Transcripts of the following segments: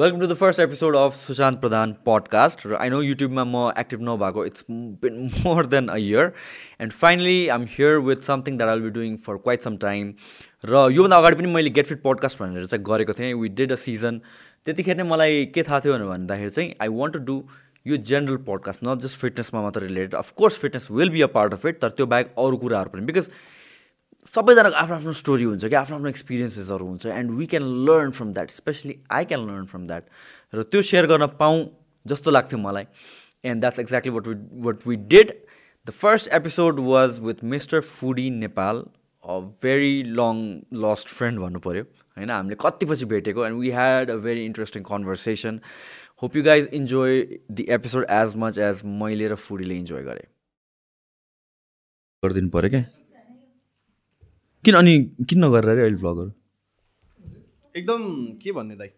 Welcome to the first episode of Sushant Pradhan podcast र I know युट्युबमा म active नभएको it's been more than a year and finally I am here with something that I'll be doing for quite some time र योभन्दा अगाडि पनि मैले get fit podcast भनेर चाहिँ गरेको थिएँ। विथ डिड अ सिजन त्यतिखेर नै मलाई के थाहा थियो भन्दाखेरि चाहिँ आई वान्ट टु डु यो जेनरल पडकास्ट नट जस्ट फिटनेसमा मात्र related of course fitness will be a part of it तर त्यो बाहेक अरू कुराहरू पनि। बिकज सबैजनाको आफ्नो आफ्नो स्टोरी हुन्छ कि आफ्नो आफ्नो एक्सपिरियन्सेसहरू हुन्छ। And we can learn from that specially I can learn from that र त्यो सेयर गर्न पाऊँ जस्तो लाग्थ्यो मलाई। And that's exactly what we what we did the first episode was with mister Foodie Nepal a very long lost friend भन्नु पऱ्यो होइन हामीले कति पछि भेटेको and we had a very interesting conversation hope you guys enjoy the episode as much as मैले र फुडीले enjoy गरेँ। गरिदिनु पऱ्यो क्या? किन अनि किन नगरेर अरे अहिले भ्लगहरू एकदम के भन्ने दाइ?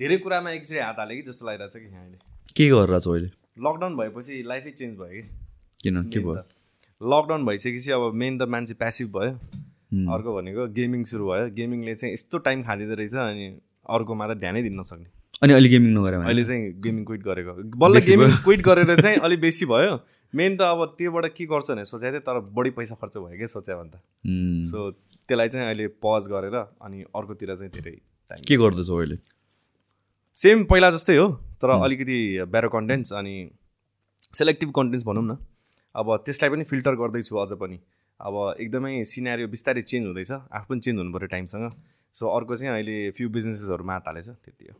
धेरै कुरामा एकचोटि हात हाले कि जस्तो लागिरहेको छ कि यहाँ अहिले। के गरेर छौ अहिले? लकडाउन भएपछि लाइफै चेन्ज भयो कि। किन? के भयो? लकडाउन भइसकेपछि अब मेन त मान्छे प्यासिभ भयो। अर्को भनेको गेमिङ सुरु भयो। गेमिङले चाहिँ यस्तो टाइम खाँदिँदो रहेछ अनि अर्कोमा त ध्यानै दिन नसक्ने। अनि अहिले गेमिङ नगरे अहिले चाहिँ गेमिङ क्विट गरेको। बल्ल गेमिङ क्विट गरेर चाहिँ अलिक बेसी भयो। मेन त अब त्योबाट के गर्छ भने सोचेको थिएँ तर बढी पैसा खर्च भयो क्या सोचे भने त सो त्यसलाई चाहिँ अहिले पज गरेर अनि अर्कोतिर चाहिँ धेरै टाइम के गर्दैछौ अहिले? सेम पहिला जस्तै हो तर अलिकति बेटर कन्टेन्ट्स अनि सेलेक्टिभ कन्टेन्ट्स भनौँ न। अब त्यसलाई पनि फिल्टर गर्दैछु अझ पनि। अब एकदमै सिनेरियो बिस्तारै चेन्ज हुँदैछ आफू पनि चेन्ज हुनु पऱ्यो टाइमसँग सो अर्को चाहिँ अहिले फ्यु बिजनेसेसहरूमा हात हालेछ त्यति हो।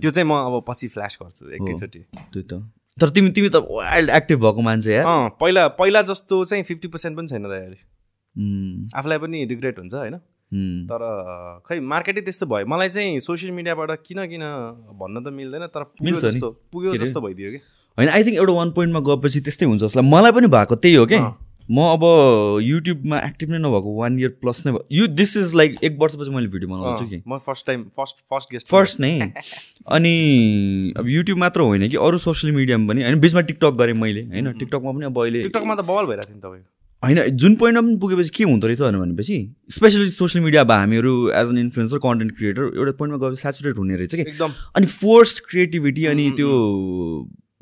त्यो चाहिँ म अब पछि फ्ल्यास गर्छु एकैचोटि। त्यही त। तर तिमी तिमी त वाइल्ड एक्टिभ भएको मान्छे अँ पहिला पहिला जस्तो चाहिँ फिफ्टी पर्सेन्ट पनि छैन त अहिले। आफूलाई पनि रिग्रेट हुन्छ होइन? तर खै मार्केटै त्यस्तो भयो। मलाई चाहिँ सोसियल मिडियाबाट किन किन भन्न त मिल्दैन तर पुग्यो। जस्तो पुग्यो? जस्तो भइदियो कि। होइन आई थिङ्क एउटा वान पोइन्टमा गएपछि त्यस्तै हुन्छ जस्तो लाग्छ। मलाई पनि भएको त्यही हो कि? म अब युट्युबमा एक्टिभ नै नभएको वान इयर प्लस नै भयो यु दिस इज लाइक एक वर्षपछि मैले भिडियो बनाउँछु कि। म first time first first guest first नै। अनि अब युट्युब मात्र होइन कि अरू सोसियल मिडियामा पनि होइन बिचमा टिकटक गरेँ मैले होइन? टिकटकमा पनि अब अहिले टिकटकमा त बवाल भइरहेको थियो नि तपाईँको होइन जुन पोइन्टमा पनि पुगेपछि के हुँदो रहेछ भनेपछि स्पेसली सोसियल मिडिया अब हामीहरू as an influencer content creator एउटा पोइन्टमा गएपछि सेचुरेट हुने रहेछ कि। एकदम। अनि फोर्स क्रिएटिभिटी अनि त्यो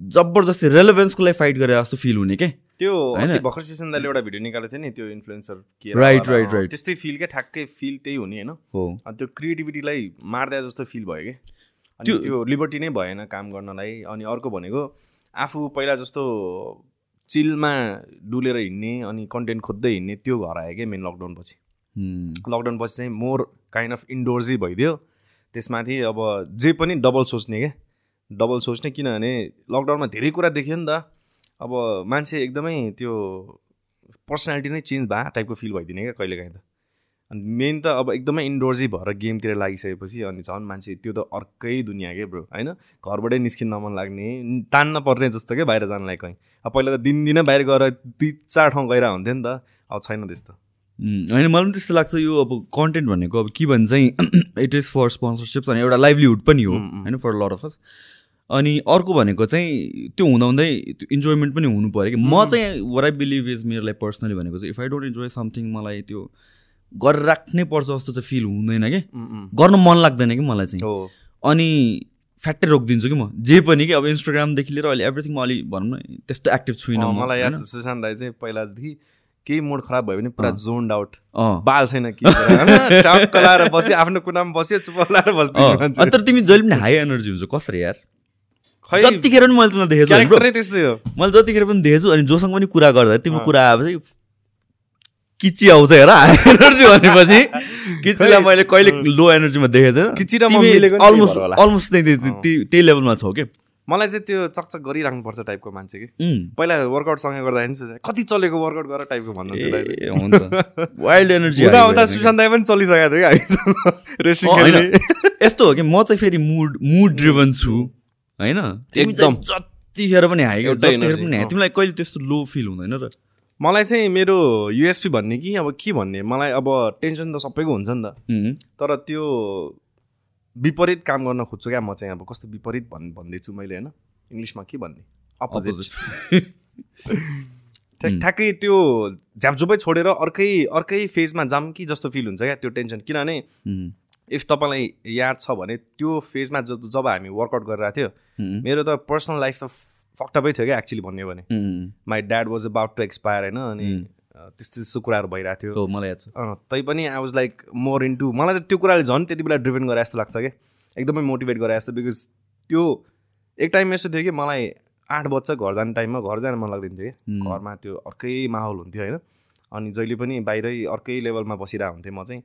जबरजस्ती रेलेभेन्सको लागि फाइट गरे जस्तो फिल हुने के? त्यो भर्खर सेसन दाइले एउटा भिडियो निकालेको थियो नि त्यो इन्फ्लुएन्सर के right, अँ, right. त्यस्तै फिल क्या ठ्याक्कै फिल त्यही हुने होइन? हो। अनि त्यो क्रिएटिभिटीलाई मार्दा जस्तो फिल भयो कि? अनि त्यो- त्यो लिबर्टी नै भएन काम गर्नलाई। अनि अर्को भनेको आफू पहिला जस्तो चिलमा डुलेर हिँड्ने अनि कन्टेन्ट खोज्दै हिँड्ने त्यो घर आयो क्या मेन लकडाउन पछि. लकडाउन पछि चाहिँ मोर काइन्ड अफ इन्डोर्सै भइदियो। त्यसमाथि अब जे पनि डबल सोच्ने क्या डबल सोच्ने किनभने लकडाउनमा धेरै कुरा देखियो नि त। अब मान्छे एकदमै त्यो पर्सनालिटी नै चेन्ज भए टाइपको फिल भइदिने क्या कहिलेकाहीँ त। अनि मेन त अब एकदमै इन्डोर्सै भएर गेमतिर लागिसकेपछि अनि झन् मान्छे त्यो त अर्कै दुनियाँ के ब्रो होइन? घरबाटै निस्किन मन लाग्ने तान्न पर्ने जस्तो क्या बाहिर जानलाई कहीँ। अब पहिला त दिनदिनै बाहिर गएर दुई चार ठाउँ गएर हुन्थ्यो नि त अब छैन त्यस्तो। होइन मलाई पनि त्यस्तो लाग्छ यो अब कन्टेन्ट भनेको अब के भन्छ इट इज फर स्पोन्सरसिप्स अनि एउटा लाइभलीहुड पनि हो होइन फर लट अफ अस अनि अर्को भनेको चाहिँ त्यो हुँदाहुँदै त्यो इन्जोयमेन्ट पनि हुनु पऱ्यो कि। म चाहिँ वर आई बिलिभ इज मेरो लागि पर्सनली भनेको चाहिँ if I don't enjoy something मलाई त्यो गरेर राख्नै पर्छ जस्तो चाहिँ फिल हुँदैन कि। गर्न मन लाग्दैन कि मलाई चाहिँ। हो। अनि फ्याक्टै रोकिदिन्छु कि म। जे पनि कि अब इन्स्टाग्रामदेखि लिएर अहिले एभ्रिथिङमा अलिक भनौँ न त्यस्तो एक्टिभ छुइनँ म, मलाई याद? छ सुशान्त दाई चाहिँ पहिलादेखि केही मुड खराब भयो भने पुरा जोन्ड आउट बाल छैन कि। लाएर बस्यो आफ्नो कुनामा बस्यो चुप लाएर तर तिमी जहिले पनि हाई एनर्जी हुन्छ कसरी यार? जतिखेर पनि मैले तिमीलाई देखेको छु त्यस्तै हो। मैले जतिखेर पनि देखेछु अनि जोसँग पनि कुरा गर्दा तिम्रो कुरा आएपछि किची आउँछ हेर हाई एनर्जी भनेपछि किचीलाई मैले कहिले लो एनर्जीमा देखेको किची र म मिलेको नि त्यही अलमोस्ट। अलमोस्ट त्यही लेभलमा छौ कि? मलाई चाहिँ त्यो चकचक गरिराख्नुपर्छ टाइपको मान्छे कि। पहिला वर्कआउट सँगै गर्दाखेरि कति चलेको वर्कआउट गर टाइपको हुन्छ। वाइल्ड एनर्जी सुशान्त दाई पनि चलिसकेको थियो कि यस्तो हो कि म चाहिँ फेरि मुड मुड ड्रिभन छु। होइन? एकदम। जतिखेर पनि हाई एउटै जतिखेर energy, पनि हाई अँ। तिमीलाई कहिले त्यस्तो लो फिल हुँदैन र? मलाई चाहिँ मेरो युएसपी भन्ने कि अब के भन्ने? मलाई अब टेन्सन त सबैको हुन्छ नि त। तर त्यो विपरीत काम गर्न खोज्छु क्या म चाहिँ अब। कस्तो विपरीत भन् भन्दैछु मैले होइन? इङ्ग्लिसमा के भन्ने? अपोजिट ठ्याक- ठ्याक्कै त्यो झ्यापझुपै छोडेर अर्कै अर्कै फेजमा जाम कि जस्तो फिल हुन्छ क्या त्यो टेन्सन। किनभने इफ तपाईँलाई याद छ भने त्यो फेजमा ज जब हामी वर्कआउट गरिरहेको थियो मेरो त पर्सनल लाइफ त फक्टपै थियो क्या एक्चुली भन्यो भने। My dad was about to expire होइन? अनि त्यस्तो त्यस्तो कुराहरू भइरहेको थियो। मलाई याद छ। तैपनि I was like more into मलाई त त्यो कुराले झन् त्यति बेला ड्रिभन गरे जस्तो लाग्छ क्या। एकदमै मोटिभेट गरे जस्तो बिकज त्यो एक टाइम यस्तो थियो कि मलाई आठ बज्छ घर जाने टाइममा घर जान मन लाग्दैन थियो कि। घरमा त्यो अर्कै माहौल हुन्थ्यो होइन? अनि जहिले पनि बाहिरै अर्कै लेभलमा बसिरहेको हुन्थेँ म चाहिँ।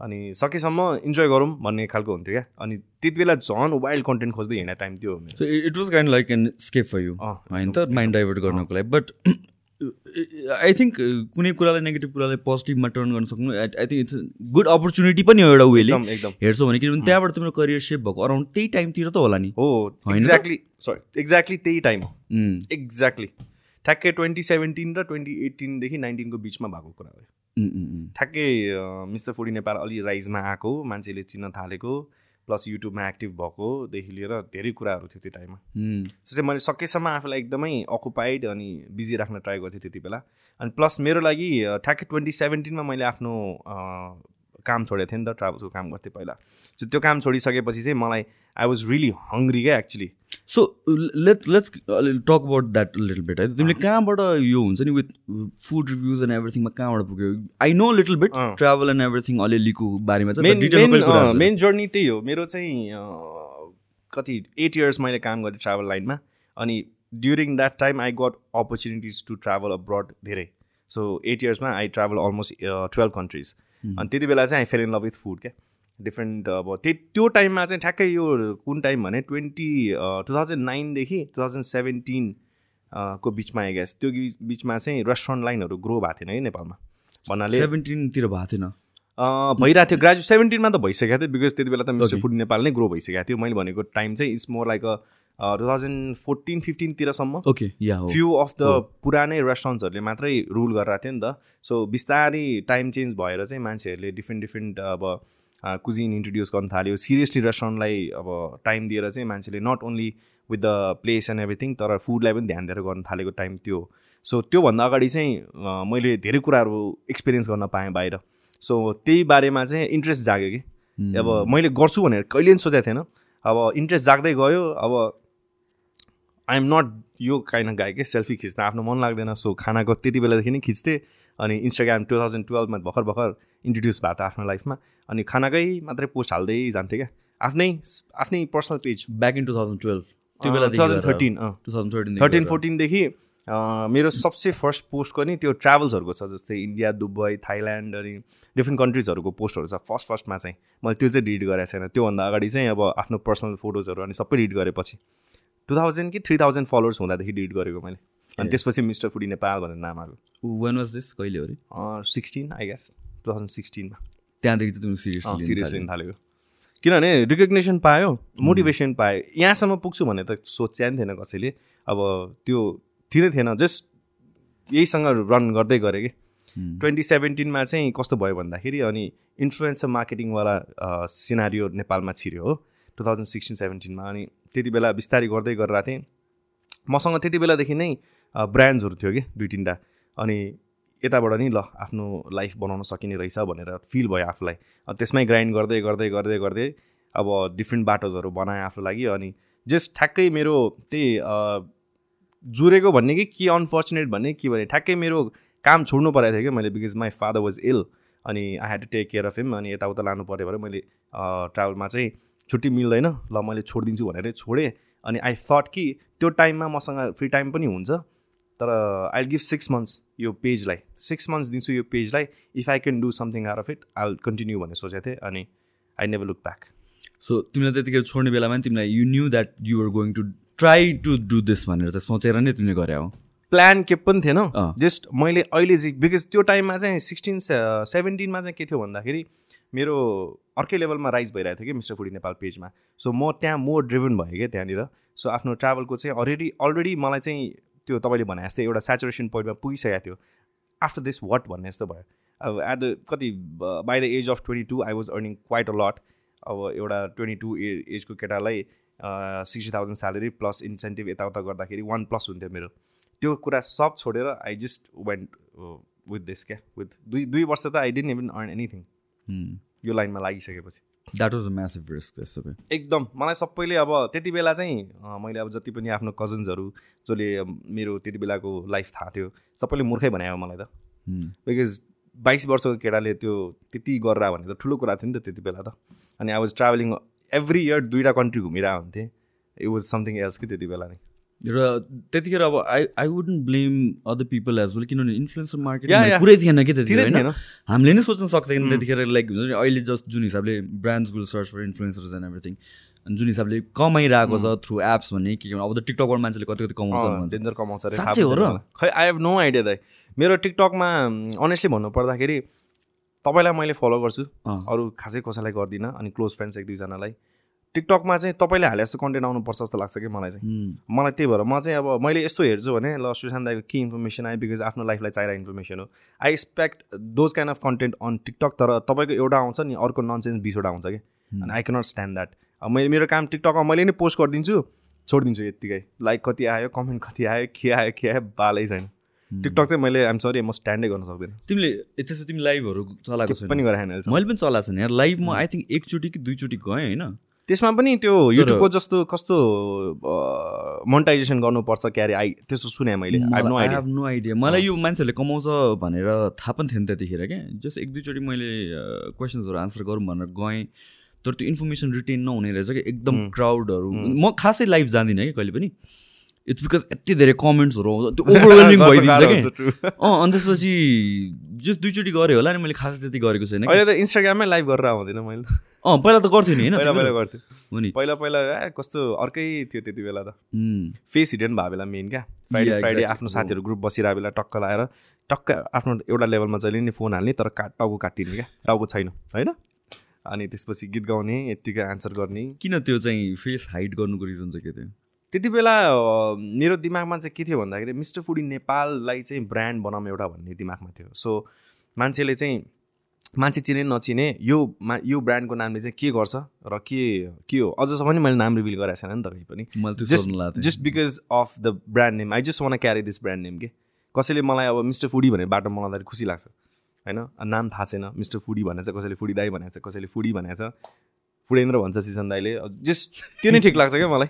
अनि सकेसम्म इन्जोय गरौँ भन्ने खालको हुन्थ्यो क्या। अनि त्यति बेला झन् वाइल्ड कन्टेन्ट खोज्दै हिँड्ने time. So it was kind like an escape for you होइन त? माइन्ड डाइभर्ट गर्नको लागि। बट आई थिङ्क कुनै कुरालाई नेगेटिभ कुरालाई पोजिटिभमा टर्न गर्न सक्नु I think it's good opportunity पनि हो एउटा वेले एकदम हेर्छौ भने किनभने त्यहाँबाट तिम्रो करियर सेप भएको अराउन्ड त्यही टाइमतिर त होला नि। हो? एक्ज्याक्टली सरी एक्ज्याक्टली त्यही टाइम हो। एक्ज्याक्टली ठ्याक्कै ट्वेन्टी सेभेन्टिन र ट्वेन्टी एटिनदेखि नाइन्टिनको बिचमा भएको कुरा हो। ठ्याक्कै मिस्टर फुडी नेपाल अलि राइजमा आएको मान्छेले चिन्न थालेको प्लस युट्युबमा एक्टिभ भएकोदेखि लिएर धेरै कुराहरू थियो त्यो टाइममा। सो चाहिँ मैले सकेसम्म आफूलाई एकदमै अकुपाइड अनि बिजी राख्न ट्राई गर्थेँ त्यति बेला। अनि प्लस मेरो लागि ठ्याक्कै ट्वेन्टी सेभेन्टिनमा मैले आफ्नो काम छोडेको थिएँ नि त ट्राभल्सको काम गर्थेँ पहिला। सो त्यो काम छोडिसकेपछि चाहिँ मलाई आई वाज रियली हङ्ग्री क्या actually so let let's talk about that little bit है तिमीले कहाँबाट यो हुन्छ नि विथ फुड रिभ्युज एन्ड एभ्रिथिङमा कहाँबाट पुग्यो? I know little bit. Travel and everything अलिअलिको बारेमा चाहिँ मेन? मेन जर्नी त्यही हो। मेरो चाहिँ कति एट इयर्स मैले काम गरेँ ट्राभल लाइनमा अनि during that time I got opportunities to travel abroad धेरै। So eight इयर्समा I travel almost twelve countries अनि त्यति बेला चाहिँ I fell in love with food क्या। डिफ्रेन्ट अब त्यही त्यो टाइममा चाहिँ ठ्याक्कै यो कुन टाइम भने ट्वेन्टी टु थाउजन्ड नाइनदेखि टु थाउजन्ड सेभेन्टिन को बिचमा आई गेस त्यो बिच- बिचमा चाहिँ रेस्टुरेन्ट लाइनहरू ग्रो भएको थिएन है नेपालमा। भन्नाले 17 तिर भएको थिएन। भइरहेको थियो। ग्रेजुएट सेभेन्टिनमा त भइसकेको थियो बिकज त्यति बेला त मिस्टर फुड नेपाल नै ग्रो भइसकेको थियो। मैले भनेको टाइम चाहिँ it's more like two thousand fourteen फिफ्टिनतिरसम्म okay yeah few of the पुरानै रेस्टुरेन्ट्सहरूले मात्रै रुल गरिरहेको थियो नि त। सो बिस्तारै टाइम चेन्ज भएर चाहिँ मान्छेहरूले डिफ्रेन्ट डिफ्रेन्ट अब कुजिन इन्ट्रोड्युस गर्न थाल्यो। सिरियसली रेस्टुरेन्टलाई अब टाइम दिएर चाहिँ मान्छेले not only with the place and everything तर फुडलाई पनि ध्यान दिएर गर्न थालेको टाइम त्यो। सो त्योभन्दा अगाडि चाहिँ मैले धेरै कुराहरू एक्सपिरियन्स गर्न पाएँ बाहिर। सो त्यही बारेमा चाहिँ इन्ट्रेस्ट जाग्यो कि। अब मैले गर्छु भनेर कहिले पनि सोचेको थिएन। अब इन्ट्रेस्ट जाग्दै गयो। अब आइएम नट यो काइन्ड गाई के। सेल्फी खिच्न आफ्नो मन लाग्दैन। सो खानाको त्यति बेलादेखि नै खिच्थेँ। अनि इन्स्टाग्राम टु थाउजन्ड टुवेल्भमा भर्खर भर्खर इन्ट्रोड्युस भएको थियो आफ्नो लाइफमा। अनि खानाकै मात्रै पोस्ट हाल्दै जान्थेँ क्या। आफ्नै आफ्नै personal page. Back in two thousand twelve त्यो टु बेला thousand thirteen two thousand thirteen thirteen फोर्टिनदेखि मेरो सबसे फर्स्ट पोस्टको नि त्यो ट्राभल्सहरूको छ जस्तै इन्डिया दुबई थाइल्यान्ड अनि डिफ्रेन्ट कन्ट्रिजहरूको पोस्टहरू छ। फर्स्ट फर्स्टमा चाहिँ मैले त्यो चाहिँ डिलिट गरेको छैन। त्योभन्दा अगाडि चाहिँ अब आफ्नो पर्सनल फोटोजहरू अनि सबै डिलिट गरेपछि। टु थाउजन्ड कि थ्री थाउजन्ड फलोवर्स हुँदादेखि डिलिट गरेको मैले। अनि त्यसपछि मिस्टर फुडी नेपाल भनेर नाम आएको। वेन वाज दिस कहिले हो sixteen I guess two thousand सिक्सटिनमा त्यहाँदेखि चाहिँ तिम्रो सिरियसली सिरियस लिन थालेको किनभने रिकग्नेसन पायो मोटिभेसन पायो। यहाँसम्म पुग्छु भने त सोच्या नि थिएन कसैले। अब त्यो थिँदै थिएन। जस्ट यहीसँग रन गर्दै गरेँ कि। ट्वेन्टी सेभेन्टिनमा चाहिँ कस्तो भयो भन्दाखेरि अनि इन्फ्लुएन्सर मार्केटिङवाला सिनारियो नेपालमा छिर्यो हो टु थाउजन्ड सिक्सटिन सेभेन्टिनमा। अनि त्यति बेला बिस्तारै गर्दै गरिरहेको थिएँ। मसँग त्यति बेलादेखि नै ब्रान्ड्सहरू थियो कि दुई तिनवटा। अनि यताबाट नि ल आफ्नो लाइफ बनाउन सकिने रहेछ भनेर फिल भयो आफूलाई। त्यसमै ग्राइन्ड गर्दै गर्दै गर्दै गर्दै अब डिफ्रेन्ट बाटोजहरू बनाएँ आफ्नो लागि अनि जस्ट ठ्याक्कै मेरो त्यही जुरेको भन्ने कि के अनफर्चुनेट भन्ने के भने ठ्याक्कै मेरो काम छोड्नु परेको थियो कि मैले because my father was ill अनि I had to take care of him अनि यताउता लानु पऱ्यो भने मैले ट्राभलमा चाहिँ छुट्टी मिल्दैन। ल मैले छोडिदिन्छु भनेरै छोडेँ अनि आई थट कि त्यो टाइममा मसँग फ्री टाइम पनि हुन्छ। तर आई गिभ सिक्स मन्थ्स यो पेजलाई सिक्स मन्थ्स दिन्छु यो पेजलाई if I can do something are of it I continue भनेर सोचेको थिएँ अनि I never look back so तिमीलाई त्यतिखेर छोड्ने बेलामा नि तिमीलाई you knew that you are going to try to do this भनेर चाहिँ सोचेर नै तिमीले गरे हो। प्लान के पनि थिएन। जस्ट मैले अहिले चाहिँ बिकज त्यो टाइममा चाहिँ सिक्सटिन सेभेन्टिनमा चाहिँ के थियो भन्दाखेरि मेरो अर्कै लेभलमा राइज भइरहेको थियो कि मिस्टर फुडी नेपाल पेजमा सो म त्यहाँ मोर ड्रिभन भएँ क्या त्यहाँनिर। सो आफ्नो ट्राभलको चाहिँ अलरेडी अलरेडी मलाई चाहिँ त्यो तपाईँले भने जस्तै एउटा सेचुरेसन पोइन्टमा पुगिसकेको थियो। आफ्टर दिस वाट भन्ने जस्तो भयो। अब एट द कति by the age of twenty two I was earning quite a lot अब एउटा ट्वेन्टी टू एजको केटालाई sixty thousand salary plus incentive यताउता गर्दाखेरि वान प्लस हुन्थ्यो मेरो। त्यो कुरा सब छोडेर I just went with this क्या? विथ दुई दुई वर्ष त I didn't even earn anything. यो लाइनमा लागिसकेपछि। That was a massive risk त्यसो एकदम। मलाई सबैले अब त्यति बेला चाहिँ मैले अब जति पनि आफ्नो कजन्सहरू जसले मेरो त्यति बेलाको लाइफ थाहा थियो सबैले मूर्खै बनायो मलाई त। Hmm. बिकज बाइस वर्षको केटाले त्यो त्यति गरेर भने त ठुलो कुरा थियो नि त त्यति बेला त। अनि I was travelling every year दुइटा कन्ट्री घुमिरहेको हुन्थेँ। इट वाज समथिङ एल्स कि त्यति बेला नै। र त्यतिखेर अब I I wouldn't blame other people as well किनभने इन्फ्लुएन्सर मार्केट. पुरै थिएन कि त्यतिखेर होइन? हामीले नै सोच्न सक्दैन त्यतिखेर लाइक हुन्छ नि अहिले जस्ट जुन हिसाबले brands will search for influencers and everything जुन हिसाबले कमाइरहेको छ थ्रु एप्स भन्ने के अब त टिकटकबाट मान्छेले कति कति कमाउँछ कमाउँछ साँच्चै हो र? खै आई हेभ नो आइडिया दाइ। मेरो टिकटकमा अनेस्टली भन्नु पर्दाखेरि तपाईँलाई मैले फलो गर्छु। अरू खासै कसैलाई गर्दिनँ अनि क्लोज फ्रेन्ड्स एक दुईजनालाई। टिकटकमा चाहिँ तपाईँले हाले जस्तो कन्टेन्ट आउनुपर्छ जस्तो लाग्छ कि मलाई चाहिँ. मलाई त्यही भएर म चाहिँ अब मैले यस्तो हेर्छु भने ल सुशान्त दाईको के इन्फर्मेसन आयो? बिकज आफ्नो लाइफलाई चाहिरहेको इन्फर्मेसन हो। I expect those kind of content on TikTok तर तपाईँको एउटा आउँछ नि अर्को ननसेन्स बिसवटा आउँछ कि। अनि आई क्यानट स्ट्यान्ड द्याट अब मैले मेरो काम टिकटकमा मैले नै पोस्ट गरिदिन्छु छोडिदिन्छु यत्तिकै। लाइक कति आयो कमेन्ट कति आयो के आयो के आयो बालै छैन। टिकटक चाहिँ मैले आइम सरी म स्ट्यान्डै गर्न सक्दिनँ। तिमीले त्यसमा तिमी लाइभहरू चलाएको छैन। पनि मैले पनि चलाएको छैन। यार लाइभमा आई थिङ्क एकचोटि कि दुईचोटि गएँ होइन? त्यसमा पनि त्यो युट्युबको जस्तो कस्तो मोनिटाइजेसन गर्नुपर्छ क्यारे? आई त्यस्तो सुने मैले। नो आइडिया मलाई यो मान्छेहरूले कमाउँछ भनेर थाहा पनि थिएन त्यतिखेर क्या। जस्ट एक दुईचोटि मैले क्वेसन्सहरू आन्सर गरौँ भनेर गएँ। तर त्यो इन्फर्मेसन रिटेन नहुने रहेछ कि एकदम क्राउडहरू म खासै लाइभ जाँदिनँ कि कहिले पनि। इट्स बिकज यति धेरै कमेन्ट्सहरू आउँछ। त्यो ओभरवेलमिङ भइदिन्छ कि? अँ अनि त्यसपछि जस्ट दुईचोटि गरेँ होला नि मैले खासै त्यति गरेको छैन। अहिले त इन्स्टाग्राममै लाइभ गरेर आउँदैन मैले। अँ पहिला त गर्थ्यो नि होइन? पहिला पहिला तिमीहरू? गर्थेँ हो नि पहिला पहिला कस्तो अर्कै थियो त्यति बेला त। फेस हिडेन भएको बेला मेन क्या। Friday Friday. आफ्नो साथीहरू ग्रुप बसिरहेको बेला टक्क लाएर टक्क आफ्नो एउटा लेभलमा जहिले नि फोन हाल्ने तर का टाउको काटिने क्या। टाउको छैन होइन? अनि त्यसपछि गीत गाउने यत्तिकै आन्सर गर्ने। किन त्यो चाहिँ फेस हाइड गर्नुको रिजन चाहिँ के थियो? त्यति बेला मेरो दिमागमा चाहिँ के थियो भन्दाखेरि मिस्टर फुडी नेपाललाई चाहिँ ब्रान्ड बनाऊँ एउटा भन्ने दिमागमा थियो। सो मान्छेले चाहिँ मान्छे चिने नचिने यो मा यो ब्रान्डको नामले चाहिँ के गर्छ र के के हो? अझसम्म पनि मैले नाम रिभिल गरेको छैन नि त कहीँ पनि। Just just because of the brand name. I just want carry this brand name के? कसैले मलाई अब मिस्टर फुडी भने बाटो मलाई खुसी लाग्छ होइन? नाम थाहा छैन मिस्टर फुडी भनेको छ कसैले फुडी दाई भनेको छ कसैले फुडी भनेको छ फुडेन्द्र भन्छ सिसन दाईले। जस्ट त्यो नै ठिक लाग्छ क्या मलाई।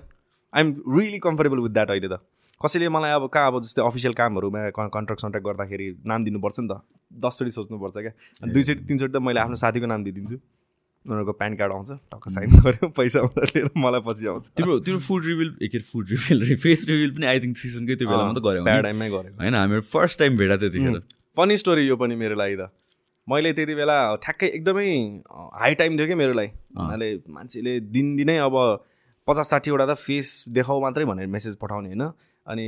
I'm really comfortable with that अहिले त। कसैले मलाई अब कहाँ अब जस्तै अफिसियल कामहरूमा कन्ट्र्याक्ट सन्ट्र्याक्ट गर्दाखेरि नाम दिनुपर्छ नि त। दसचोटि सोच्नुपर्छ क्या। दुईचोटि तिनचोटि त मैले आफ्नो साथीको नाम दिइदिन्छु। उनीहरूको प्यान कार्ड आउँछ टक्क साइन गऱ्यो पैसा लिएर मलाई पछि आउँछ। तिम्रो तिम्रो फुड रिभिल के अरे फुड रिभिल फेस रिभिल पनि आई थिङ्क सिजनकै त्यो बेलामा त गऱ्यौ? प्याराडाइममै गरेको होइन हामीहरू फर्स्ट टाइम भेटा त्यतिखेर। फनी स्टोरी यो पनि मेरो लागि त। मैले त्यति बेला ठ्याक्कै एकदमै हाई टाइम थियो क्या मेरो लागि। हुनाले मान्छेले दिनदिनै अब पचास साठीवटा त फेस देखाउ मात्रै भनेर मेसेज पठाउने होइन। अनि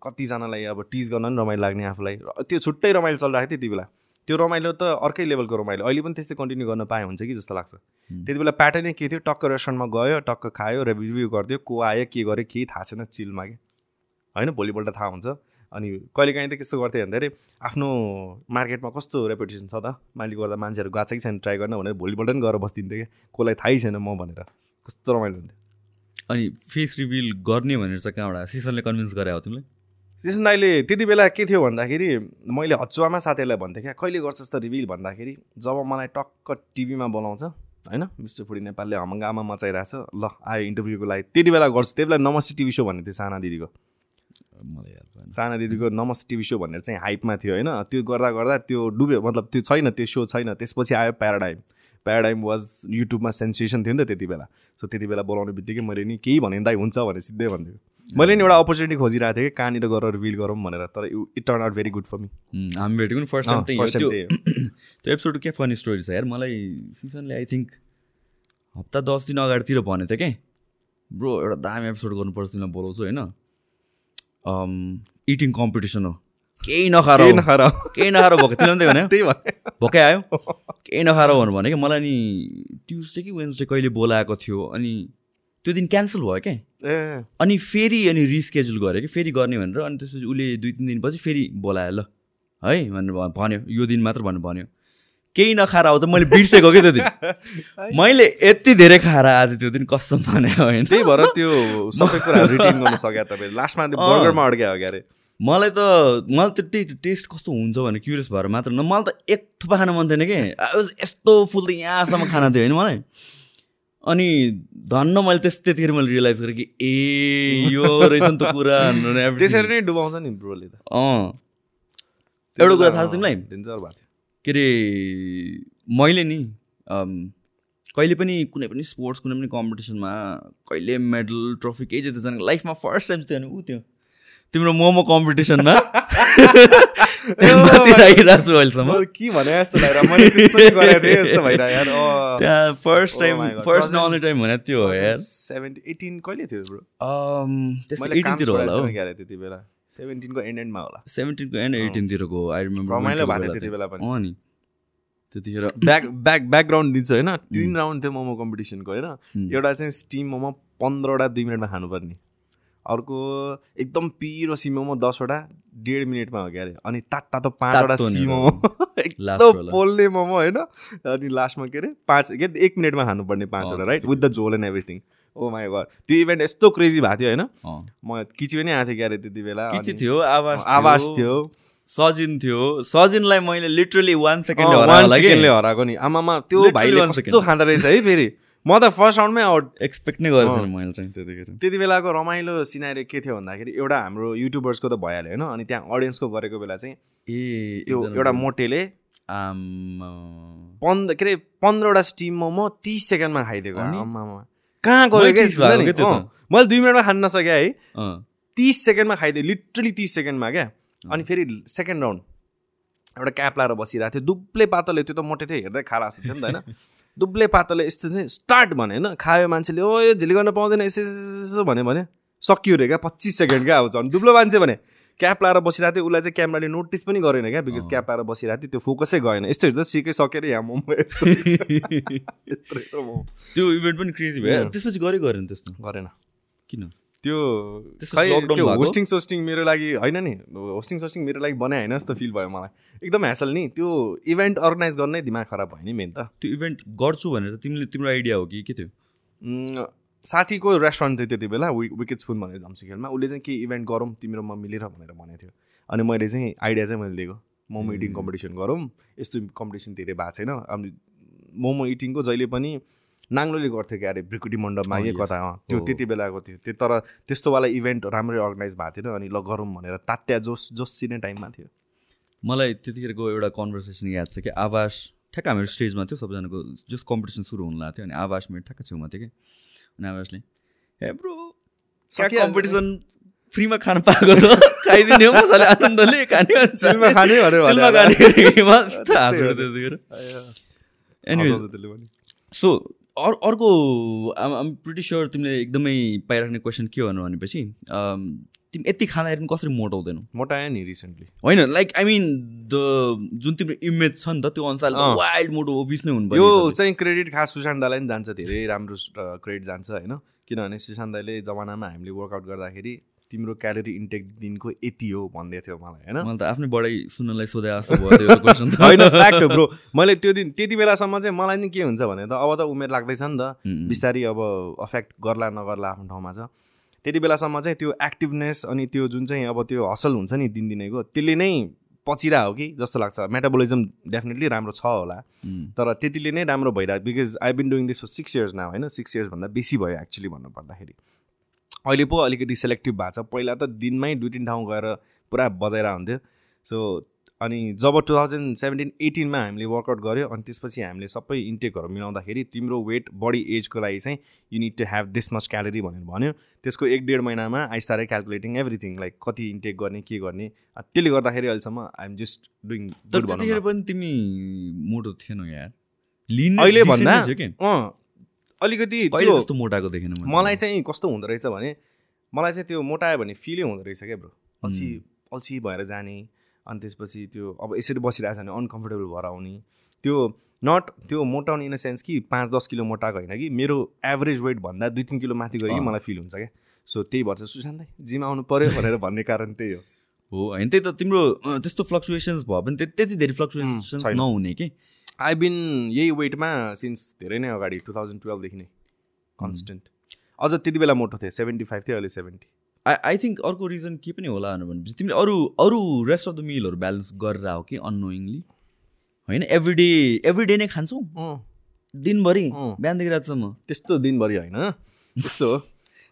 कतिजनालाई अब टिज गर्न पनि रमाइलो लाग्ने आफूलाई। र त्यो छुट्टै रमाइलो चलिरहेको थियो त्यति बेला। त्यो रमाइलो त अर्कै लेभलको रमाइलो। अहिले पनि त्यस्तै कन्टिन्यू गर्न पाए हुन्छ कि जस्तो लाग्छ। त्यति बेला प्याटर्नै के थियो? टक्क रेस्टुरेन्टमा गयो टक्क खायो रिभ्यू गरिदियो को आयो के गर्यो केही थाहा छैन चिलमा कि होइन? भोलिपल्ट थाहा हुन्छ। अनि कहिलेकाहीँ त कस्तो गर्थेँ भन्दाखेरि आफ्नो मार्केटमा कस्तो रेपुटेसन छ त? मैले गर्दा मान्छेहरू गएको छ कि छैन ट्राई गर्न भनेर भोलिपल्ट पनि गएर बस्दिन्थेँ कि कसलाई थाहै छैन म भनेर। कस्तो रमाइलो हुन्थ्यो। अनि फेस रिभिल गर्ने भनेर चाहिँ कहाँबाट सिसनले कन्भिन्स गरे हो तिमीलाई सिसन दाईले त्यति बेला के थियो भन्दाखेरि मैले हचुवामा साथीहरूलाई भन्थेँ क्या कहिले गर्छस् त रिभिल? भन्दाखेरि जब मलाई टक्क टिभीमा बोलाउँछ होइन मिस्टर फुडी नेपालले हमङ्गामा मचाइरहेछ ल आयो इन्टरभ्यूको लागि। त्यति बेला गर्छु। त्यति बेला नमस्ते टिभी सो भन्ने थियो साना दिदीको। मलाई राणा दिदीको नमस्ते टिभी सो भनेर चाहिँ हाइपमा थियो होइन। त्यो गर्दा गर्दा त्यो डुब्यो मतलब त्यो छैन त्यो सो छैन त्यसपछि आयो प्याराडाइम। प्याराडाइम वाज युट्युबमा सेन्सेसन थियो नि त त्यति बेला। सो त्यति बेला बोलाउने बित्तिकै मैले नि केही भने दाइ हुन्छ भने सिधै भनिदिएको मैले नि एउटा अपर्च्युनिटी खोजिरहेको थिएँ कि कहाँनिर गएर रिभिल गरौँ भनेर तर it turn out very good for me हामी भेटेको नि फर्स्ट टाइम त्यो एपिसोड के फनी स्टोरी छ यार मलाई सिजनले आई थिङ्क हप्ता दस दिन अगाडितिर भनेको थियो कि ब्रो एउटा दामी एपिसोड गर्नुपर्छ तिमीलाई बोलाउँछु होइन? इटिङ कम्पिटिसन हो। केही नखाएर केही। नखाएर। केही नखाएर भएको पनि त्यही भोकै आयो? केही नखाएर भन्नु भने कि मलाई नि ट्युसडे कि वेन्सडे कहिले बोलाएको थियो अनि त्यो दिन क्यान्सल भयो क्या अनि फेरि अनि रिस्केड्युल गऱ्यो कि? फेरि गर्ने भनेर अनि त्यसपछि उसले दुई तिन दिनपछि फेरि बोलायो ल है भनेर भन्यो। यो दिन मात्र भनेर भन्यो। केही नखाएर आउँछ मैले बिर्सेको क्या त्यो दिन? मैले यति धेरै खाएर आएको त्यो दिन कसम भने होइन? त्यही भएर त्यो सबै कुरा रिटेन गर्न सक्यो तपाईँले लास्टमा बर्गरमा अड्क्यो हो क्यारे मलाई त मलाई त त्यही टेस्ट कस्तो हुन्छ भने क्युरियस भएर मात्र न मलाई त एक थुपा खान मन थिएन कि? यस्तो फुल त यहाँसम्म खाना थियो होइन मलाई। अनि धन्न मैले त्यस त्यतिखेर मैले रियलाइज गरेँ कि ए यो रहेछ नि त कुरा त्यसरी नै डुबाउँछ नि ब्रोले त। अँ। एउटा कुरा थाहा छ तिमीलाई? के अरे मैले नि कहिले पनि कुनै पनि स्पोर्ट्स कुनै पनि कम्पिटिसनमा कहिले मेडल ट्रफी केही जित्दैछ लाइफमा फर्स्ट टाइम थियो भने ऊ त्यो। तिम्रो मोमो कम्पिटिसनमा राखिरहेको छु अहिलेसम्म। के भने जस्तो। त्यहाँ फर्स्ट टाइम. फर्स्ट नआउने टाइम भने त्यो हो यार। सेभेन्टी एटिन कहिले थियो एटिनतिर होला हो। त्यति बेला। सेभेन्टिनको एन्ड एन्डमा होला। सेभेन्टिनको एन्ड एटिनतिरको आई रिमेम्बर रमाइलो भएको थियो त्यति बेला पनि। अँ नि। त्यतिखेर ब्याक ब्याक ब्याकग्राउन्ड दिन्छ होइन। तिन राउन्ड थियो मोमो कम्पिटिसनको होइन। एउटा चाहिँ स्टिम मोमो पन्ध्रवटा दुई मिनटमा खानुपर्ने। अर्को एकदम पिरो सी मोमो दसवटा डेढ मिनटमा हो क्या अरे अनि तात तातो पाँचवटा तातो नि सी हो। मोमो Last एकदम। पोल्ने मोमो होइन? अनि लास्टमा के अरे? पाँच के एक मिनटमा खानुपर्ने पाँचवटा राइट विथ द झोल and everything oh my god त्यो इभेन्ट यस्तो क्रेजी भएको थियो होइन? अँ। म किची पनि आएको थिएँ क्या अरे त्यति बेला। के चाहिँ अनि- थियो आवाज आवाज थियो। सजिन थियो। सजिनलाई मैले लिटरली वान सेकेन्डले हराएको नि। आमामा त्यो भाइले कस्तो. खाँदो रहेछ है फेरि? म त फर्स्ट राउन्डमै आउट एक्सपेक्ट नै गरेको थिएन मैले चाहिँ त्यतिखेर। त्यति बेलाको रमाइलो सिनारी के थियो भन्दाखेरि एउटा हाम्रो युट्युबर्सको त भइहाल्यो होइन? अनि त्यहाँ अडियन्सको गरेको बेला चाहिँ ए त्यो एउटा। मोटेले। पन्ध्र के अरे पन्ध्रवटा स्टिम मोमो तिस सेकेन्डमा खाइदिएको। कहाँ गयो क्या मैले दुई मिनटमा खान नसकेँ है। तिस सेकेन्डमा खाइदिएँ लिटरली तिस सेकेन्डमा क्या। अनि फेरि सेकेन्ड राउन्ड एउटा क्याप लाएर बसिरहेको थियो। दुब्ले पातले त्यो त मोटे थियो हेर्दै खाला जस्तो थियो नि त होइन? दुब्ले पातले यस्तो चाहिँ स्टार्ट भने होइन? खायो मान्छेले ओ यो झिली गर्न पाउँदैन यसो यसो भन्यो भने सकियो रे क्या पच्चिस सेकेन्ड क्या अब झन् दुब्लो मान्छे भने क्याप लाएर बसिरहेको थियो उसलाई चाहिँ क्यामेराले नोटिस पनि गरेन क्या बिकज क्याप लाएर बसिरहेको थियो त्यो फोकसै गएन। यस्तो हेर्दा सिकिसकेर यहाँ मोमो त्यो इभेन्ट पनि क्रेजी भयो। त्यसपछि गरे गरेन त्यस्तो? गरेन। किन? त्यो त्यो? होस्टिङ सोस्टिङ मेरो लागि होइन नि होस्टिङ सोस्टिङ मेरो लागि बनाए होइन जस्तो फिल भयो मलाई। एकदम ह्यासल नि त्यो इभेन्ट अर्गनाइज गर्नै दिमाग खराब भयो नि मेन त। त्यो इभेन्ट गर्छु भनेर तिमीले तिम्रो आइडिया हो कि के थियो साथीको रेस्टुरेन्ट थियो त्यति बेला विकेट स्पुन भनेर झम्सिखेलमा उसले चाहिँ के इभेन्ट गरौँ तिम्रो म मिलेर भनेर भनेको थियो। अनि मैले चाहिँ आइडिया चाहिँ मैले दिएको। मोमो इटिङ कम्पिटिसन गरौँ। यस्तो कम्पिटिसन धेरै भएको छैन। अनि मोमो इटिङको जहिले पनि नाङ्लोले गर्थ्यो क्या अरे ब्रिकुटी मण्डपमा Oh, yes. कता त्यो Oh. त्यति बेलाको थियो। त्यो तर त्यस्तोवाला इभेन्ट राम्रै अर्गनाइज भएको थिएन अनि ल गरौँ भनेर तात्या जोस जोसिने टाइममा थियो। मलाई त्यतिखेरको एउटा कन्भर्सेसन याद छ कि आवास ठ्याक्क हाम्रो स्टेजमा थियो सबजनाको जस कम्पिटिसन सुरु हुनु लाग्थ्यो अनि आवास मेरो ठ्याक्क छेउमा थियो कि। अनि आवासले हे ब्रो। कम्पिटिसन फ्रीमा खान पाएको छ? खाइदिने मजाले आनन्दले खाने। सो अर अर्को आम प्रिटी स्योर तिमीले एकदमै पाइराख्ने क्वेसन के भन्नु भनेपछि तिमी यति खाँदाखेरि पनि कसरी मोटाउँदैनौ? मोटायो नि रिसेन्टली होइन लाइक आई मिन द जुन तिम्रो इमेज छ नि त त्यो अनुसारले अँ। त वाइल्ड मोटो ओबिस नै हुनु यो चाहिँ क्रेडिट खास सुशान्त दालाई पनि जान्छ धेरै राम्रो क्रेडिट जान्छ होइन? किनभने सुशान्त दाईले जमानामा हामीले वर्कआउट गर्दाखेरि तिम्रो क्यालोरी इन्टेक दिनको यति हो भन्दै थियो मलाई होइन? मैले त आफ्नै बढाइ सुन्नलाई सोधे जस्तो भयो क्वेसन होइन फ्याक्ट हो ब्रो मैले त्यो दिन त्यति बेलासम्म चाहिँ मलाई नि के हुन्छ भने त अब त उमेर लाग्दैछ नि त. बिस्तारै अब अफेक्ट गर्ला नगर्ला आफ्नो ठाउँमा छ। त्यति बेलासम्म चाहिँ त्यो एक्टिभनेस अनि त्यो जुन चाहिँ अब त्यो हसल हुन्छ नि दिनदिनैको त्यसले नै पचिरा हो कि जस्तो लाग्छ। मेटाबोलिजम डेफिनेटली राम्रो छ होला. तर त्यतिले नै राम्रो भइरहेको because I been doing this for six years now होइन? सिक्स इयर्सभन्दा बेसी भयो एक्चुली भन्नुपर्दाखेरि। अहिले पो अलिकति सेलेक्टिभ भएको छ। पहिला त दिनमै दुई तिन ठाउँ गएर पुरा बजाइरहेको हुन्थ्यो। सो अनि जब टु थाउजन्ड सेभेन्टिन एटिनमा हामीले वर्कआउट गऱ्यो अनि त्यसपछि हामीले सबै इन्टेकहरू मिलाउँदाखेरि तिम्रो वेट बडी एजको लागि चाहिँ you need to have this much calorie भनेर भन्यो। त्यसको एक डेढ महिनामा I start calculating everything like कति इन्टेक गर्ने के गर्ने। त्यसले गर्दाखेरि अहिलेसम्म आइएम जस्ट डुइङ त्यतिखेर पनि तिमी मोटो थिएनौ यार। अहिले भन्दा अँ। अलिकति त्यो मोटाएको देखेन मैले। मलाई चाहिँ कस्तो हुँदो रहेछ भने मलाई चाहिँ त्यो मोटायो भने फिलै हुँदो रहेछ क्या ब्रो अल्छी अल्छी भएर जाने अनि त्यसपछि त्यो अब यसरी बसिरहेको छ भने अनकम्फर्टेबल भएर आउने त्यो नट त्यो मोटाउने इन द सेन्स कि पाँच दस किलो मोटाएको होइन कि मेरो एभरेज वेट भन्दा दुई तिन किलो माथि गयो कि। मलाई फिल हुन्छ क्या सो त्यही भएर सुशान्तै जिम आउनु पऱ्यो भनेर भन्ने कारण त्यही हो हो होइन त्यही त तिम्रो त्यस्तो फ्लक्चुएसन्स भयो भने त्यति धेरै फ्लक्चुएसन्स। नहुने कि आई बिन यही वेटमा सिन्स धेरै नै अगाडि टु थाउजन्ड टुवेल्भदेखि नै कन्सटेन्ट अझ त्यति बेला मोटो थियो सेभेन्टी फाइभ थियो अहिले सेभेन्टी आई आई थिङ्क अर्को रिजन के पनि होला भनेपछि तिमीले अरू अरू रेस्ट अफ द मिलहरू ब्यालेन्स गरेर हो कि अननोइङली होइन एभ्री डे एभ्री डे नै खान्छौ? दिनभरि। बिहानदेखि रातसम्म? त्यस्तो दिनभरि होइन। त्यस्तो। हो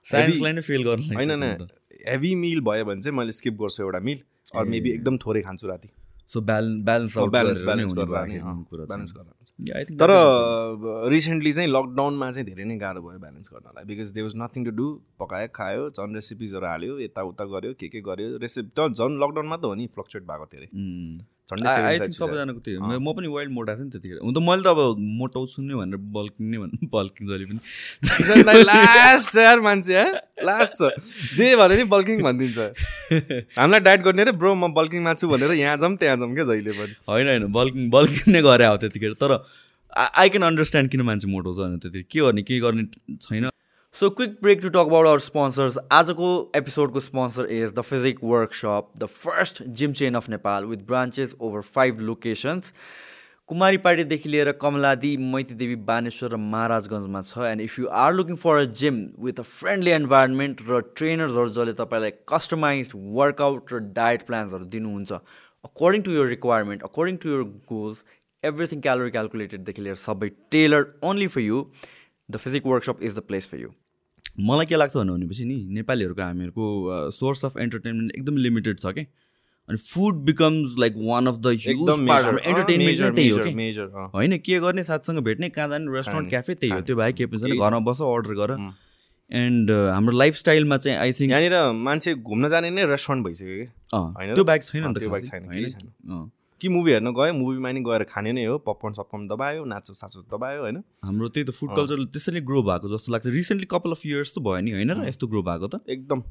साइन्सलाई नै फेल गर्नु होइन हेभी मिल भयो भने चाहिँ मैले स्किप गर्छु एउटा मिल अरू मेबी एकदम थोरै खान्छु राति। So balance balance balance balance तर रिसेन्टली चाहिँ लकडाउनमा चाहिँ धेरै नै गाह्रो भयो ब्यालेन्स गर्नलाई। Because they was nothing to do पकायो खायो झन् रेसिपिजहरू हाल्यो यताउता गऱ्यो के के गर्यो। रेसिपी त झन् लकडाउनमा त हो नि फ्लक्चुएट भएको धेरै। झन्डै आई थिङ्क सबैजनाको त्यही हो म पनि वाइल्ड मोटा थिएँ नि त्यतिखेर। हुन त मैले त अब मोटाउँछु नै भनेर बल्किङ नै भन्नु बल्किङ जहिले पनि। लास्ट यार मान्छे लास्ट छ जे भने नि बल्किङ भनिदिन्छ। हामीलाई डाइट गर्ने रे ब्रो म बल्किङमा छु भनेर यहाँ जाउँ त्यहाँ जाउँ क्या जहिले पनि। होइन होइन। बल्किङ बल्किङ नै गरे हो त्यतिखेर। तर आई क्यान अन्डरस्ट्यान्ड किन मान्छे मोटाउँछ भने त्यति के गर्ने के गर्ने छैन। So quick break to talk about our sponsors आजको एपिसोडको sponsor is the Physique Workshop the first gym chain of Nepal with branches over five locations कुमारीपाटीदेखि लिएर कमलादी मैतीदेवी बानेश्वर र महाराजगञ्जमा छ। And if you are looking for a gym with a friendly environment र ट्रेनर्सहरू जसले तपाईँलाई customize workout र डायट प्लान्सहरू दिनुहुन्छ according to your requirement according to your goals everything calorie क्यालकुलेटेडदेखि लिएर सबै tailor only for you the Physique Workshop is the place for you मलाई के लाग्छ भनेपछि नि नेपालीहरूको हामीहरूको सोर्स अफ एन्टरटेनमेन्ट एकदम लिमिटेड छ कि? अनि food becomes like one of the नै त्यही हो कि? होइन के गर्ने? साथसँग भेट्ने कहाँ जाने रेस्टुरेन्ट क्याफे त्यही हो। त्यो भाइ के पनि घरमा बस अर्डर गर। एन्ड हाम्रो लाइफस्टाइलमा चाहिँ आई थिङ्क यहाँनिर मान्छे घुम्न जाने नै रेस्टुरेन्ट भइसक्यो कि? त्यो बाइक छैन नि त कि मुभी हेर्न गयो मुभीमा नि गएर खाने नै हो पपकर्न सपकर्न दबायो नाचो साचो दबायो होइन? हाम्रो त्यही त फुड कल्चर त्यसरी ग्रो भएको जस्तो लाग्छ। रिसेन्टली कपाल अफ इयर्स त भयो नि होइन र? यस्तो ग्रो भएको त? एकदम।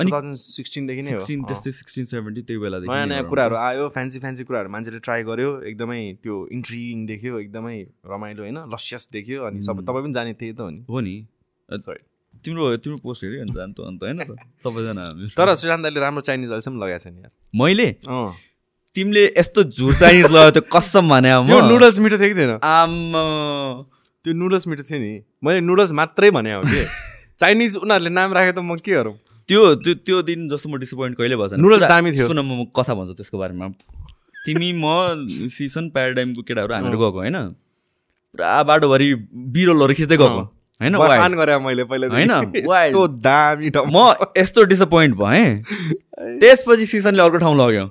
अनि- सिक्सटिनदेखि नै हो। सिक्सटिन। त्यस्तै सिक्सटिन सेभेन्टी त्यही बेलादेखि नयाँ नयाँ। कुराहरू आयो फ्यान्सी फ्यान्सी कुराहरू मान्छेले ट्राई गर्यो एकदमै त्यो इन्ट्रिङ देख्यो एकदमै रमाइलो होइन? लसियस देख्यो अनि सबै तपाईँ पनि जाने त्यही त हो नि। हो नि। Sorry. तिम्रो तिम्रो पोस्ट हेऱ्यो अन्त अन्त अन्त होइन सबैजना। तर श्रीराम दाले राम्रो चाइनिज अहिलेसम्म लगाएको छ नि यार। मैले? अँ। तिमीले यस्तो झुर चाइनिज लगायो त्यो कसम भने त्यो नुडल्स मिठो थियो कि थिएन? आम्म। त्यो नुडल्स मिठो थियो नि। मैले नुडल्स मात्रै भने हो कि? चाइनिज उनीहरूले नाम राखेको त म के गरौँ? त्यो त्यो त्यो दिन जस्तो म डिसपोइन्ट कहिले Noodles पुरा- दामी थियो। सुन म कथा भन्छु त्यसको बारेमा। तिमी म सिसन प्याराडाइमको केटाहरू हामीहरू गएको होइन? पुरा बाटोभरि बिरलहरू खिच्दै गएको। होइन म यस्तो डिसपोइन्ट भएँ त्यसपछि सिसनले अर्को ठाउँ लग्यो।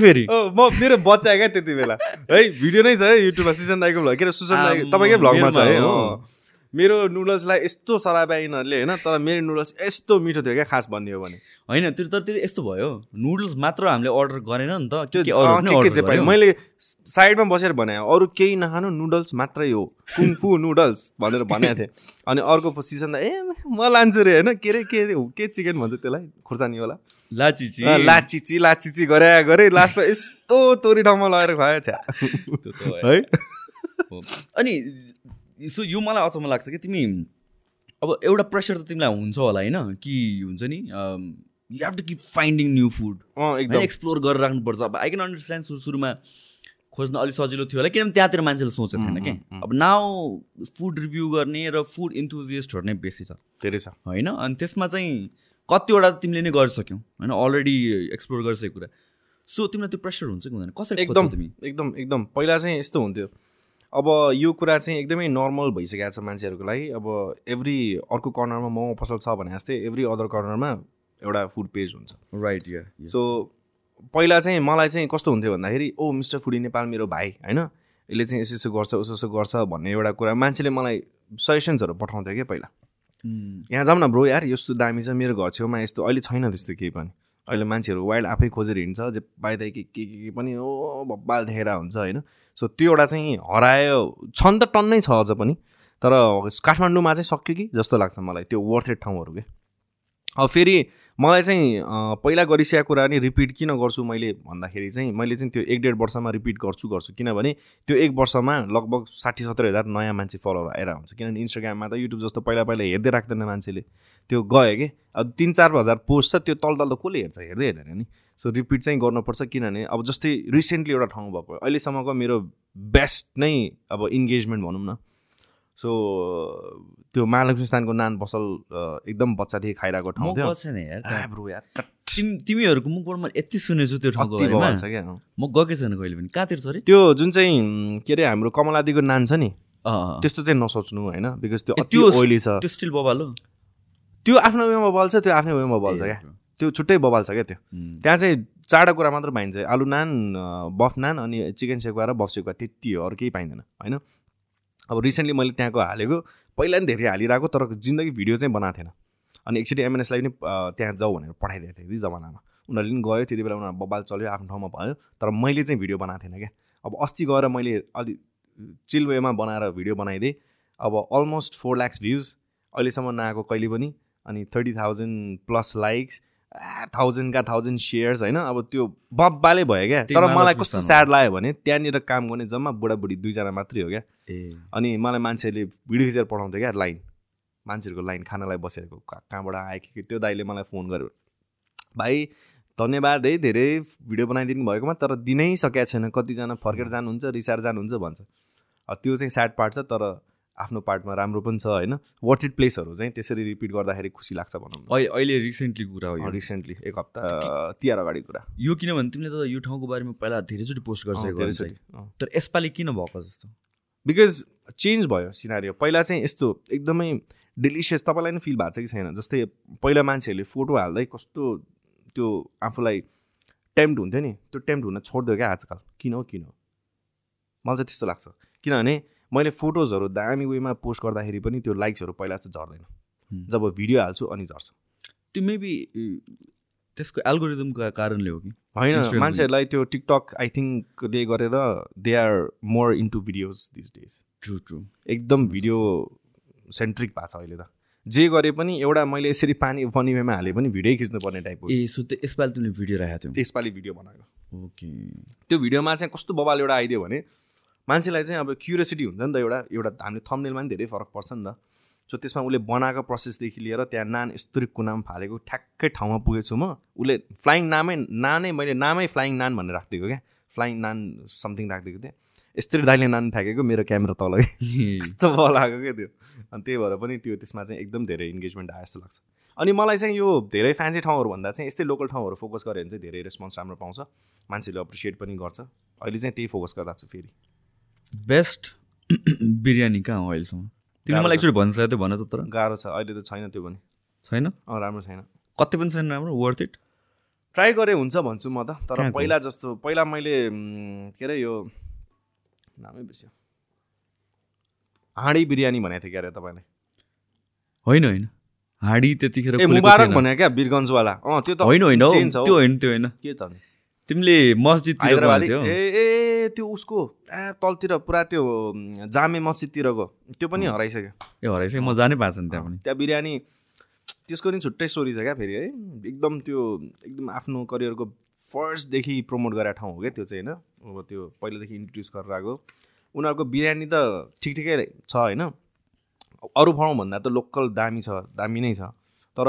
फेरि। म मेरो बच्चा क्या त्यति बेला। है भिडियो नै छ है युट्युबमा सुसन दाईको भ्लग। के अरे सुसन आम्म, तपाईँकै भ्लगमा छ हो? हो। मेरो नुडल्सलाई यस्तो सराबाई यिनीहरूले होइन? तर मेरो नुडल्स यस्तो मिठो थियो क्या खास भन्ने हो भने। होइन त्यो तर त्यो यस्तो भयो। नुडल्स मात्र हामीले अर्डर गरेन नि त। त्यो। मैले साइडमा बसेर भने अरू केही नखानु नुडल्स मात्रै हो। कुङफु नुडल्स भनेर भनेको थिएँ। अनि अर्को सिजन ए म लान्छु रे होइन? के अरे के के चिकन भन्छ त्यसलाई? खुर्सानी होला लाचिची लाचिची लाचिची गरे गरे लास्टमा यस्तो तोरी ठाउँमा लगाएर खुवायो छ्या। त्यो त भयो। है? हो। अनि सो यो मलाई अचम्म लाग्छ कि तिमी अब एउटा प्रेसर त तिमीलाई हुन्छ होला होइन? कि हुन्छ नि you have to keep finding new food एकदम। एक्सप्लोर गरेर राख्नुपर्छ अब आई क्यान अन्डरस्ट्यान्ड सुरु सुरुमा खोज्न अलिक सजिलो थियो होला किनभने त्यहाँतिर मान्छेले सोचेको थिएन कि? अब नाउ फुड रिभ्यू गर्ने र फुड इन्थुजिस्टहरू नै बेसी छ। धेरै छ। होइन अनि त्यसमा चाहिँ कतिवटा तिमीले नै गरिसक्यौ होइन अलरेडी एक्सप्लोर गरिसकेको कुरा। सो तिमीलाई त्यो प्रेसर हुन्छ कि हुँदैन? कसरी एकदम एकदम एकदम। पहिला चाहिँ यस्तो हुन्थ्यो। अब यो कुरा चाहिँ एकदमै नर्मल भइसकेको छ मान्छेहरूको लागि। अब एभ्री अर्को कर्नरमा मोमो पसल छ भने जस्तै एभ्री अदर कर्नरमा एउटा फुड पेज हुन्छ। राइट या सो पहिला चाहिँ मलाई चाहिँ कस्तो हुन्थ्यो भन्दाखेरि ओ मिस्टर फुडी नेपाल मेरो भाइ होइन? यसले चाहिँ यसो यसो गर्छ उसो उसो गर्छ भन्ने एउटा कुरा मान्छेले मलाई सजेसन्सहरू पठाउँथ्यो क्या पहिला। यहाँ जाउँ न ब्रो यार यस्तो दामी छ मेरो घर छेउमा यस्तो अहिले छैन त्यस्तो केही पनि। अहिले मान्छेहरू वाइल्ड आफै खोजेर हिँड्छ जे पाइदा के के के पनि ओ बब्बाल देखेर हुन्छ होइन? सो त्यो एउटा चाहिँ हरायो। छन् त टन्नै छ अझ पनि तर काठमाडौँमा चाहिँ सक्यो कि जस्तो लाग्छ मलाई। त्यो वर्थेड ठाउँहरू के? अब फेरि मलाई चाहिँ पहिला गरिसकेको कुरा नि रिपिट किन गर्छु मैले भन्दाखेरि चाहिँ मैले चाहिँ त्यो एक डेढ वर्षमा रिपिट गर्छु गर्छु। किनभने त्यो एक वर्षमा लगभग साठी सत्तर हजार नयाँ मान्छे फलोवर आएर हुन्छ किनभने इन्स्टाग्राममा त युट्युब जस्तो पहिला पहिला हेर्दै राख्दैन मान्छेले। त्यो गयो कि? अब तिन चार हजार पोस्ट छ त्यो तल तल त कसले हेर्छ? हेर्दै हेर्दैन नि। सो रिपिट चाहिँ गर्नुपर्छ किनभने अब जस्तै रिसेन्टली एउटा ठाउँ भएको अहिलेसम्मको मेरो बेस्ट नै अब इन्गेजमेन्ट भनौँ न। सो त्यो महालक्ष्मी स्थानको नान पसल एकदम बच्चादेखि खाइरहेको म ठाउँ थियो। तिमीहरूको मुखबाट मैले यति सुनेछु त्यो ठाउँको छ क्या। म गएकै छैन कहिले पनि। कहाँतिर छ अरे त्यो जुन चाहिँ के अरे हाम्रो कमलादीको नान छ नि। त्यस्तो चाहिँ नसोच्नु होइन? बिकज त्यो त्यो- ओइली छ। त्यो स्टिल बबाल हो? त्यो आफ्नो वेमा बल्छ त्यो आफ्नै वेमा बल्छ क्या? त्यो छुट्टै बबाल छ क्या त्यो। त्यहाँ चाहिँ चारवटा कुरा मात्र पाइन्छ। आलु नान बफ नान अनि चिकन सेकुवा र बफ सेकुवा त्यति हो अरू केही पाइँदैन होइन? अब रिसेन्टली मैले त्यहाँको हालेको पहिला पनि धेरै हालिरहेको तर जिन्दगी भिडियो चाहिँ बनाएको थिएन। अनि एकचोटि एमएनएसलाई पनि त्यहाँ जाऊ भनेर पठाइदिएको थिएँ त्यति जमानामा। उनीहरूले पनि गयो त्यति बेला उनीहरू बबाल चल्यो आफ्नो ठाउँमा भयो तर मैले चाहिँ भिडियो बनाएको थिएन क्या। अब अस्ति गएर मैले अलि चिल वेमा बनाएर भिडियो बनाइदिएँ। अब अलमोस्ट फोर ल्याक्स भ्युज अहिलेसम्म नआएको कहिले पनि अनि थर्टी थाउजन्ड प्लस लाइक्स थाउजन्डका थाउजन्ड सेयर्स होइन? अब त्यो बब्बाले भयो क्या। तर मलाई कस्तो। स्याड लाग्यो भने त्यहाँनिर काम गर्ने जम्मा बुढाबुढी दुईजना मात्रै हो क्या। अनि मलाई मान्छेले भिडियो खिचेर पठाउँथ्यो क्या लाइन। मान्छेहरूको लाइन खानालाई बसेको कहाँ कहाँबाट आयो के के त्यो दाइले मलाई फोन गर्यो। भाइ धन्यवाद है धेरै भिडियो बनाइदिनु भएकोमा तर दिनै सकेको छैन कतिजना फर्केर जानुहुन्छ रिसाएर जानुहुन्छ भन्छ। त्यो चाहिँ स्याड पार्ट छ तर आफ्नो पार्टमा राम्रो पनि छ होइन? वर्थ इट प्लेसहरू चाहिँ त्यसरी रिपिट गर्दाखेरि खुसी लाग्छ भनौँ न। अहिले अहिले रिसेन्टली कुरा हो यो। रिसेन्टली एक हप्ता तिहार अगाडि कुरा। यो किनभने तिमीले त यो ठाउँको बारेमा पहिला धेरैचोटि पोस्ट अँ। तर यसपालि किन भएको जस्तो? बिकज चेन्ज भयो सिनारियो पहिला चाहिँ यस्तो एकदमै डेलिसियस तपाईँलाई नै फिल भएको छ कि छैन? जस्तै पहिला मान्छेहरूले फोटो हाल्दै कस्तो त्यो आफूलाई टेम्प्ट हुन्थ्यो नि त्यो टेम्प्ट हुन छोडिदियो क्या आजकल। किन हो किन हो? मलाई चाहिँ त्यस्तो लाग्छ। किनभने मैले फोटोजहरू दामी वेमा पोस्ट गर्दाखेरि पनि त्यो लाइक्सहरू पहिला जस्तो झर्दैन। जब भिडियो हाल्छु अनि झर्छ। त्यो मेबी त्यसको एल्गोरिदमको कारणले हो कि? होइन मान्छेहरूलाई त्यो टिकटक आई थिङ्कले गरेर they are more into videos this days true true एकदम भिडियो सेन्ट्रिक भएको छ अहिले त। जे गरे पनि एउटा मैले यसरी पानी फनी वेमा हाले पनि भिडियो खिच्नुपर्ने टाइपको ए सो त्यो यसपालि तिमीले भिडियो राखेको थियौ। त्यसपालि भिडियो बनाएको। ओके। त्यो भिडियोमा चाहिँ कस्तो बबाल एउटा आइदियो भने मान्छेलाई चाहिँ अब क्युरियोसिटी हुन्छ नि त एउटा एउटा हामीले थम्नेलमा पनि धेरै फरक पर्छ नि त। सो त्यसमा उसले बनाएको प्रोसेसदेखि लिएर त्यहाँ नान यस्तरी कुनामा फालेको ठ्याक्कै ठाउँमा पुगेको छु म। उसले फ्लाइङ नामै नानै मैले नामै फ्लाइङ नान भनेर राखिदिएको क्या। फ्लाइङ नान समथिङ राखिदिएको थिएँ। यस्तरी दाइले नान फ्याँकेको मेरो क्यामेरा तल कस्तो बल आएको क्या त्यो। अनि त्यही भएर पनि त्यो त्यसमा चाहिँ एकदम धेरै इन्गेजमेन्ट आयो जस्तो लाग्छ। अनि मलाई चाहिँ यो धेरै फ्यान्सी ठाउँहरूभन्दा चाहिँ यस्तै लोकल ठाउँहरू फोकस गऱ्यो भने चाहिँ धेरै रेस्पोन्स राम्रो पाउँछ। मान्छेले अप्रिसिएट पनि गर्छ। अहिले चाहिँ त्यही फोकस गरिरहेको छु फेरि। बेस्ट बिरयानी कहाँ हो अहिलेसम्म? तिमीले मलाई। एकचोटि भन्छ त्यो भन त तर। गाह्रो छ। अहिले त छैन त्यो पनि। छैन? अँ राम्रो छैन। कति पनि छैन राम्रो? वर्थ इट ट्राई गरे हुन्छ भन्छु म त। तर? पहिला जस्तो पहिला मैले के अरे यो नामै बिर्स्यो। हाँडी बिरयानी भनेको थिएँ क्या अरे तपाईँले। होइन होइन। हाडी त्यतिखेर मुबारक। भने क्या वीरगन्जवाला अँ त्यो त होइन होइन। त्यो होइन त्यो होइन। के त? तिमीले मस्जिदतिर थियो ए ए त्यो उसको ए तलतिर पुरा त्यो जामे मस्जिदतिरको। त्यो पनि हराइसक्यो। ए हराइस म जानै पाएको छैन त्यहाँ पनि। त्यहाँ बिरयानी त्यसको नि छुट्टै स्टोरी छ क्या फेरि है? एकदम त्यो एकदम आफ्नो करियरको फर्स्टदेखि प्रमोट गरेर ठाउँ हो क्या त्यो चाहिँ होइन? अब त्यो पहिलादेखि इन्ट्रोड्युस गरेर आएको। उनीहरूको बिरयानी त ठिक ठिकै छ होइन? अरू ठाउँभन्दा त लोकल दामी छ दामी नै छ। तर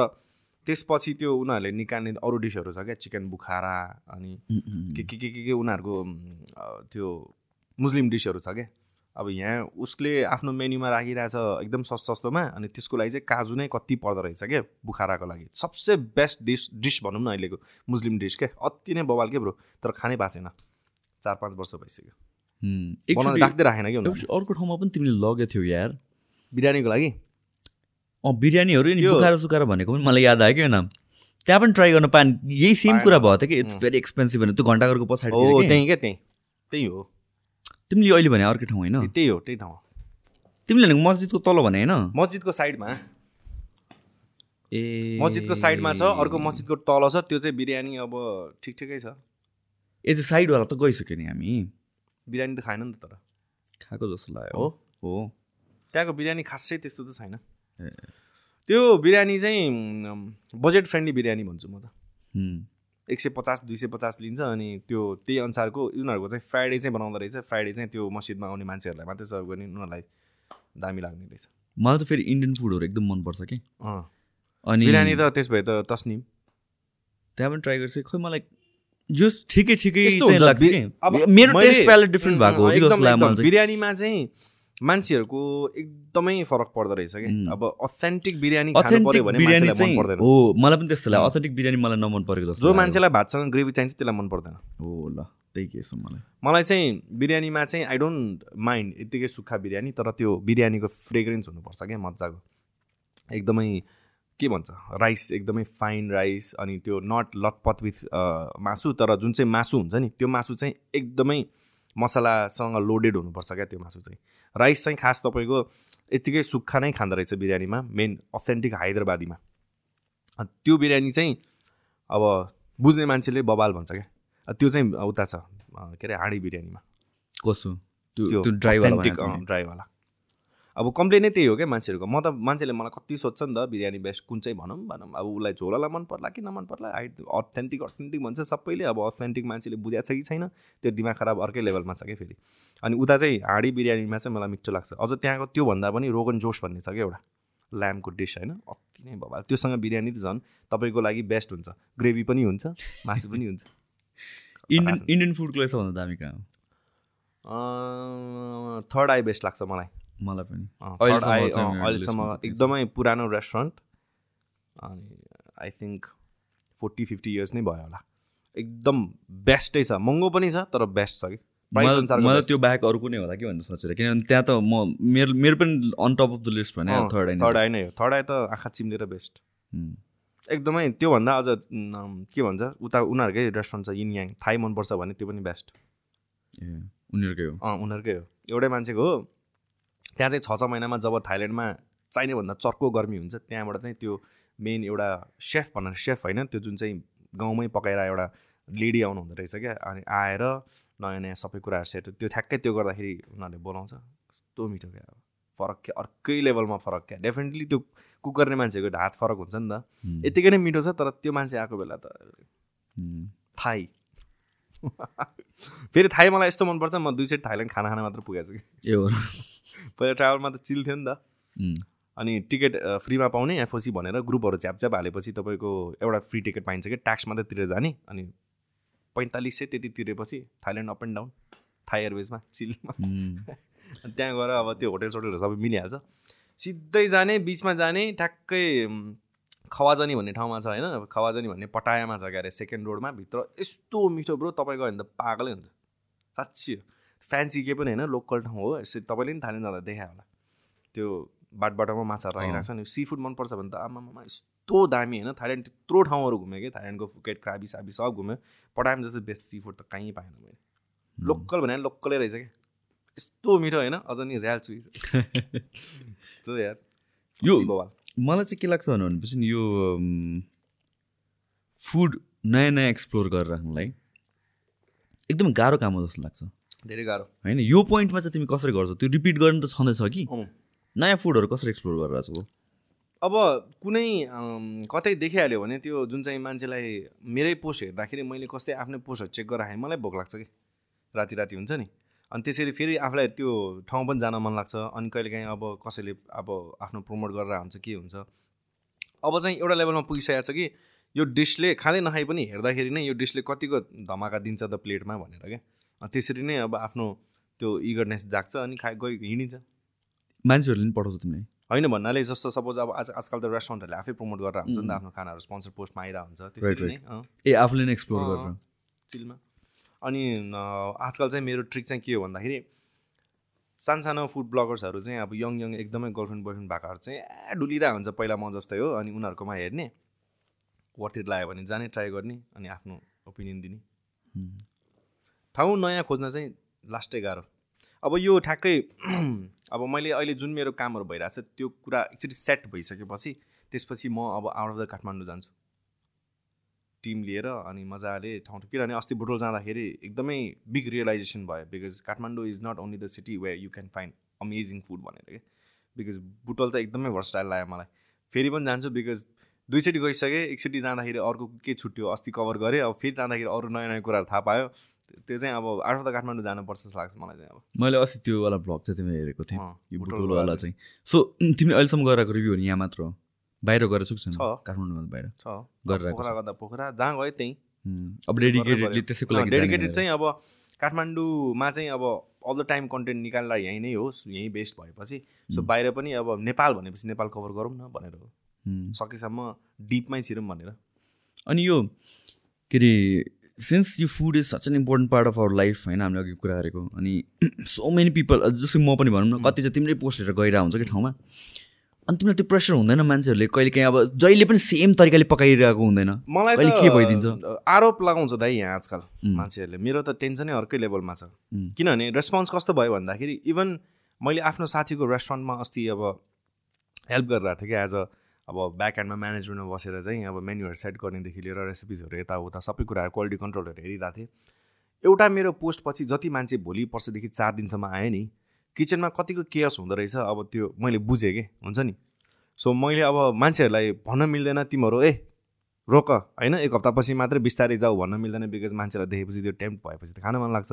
त्यसपछि त्यो उनीहरूले निकाल्ने अरू डिसहरू छ क्या चिकन बुखारा अनि के के के के के उनीहरूको त्यो मुस्लिम डिसहरू छ क्या। अब यहाँ उसले आफ्नो मेन्यूमा राखिरहेछ एकदम सस्तो सस्तोमा अनि त्यसको लागि चाहिँ काजु नै कति पर्दो रहेछ क्या बुखाराको लागि। सबसे बेस्ट डिस डिस भनौँ न अहिलेको मुस्लिम डिस क्या अति नै बवाल के ब्रो? तर खानै पाएको छैन चार पाँच वर्ष भइसक्यो। राख्दै राखेन कि उनीहरूले। एकचोटि अर्को ठाउँमा पनि तिमीले लगेको थियौ यार। बिरयानीको लागि? अँ बिरयानीहरू नि बुखारा सुखारा भनेको पनि मलाई याद आयो कि नाम। त्यहाँ पनि ट्राई गर्न पाएँ यही सेम पाएन। कुरा भयो त कि इट्स भेरी एक्सपेन्सिभ भने त्यो घन्टाघरको पछाडि हो त्यहीँ क्या त्यहीँ? त्यही हो। तिमीले अहिले भने अर्कै ठाउँ होइन? त्यही हो त्यही ठाउँ। तिमीले भनेको मस्जिदको तल भने होइन? मस्जिदको साइडमा। ए। मस्जिदको साइडमा छ अर्को मस्जिदको तल छ त्यो चाहिँ बिरयानी अब ठिक ठिकै छ। ए त्यो साइडवाला त गइसक्यो नि हामी। बिरयानी त खाएन नि त तर। खाएको जस्तो लाग्यो। हो। हो। त्यहाँको बिरयानी खासै त्यस्तो त छैन। त्यो बिरयानी चाहिँ बजेट फ्रेन्डली बिरयानी भन्छु म त। एक सय पचास दुई सय पचास लिन्छ अनि त्यो त्यही अनुसारको उनीहरूको चाहिँ फ्राइडे चाहिँ बनाउँदो रहेछ। फ्राइडे चाहिँ त्यो मस्जिदमा आउने मान्छेहरूलाई मात्रै सर्भ गर्ने उनीहरूलाई दामी लाग्ने रहेछ। मलाई त फेरि इन्डियन फुडहरू एकदम मनपर्छ कि। अनि बिरयानी त त्यस भए त तस्निम। त्यहाँ पनि ट्राई गर्छु। खै मलाई जो ठिकै ठिकै लाग्छ मेरो टेस्ट प्यालेट डिफ्रेन्ट भएको बिरयानीमा चाहिँ मान्छेहरूको एकदमै फरक पर्दो रहेछ कि? अब अथेन्टिक बिरयानी पर्दैन हो मलाई पनि त्यस्तो लाग्यो। अथेन्टिक बिरयानी मलाई नमन परेको जस्तो जो। मान्छेलाई भातसँग ग्रेभी चाहिन्छ त्यसलाई मन पर्दैन। हो ल त्यही केस हो मलाई। मलाई चाहिँ बिरयानीमा चाहिँ आई डोन्ट माइन्ड यत्तिकै सुक्खा बिरयानी तर त्यो बिरयानीको फ्रेग्रेन्स हुनुपर्छ क्या मजाको एकदमै के भन्छ? राइस एकदमै फाइन राइस अनि त्यो नट लतपत विथ मासु तर जुन चाहिँ मासु हुन्छ नि त्यो मासु चाहिँ एकदमै मसलासँग लोडेड हुनुपर्छ क्या त्यो मासु चाहिँ। राइस चाहिँ खास तपाईँको यत्तिकै सुक्खा नै खाँदो रहेछ बिरयानीमा मेन अथेन्टिक हैदराबादीमा। त्यो बिरयानी चाहिँ अब बुझ्ने मान्छेले बबाल भन्छ क्या। त्यो चाहिँ उता छ के अरे हाँडी बिरयानीमा। कसो? त्यो ड्राइभर ड्राईवाला। अब कम्प्लेनै त्यही हो क्या मान्छेहरूको। म त मान्छेले मलाई कति सोध्छ नि त बिरयानी बेस्ट कुन चाहिँ भनौँ भनौँ। अब उसलाई झोलालाई मन पर्ला कि नमन पर्ला? हाइट अथेन्टिक अथेन्टिक भन्छ सबैले। अब अथेन्टिक मान्छेले बुझाएको छ कि छैन त्यो दिमाग खराब अर्कै लेभलमा छ क्या फेरि। अनि उता चाहिँ हाँडी बिरयानीमा चाहिँ मलाई मिठो लाग्छ। अझ त्यहाँको त्योभन्दा पनि रोगन जोस भन्ने छ क्या एउटा ल्याम्पको डिस होइन। अति नै भबाल त्योसँग बिरयानी त झन् तपाईँको लागि बेस्ट हुन्छ। ग्रेभी पनि हुन्छ मासु पनि हुन्छ। इन्डियन इन्डियन फुडको सबभन्दा दामी कहाँ थर्ड आई बेस्ट लाग्छ मलाई। मलाई पनि। अहिलेसम्म एकदमै पुरानो रेस्टुरेन्ट अनि I think forty fifty years नै भयो होला। एकदम बेस्टै छ। महँगो पनि छ तर बेस्ट छ कि। मलाई। त्यो बाहेक अरू कुनै होला कि भनेर सोचेर। किनभने त्यहाँ त म मेरो मेरो पनि on top of the list भने थर्ड थर्ड आइन आई नै हो। थर्ड आई त आँखा चिम्लेर बेस्ट एकदमै त्योभन्दा अझ के भन्छ उता उनीहरूकै रेस्टुरेन्ट छ यिन याङ थाई मनपर्छ भने त्यो पनि बेस्ट ए उनीहरूकै हो। अँ उनीहरूकै हो। एउटै मान्छेको हो। त्यहाँ चाहिँ छ छ महिनामा जब थाइल्यान्डमा चाहिने भन्दा चर्को गर्मी हुन्छ त्यहाँबाट चाहिँ त्यो मेन एउटा सेफ भनेर सेफ होइन त्यो जुन चाहिँ गाउँमै पकाएर एउटा लेडी आउनु हुँदो रहेछ क्या अनि आएर नयाँ नयाँ सबै कुराहरू सेट त्यो ठ्याक्कै त्यो गर्दाखेरि उनीहरूले बोलाउँछ। कस्तो मिठो क्या अब फरक क्या अर्कै लेभलमा फरक क्या। डेफिनेटली त्यो कुक गर्ने मान्छेको हात फरक हुन्छ नि त। यत्तिकै नै मिठो छ तर त्यो मान्छे आएको बेला त थाई। फेरि थाई मलाई यस्तो मनपर्छ म दुई सेट थाइल्यान्ड खाना खाना मात्र पुगेको छु कि। ए हो। पहिला ट्राभलमा त चिल थियो नि त। अनि टिकट फ्रीमा पाउने एफओसी भनेर ग्रुपहरू झ्यापझ्याप हालेपछि तपाईँको एउटा फ्री टिकट पाइन्छ कि ट्याक्स मात्रै तिरेर जाने अनि पैँतालिस सय त्यति तिरेपछि Thailand up and down Thai एयरवेजमा चिलमा। त्यहाँ गएर अब त्यो होटेल सोटेलहरू सबै मिलिहाल्छ। सिधै जाने बिचमा जाने ठ्याक्कै खवाजनी भन्ने ठाउँमा छ होइन खवाजनी भन्ने पटायामा छ क्या अरे सेकेन्ड रोडमा भित्र यस्तो मिठो ब्रो तपाईँ गयो भने त पागलै हुन्छ। साँच्ची हो। फ्यान्सी केही पनि होइन लोकल ठाउँ हो यसरी तपाईँले पनि थाइल्यान्ड जाँदा देखायो होला। त्यो बाटोबाटोमा माछाहरू राखिरहेको छ नि सी फुड मनपर्छ भने त आमामा यस्तो दामी होइन थाइल्यान्ड त्यत्रो ठाउँहरू घुमेँ कि थाइल्यान्डको फुकेट क्राबी साबी सब घुमेँ पटायमा जस्तो बेस्ट सी फुड त कहीँ पाएन मैले। लोकल भने लोकलै रहेछ क्या। यस्तो मिठो होइन अझ नि ऱ्याल चुई यस्तो यार। यो। मलाई चाहिँ के लाग्छ भनेपछि नि यो फुड नयाँ नयाँ एक्सप्लोर गरेर राख्नुलाई एकदम गाह्रो काम हो जस्तो लाग्छ। धेरै गाह्रो। होइन यो पोइन्टमा चाहिँ तिमी कसरी गर्छौ? त्यो रिपिट गर्नु त छँदैछ कि। नयाँ फुडहरू कसरी एक्सप्लोर गरेर छौ अब कुनै कतै देखिहाल्यो भने त्यो जुन चाहिँ मान्छेलाई मेरै पोस्ट हेर्दाखेरि मैले कस्तै आफ्नै पोस्टहरू चेक गरेर मलाई भोक लाग्छ कि? राति राति हुन्छ नि। अनि त्यसरी फेरि आफूलाई त्यो ठाउँ पनि जान मन लाग्छ। अनि कहिलेकाहीँ अब कसैले अब आफ्नो प्रमोट गरेर हुन्छ के हुन्छ। अब चाहिँ एउटा लेभलमा पुगिसकेको छ कि यो डिसले खाँदै नखाइ पनि हेर्दाखेरि नै यो डिसले कतिको धमाका दिन्छ त प्लेटमा भनेर क्या। त्यसरी नै अब आफ्नो त्यो इगरनेस जाग्छ अनि खा गइ हिँडिन्छ। मान्छेहरूले पनि पठाउँछ तिमीलाई। होइन भन्नाले जस्तो सपोज अब आज आजकल त रेस्टुरेन्टहरूले आफै प्रमोट गरेर हुन्छ नि त आफ्नो खानाहरू स्पोन्सर पोस्टमा आइरहेको हुन्छ त्यसरी नै ए आफूले नै एक्सप्लोर गरेर। चिलमा। अनि आजकल चाहिँ मेरो ट्रिक चाहिँ के हो भन्दाखेरि सानसानो फुड ब्लगर्सहरू चाहिँ अब यङ यङ एकदमै गर्लफ्रेन्ड बोयफ्रेन्ड भएकाहरू चाहिँ ए डुलिरहेको हुन्छ पहिला म जस्तै हो अनि उनीहरूकोमा हेर्ने। वर्थ इट लाग्यो भने जाने ट्राई गर्ने अनि आफ्नो ओपिनियन दिने। ठाउँ नयाँ खोज्न चाहिँ लास्टै गाह्रो। अब यो ठ्याक्कै अब मैले अहिले जुन मेरो कामहरू भइरहेको छ त्यो कुरा एकचोटि सेट भइसकेपछि त्यसपछि म अब आउट अफ द काठमाडौँ जान्छु। टिम लिएर अनि मजाले ठाउँ ठाउँ किनभने अस्ति बुटोल जाँदाखेरि एकदमै बिग रियलाइजेसन भयो because Kathmandu is not only the city way you can find amazing food भनेर क्या बिकज बुटोल त एकदमै भर्सटाइल लाग्यो मलाई। फेरि पनि जान्छु बिकज दुईचोटि गइसकेँ एकचोटि जाँदाखेरि अर्को के छुट्यो अस्ति कभर गरेँ अब फेरि जाँदाखेरि अरू नयाँ नयाँ कुराहरू थाहा पायो। त्यो चाहिँ अब आउट अफ द काठमाडौँ जानुपर्छ जस्तो लाग्छ मलाई चाहिँ अब। मैले अस्ति त्यो वाला भ्लग चाहिँ तिमीले हेरेको थिएँ। यो बुटोल बुटोलवाला वाला चाहिँ। सो तिमीले अहिलेसम्म गराएको रिभ्यूहरू यहाँ मात्र हो? बाहिर गएर छु छैन छ। काठमाडौँ बाहिर। छ। गरिरहेको पोखरा गर्दा पोखरा जहाँ गयो त्यहीँ। अब डेडिकेटेडली त्यसैको लागि डेडिकेटेड। चाहिँ अब काठमाडौँमा चाहिँ अब अल द टाइम कन्टेन्ट निकाल्दा यहीँ नै होस् यहीँ बेस्ट भएपछि। सो बाहिर पनि अब नेपाल भनेपछि नेपाल कभर गरौँ न भनेर हो. सकेसम्म डिपमै छिरौँ भनेर। अनि यो के अरे सिन्स यो food is such an important part of our life होइन हामीले अघि कुरा गरेको अनि सो मेनी पिपल जस्तै म पनि भनौँ न कति चाहिँ तिम्रै पोस्ट हेरेर गइरहेको हुन्छ कि ठाउँमा अनि तिमीलाई त्यो प्रेसर हुँदैन मान्छेहरूले कहिले काहीँ अब जहिले पनि सेम तरिकाले पकाइरहेको हुँदैन। मलाई कहिले के भइदिन्छ? आरोप लगाउँछ दाइ यहाँ आजकल मान्छेहरूले मेरो त टेन्सनै अर्कै लेभलमा छ. किनभने रेस्पोन्स कस्तो भयो भन्दाखेरि इभन मैले आफ्नो साथीको रेस्टुरेन्टमा अस्ति अब हेल्प गरिरहेको थिएँ कि एज अ अब ब्याक एन्डमा म्यानेजमेन्टमा बसेर चाहिँ अब मेन्युहरू सेट गर्नेदेखि लिएर रेसिपिजहरू यताउता सबै कुराहरू क्वालिटी कन्ट्रोलहरू हेरिरहेको थिएँ। एउटा मेरो पोस्टपछि जति मान्छे भोलि पर्सिदेखि चार दिनसम्म आयो नि किचनमा कतिको केयर्स हुँदो रहेछ अब त्यो मैले बुझेँ कि हुन्छ नि? सो मैले अब मान्छेहरूलाई भन्न मिल्दैन तिमीहरू ए रोक होइन एक हप्तापछि मात्रै बिस्तारै जाऊ भन्न मिल्दैन बिकज मान्छेलाई देखेपछि त्यो टेम्प भएपछि त खान मन लाग्छ।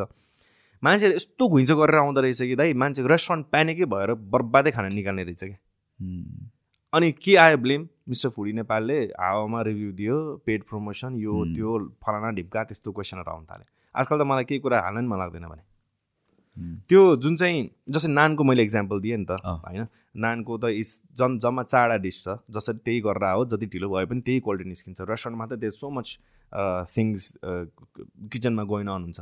मान्छेहरू यस्तो घुइँचो गरेर आउँदो रहेछ कि दाइ मान्छेको रेस्टुरेन्ट प्यानिकै भएर बर्बादै खाना निकाल्ने रहेछ कि? उम्. अनि के आयो ब्लेम? मिस्टर फुडी नेपालले हावामा रिभ्यू दियो पेड प्रमोसन यो. त्यो फलाना ढिप्का त्यस्तो क्वेसनहरू आउनु थाल्यो आजकल त मलाई केही कुरा हाल्न नि मन लाग्दैन भने. त्यो जुन चाहिँ जस्तै नानको मैले इक्जाम्पल दिएँ नि त. होइन? नानको त इस जन जम्मा चारवटा डिस छ जसरी त्यही गरेर आओ जति ढिलो भए पनि त्यही क्वालिटी निस्किन्छ। रेस्टुरेन्टमा त देयर सो मच थिङ्स किचनमा गोइन हुन्छ।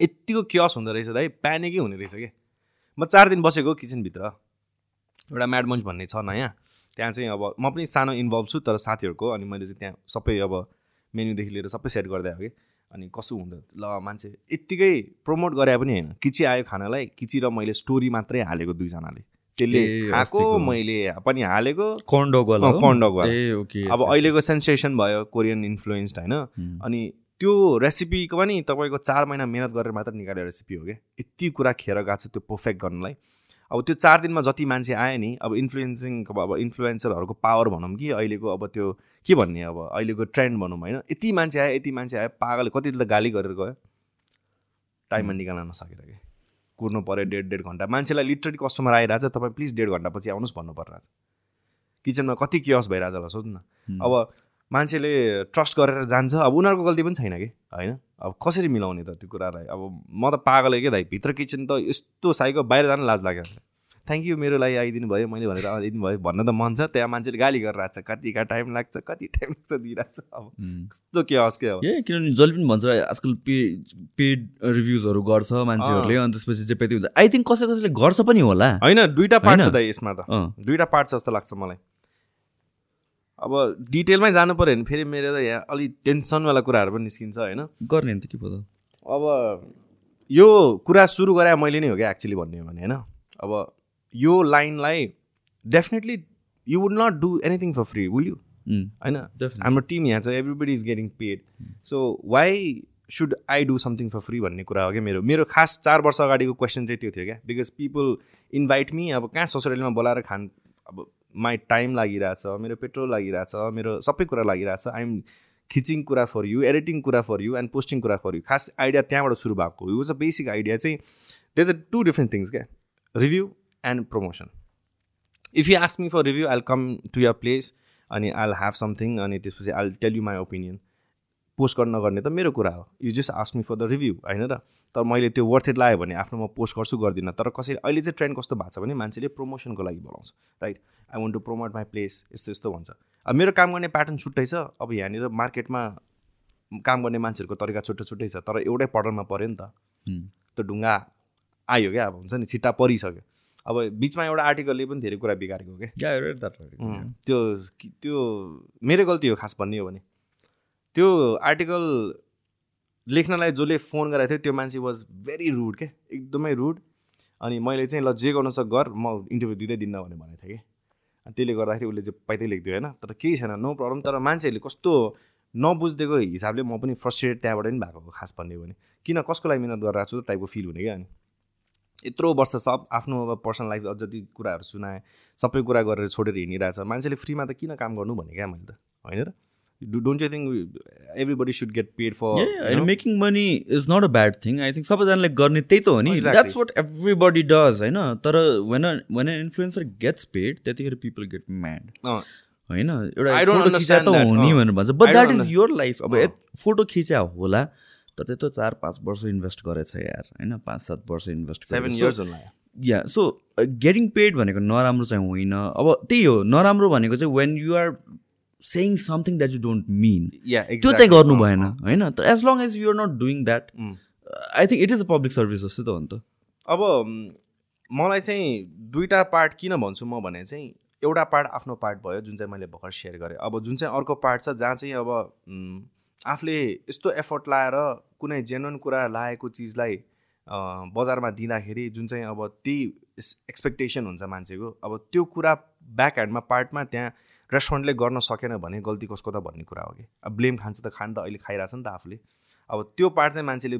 यत्तिको क्यस हुँदो रहेछ दाइ प्यानिकै हुने रहेछ कि? म चार दिन बसेको किचनभित्र एउटा म्याड मन्च भन्ने छ नयाँ। त्यहाँ चाहिँ अब म पनि सानो इन्भल्भ छु तर साथीहरूको अनि मैले चाहिँ त्यहाँ सबै अब मेन्युदेखि लिएर सबै सेट गर्दै आएको कि अनि कसो हुँदो ल मान्छे यत्तिकै प्रमोट गरे पनि होइन किची आयो खानालाई किची र मैले स्टोरी मात्रै हालेको दुईजनाले त्यसले खाएको। मैले पनि हालेको कर्न डग वाला अँ, हो? कर्न डग वाला। ए ओके अब अहिलेको सेन्सेसन भयो कोरियन इन्फ्लुएन्स्ड होइन. अनि त्यो रेसिपीको पनि तपाईँको चार महिना मिहिनेत गरेर मात्र निकालेको रेसिपी हो क्या यति कुरा खेर गएको छ त्यो पर्फेक्ट गर्नलाई अब त्यो चार दिनमा जति मान्छे आयो नि अब इन्फ्लुएन्सिङ अब इन्फ्लुएन्सरहरूको पावर भनौँ कि अहिलेको अब त्यो के भन्ने अब अहिलेको ट्रेन्ड भनौँ होइन यति मान्छे आयो यति मान्छे आयो पागल कति त गाली गरेर गयो। टाइममा निकाल्न नसकेर कि? कुर्नु पऱ्यो डेढ डेढ घन्टा। मान्छेलाई लिटरली कस्टमर आइरहेछ तपाईँ प्लिज डेढ घन्टापछि आउनुहोस् भन्नु परिरहेछ। किचनमा कति क्योस भइरहेछ होला सोध्नु न. अब मान्छेले ट्रस्ट गरेर जान्छ। अब उनीहरूको गल्ती पनि छैन कि? होइन? अब कसरी मिलाउने त त्यो कुरालाई? अब म त पागलै के दाइ? भित्र किचन त यस्तो साइको बाहिर जान लाज लाग्यो थ्याङ्क यू मेरो लागि आइदिनु भयो मैले भनेर आइदिनु भयो भन्न त मन छ। त्यहाँ मान्छेले गाली गरेर आएको छ कतिका टाइम लाग्छ कति टाइम लाग्छ दिइरहेको छ अब. कस्तो के हस् के अब ए किनभने जसले पनि भन्छ आजकल पे पेड रिभ्युजहरू गर्छ मान्छेहरूले। अनि त्यसपछि चाहिँ पेति हुन्छ आई थिङ्क कसै कसैले गर्छ पनि होला। होइन दुइटा पार्ट छ? दाइ यसमा त। दुइटा पार्ट छ जस्तो लाग्छ मलाई। अब डिटेलमै जानु पऱ्यो भने फेरि मेरो त यहाँ अलिक टेन्सनवाला कुराहरू पनि निस्किन्छ होइन। गर्ने नि त के पो अब यो कुरा सुरु गरे मैले नै हो क्या एक्चुली भन्ने हो भने होइन। अब यो लाइनलाई definitely you would not do anything for free will you होइन? हाम्रो टिम यहाँ छ everybody is getting paid so why should I do something for free भन्ने कुरा हो क्या मेरो? मेरो खास चार वर्ष अगाडिको क्वेसन चाहिँ त्यो थियो क्या। बिकज पिपल इन्भाइट मी अब कहाँ ससुरालीमा बोलाएर खान अब माई टाइम लागिरहेछ मेरो पेट्रोल लागिरहेछ मेरो सबै कुरा लागिरहेछ। आइएम खिचिङ कुरा फर यु एडिटिङ कुरा फर यु एन्ड पोस्टिङ कुरा फर यु खास आइडिया त्यहाँबाट सुरु भएको यो चाहिँ बेसिक आइडिया चाहिँ देज अ टु डिफ्रेन्ट थिङ्स क्या? Review and promotion if you ask me for review I'll come to your place अनि आइल ह्याभ समथिङ अनि त्यसपछि I'll tell you my opinion post गर्न नगर्ने त मेरो कुरा हो। You just ask me for the review होइन र? तर मैले त्यो वर्थ इट लाग्यो भने आफ्नो म पोस्ट गर्छु गर्दिनँ। तर कसरी अहिले चाहिँ ट्रेन्ड कस्तो भएको छ भने मान्छेले प्रमोसनको लागि बोलाउँछ right I want to promote my place यस्तो यस्तो भन्छ। अब मेरो काम गर्ने प्याटर्न छुट्टै छ। अब यहाँनिर मार्केटमा काम गर्ने मान्छेहरूको तरिका छुट्टै छुट्टै छ। तर एउटै पटलमा पऱ्यो नि त। त्यो ढुङ्गा आयो क्या अब हुन्छ नि छिट्टा परिसक्यो। अब बिचमा एउटा आर्टिकलले पनि धेरै कुरा बिगारेको क्या। त्यो त्यो मेरो गल्ती हो खास भन्ने हो भने। त्यो आर्टिकल लेख्नलाई जसले फोन गरेको थियो त्यो मान्छे वाज भेरी रुड के? एकदमै रुड अनि मैले चाहिँ ल जे गर्नु सक् गर म इन्टरभ्यू दिँदै दिन्न भनेर भनेको थिएँ कि? त्यसले गर्दाखेरि उसले चाहिँ पाइतै लेखिदियो होइन? तर केही छैन नो प्रब्लम तर मान्छेहरूले कस्तो नबुझिदिएको हिसाबले म पनि फ्रस्ट्रेटेड त्यहाँबाट पनि भएको खास भन्ने हो भने। किन कसको लागि मिहिनेत गरिरहेको छु टाइपको फिल हुने क्या अनि यत्रो वर्ष सब आफ्नो अब पर्सनल लाइफ जति कुराहरू सुनाएँ सबै कुरा गरेर छोडेर हिँडिरहेछ। मान्छेले फ्रीमा त किन काम गर्नु भने क्या मैले त होइन र? Don't you think everybody should get paid for making money is not a bad thing I think सबैजनाले गर्ने त्यही त हो नि. द्याट्स वाट एभ्रीबडी डज होइन तर when when influencer gets paid त्यतिखेर पिपल गेट म्याड होइन एउटा फोटो खिचा त that. हो नि. भनेर भन्छ but that is your life अब. फोटो खिचा होला तर त्यत्रो चार पाँच वर्ष इन्भेस्ट गरेछ यार होइन पाँच सात वर्ष इन्भेस्ट सेभेन इयर्स होला या सो गेटिङ पेड भनेको नराम्रो चाहिँ होइन अब त्यही हो नराम्रो भनेको चाहिँ when you are saying something that you don't mean त्यो चाहिँ गर्नु भएन होइन? तर as long as you're not doing that I think it is a public service जस्तै त हो नि त अब मलाई चाहिँ दुईवटा पार्ट किन भन्छु म भने चाहिँ एउटा पार्ट आफ्नो पार्ट भयो जुन चाहिँ मैले भर्खर सेयर गरेँ। अब जुन चाहिँ अर्को पार्ट छ जहाँ चाहिँ अब आफूले यस्तो एफर्ट लाएर कुनै जेन्युन कुरा लागेको चिजलाई बजारमा दिँदाखेरि जुन चाहिँ अब त्यही एक्सपेक्टेसन हुन्छ मान्छेको अब त्यो कुरा ब्याक ह्यान्डमा पार्टमा त्यहाँ रेस्टुरेन्टले गर्न सकेन भने गल्ती कसको त भन्ने कुरा हो कि? अब ब्लेम खान्छ त खान त अहिले खाइरहेछ नि त आफूले। अब त्यो पार्ट चाहिँ मान्छेले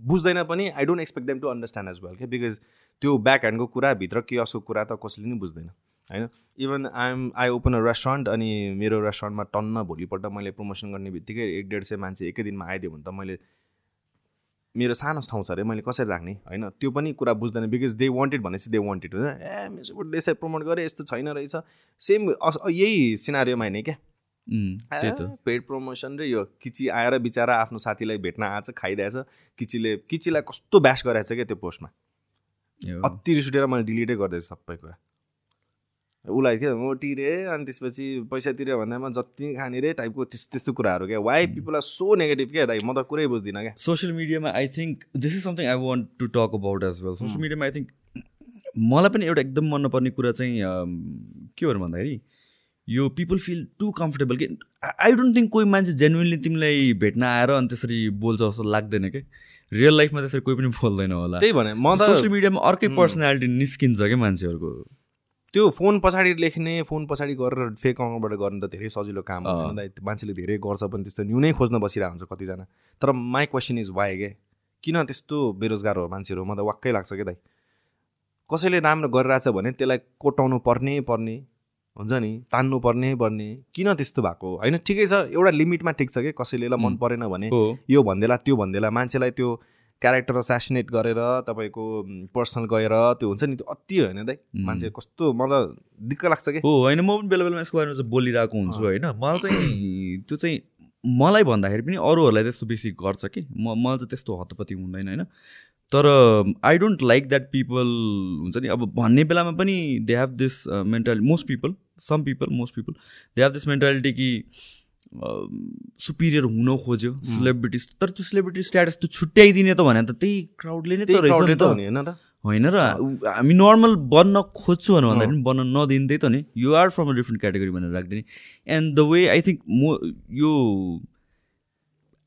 बुझ्दैन पनि I don't expect them to understand as well क्या बिकज त्यो ब्याक ह्यान्डको कुरा भित्र के असो कुरा त कसैले नि बुझ्दैन होइन? Even I'm I open a restaurant अनि मेरो रेस्टुरेन्टमा टन्न भोलिपल्ट मैले प्रमोसन गर्ने बित्तिकै एक डेढ सय मान्छे एकै दिनमा आइदियो भने त मैले मेरो सानो ठाउँ छ अरे मैले कसरी राख्ने? होइन त्यो पनि कुरा बुझ्दैन। बिकज दे वान्टेड भनेपछि दे वान्टेड हुन्छ ए मेसोबाट यसरी प्रमोट गरेँ यस्तो छैन रहेछ। सेम यही सिनारीमा होइन क्या? पेड प्रमोसन र यो किची आएर बिचरा आफ्नो साथीलाई भेट्न आएछ खाइदिएछ। किचीले किचीलाई कस्तो ब्यास गराएछ क्या त्यो पोस्टमा? अति रिस उठेर मैले डिलिटै गर्दैछु सबै कुरा। उसलाई के मोटी रे अनि त्यसपछि पैसा तिर्यो भन्दामा जति खाने रे टाइपको त्यस्तो त्यस्तो कुराहरू क्या। Why people are so negative क्या दाइ? म त कुरै बुझ्दिनँ क्या। सोसियल मिडियामा I think this is something I want to talk about as well social मिडियामा आई थिङ्क मलाई पनि एउटा एकदम मन नपर्ने कुरा चाहिँ के हो भन्दाखेरि यो पिपल फिल टु कम्फर्टेबल कि आई डोन्ट थिङ्क कोही मान्छे जेन्युनली तिमीलाई भेट्न आएर अनि त्यसरी बोल्छ जस्तो लाग्दैन क्या रियल लाइफमा त्यसरी कोही पनि बोल्दैन होला। त्यही भने म त सोसियल मिडियामा अर्कै पर्सनालिटी निस्किन्छ क्या मान्छेहरूको। त्यो फोन पछाडि लेख्ने फोन पछाडि गरेर फेक अकाउन्टबाट गर्ने त धेरै सजिलो काम हो? मान्छेले धेरै गर्छ पनि त्यस्तो न्यु नै खोज्न बसिरहेको हुन्छ कतिजना। तर माई क्वेसन इज वाइ के? किन त्यस्तो बेरोजगार हो मान्छेहरू? म त वाक्कै लाग्छ क्या दाइ? कसैले राम्रो गरिरहेछ भने त्यसलाई कोटाउनु पर्ने पर्ने हुन्छ नि तान्नु पर्ने पर्ने। किन त्यस्तो भएको? होइन ठिकै छ एउटा लिमिटमा ठिक छ कि? कसैले मन परेन भने यो भन्देला त्यो भन्देला मान्छेलाई त्यो क्यारेक्टर एसासिनेट गरेर तपाईँको पर्सनल गएर त्यो हुन्छ नि त्यो अति होइन दाइ। मान्छे कस्तो मलाई दिक्क लाग्छ कि? हो होइन म पनि बेला बेलामा यसको बारेमा चाहिँ बोलिरहेको हुन्छु होइन। मलाई चाहिँ त्यो चाहिँ मलाई भन्दाखेरि पनि अरूहरूलाई त्यस्तो बेसी गर्छ कि। म मलाई चाहिँ त्यस्तो हतपति हुँदैन होइन। तर I don't like that people हुन्छ नि अब भन्ने बेलामा पनि they have this mentality most people some people most people they have this mentality कि सुपिरियर हुन खोज्यो सेलिब्रिटी तर त्यो सेलिब्रिटी स्ट्याटस त्यो छुट्याइदिने त भने त त्यही क्राउडले नै त रहेछ त। होइन र। हामी नर्मल बन्न खोज्छु भने भन्दाखेरि पनि बन्न नदिने त्यही त नि। You are from a different category भनेर राखिदिने। And the way I think म यो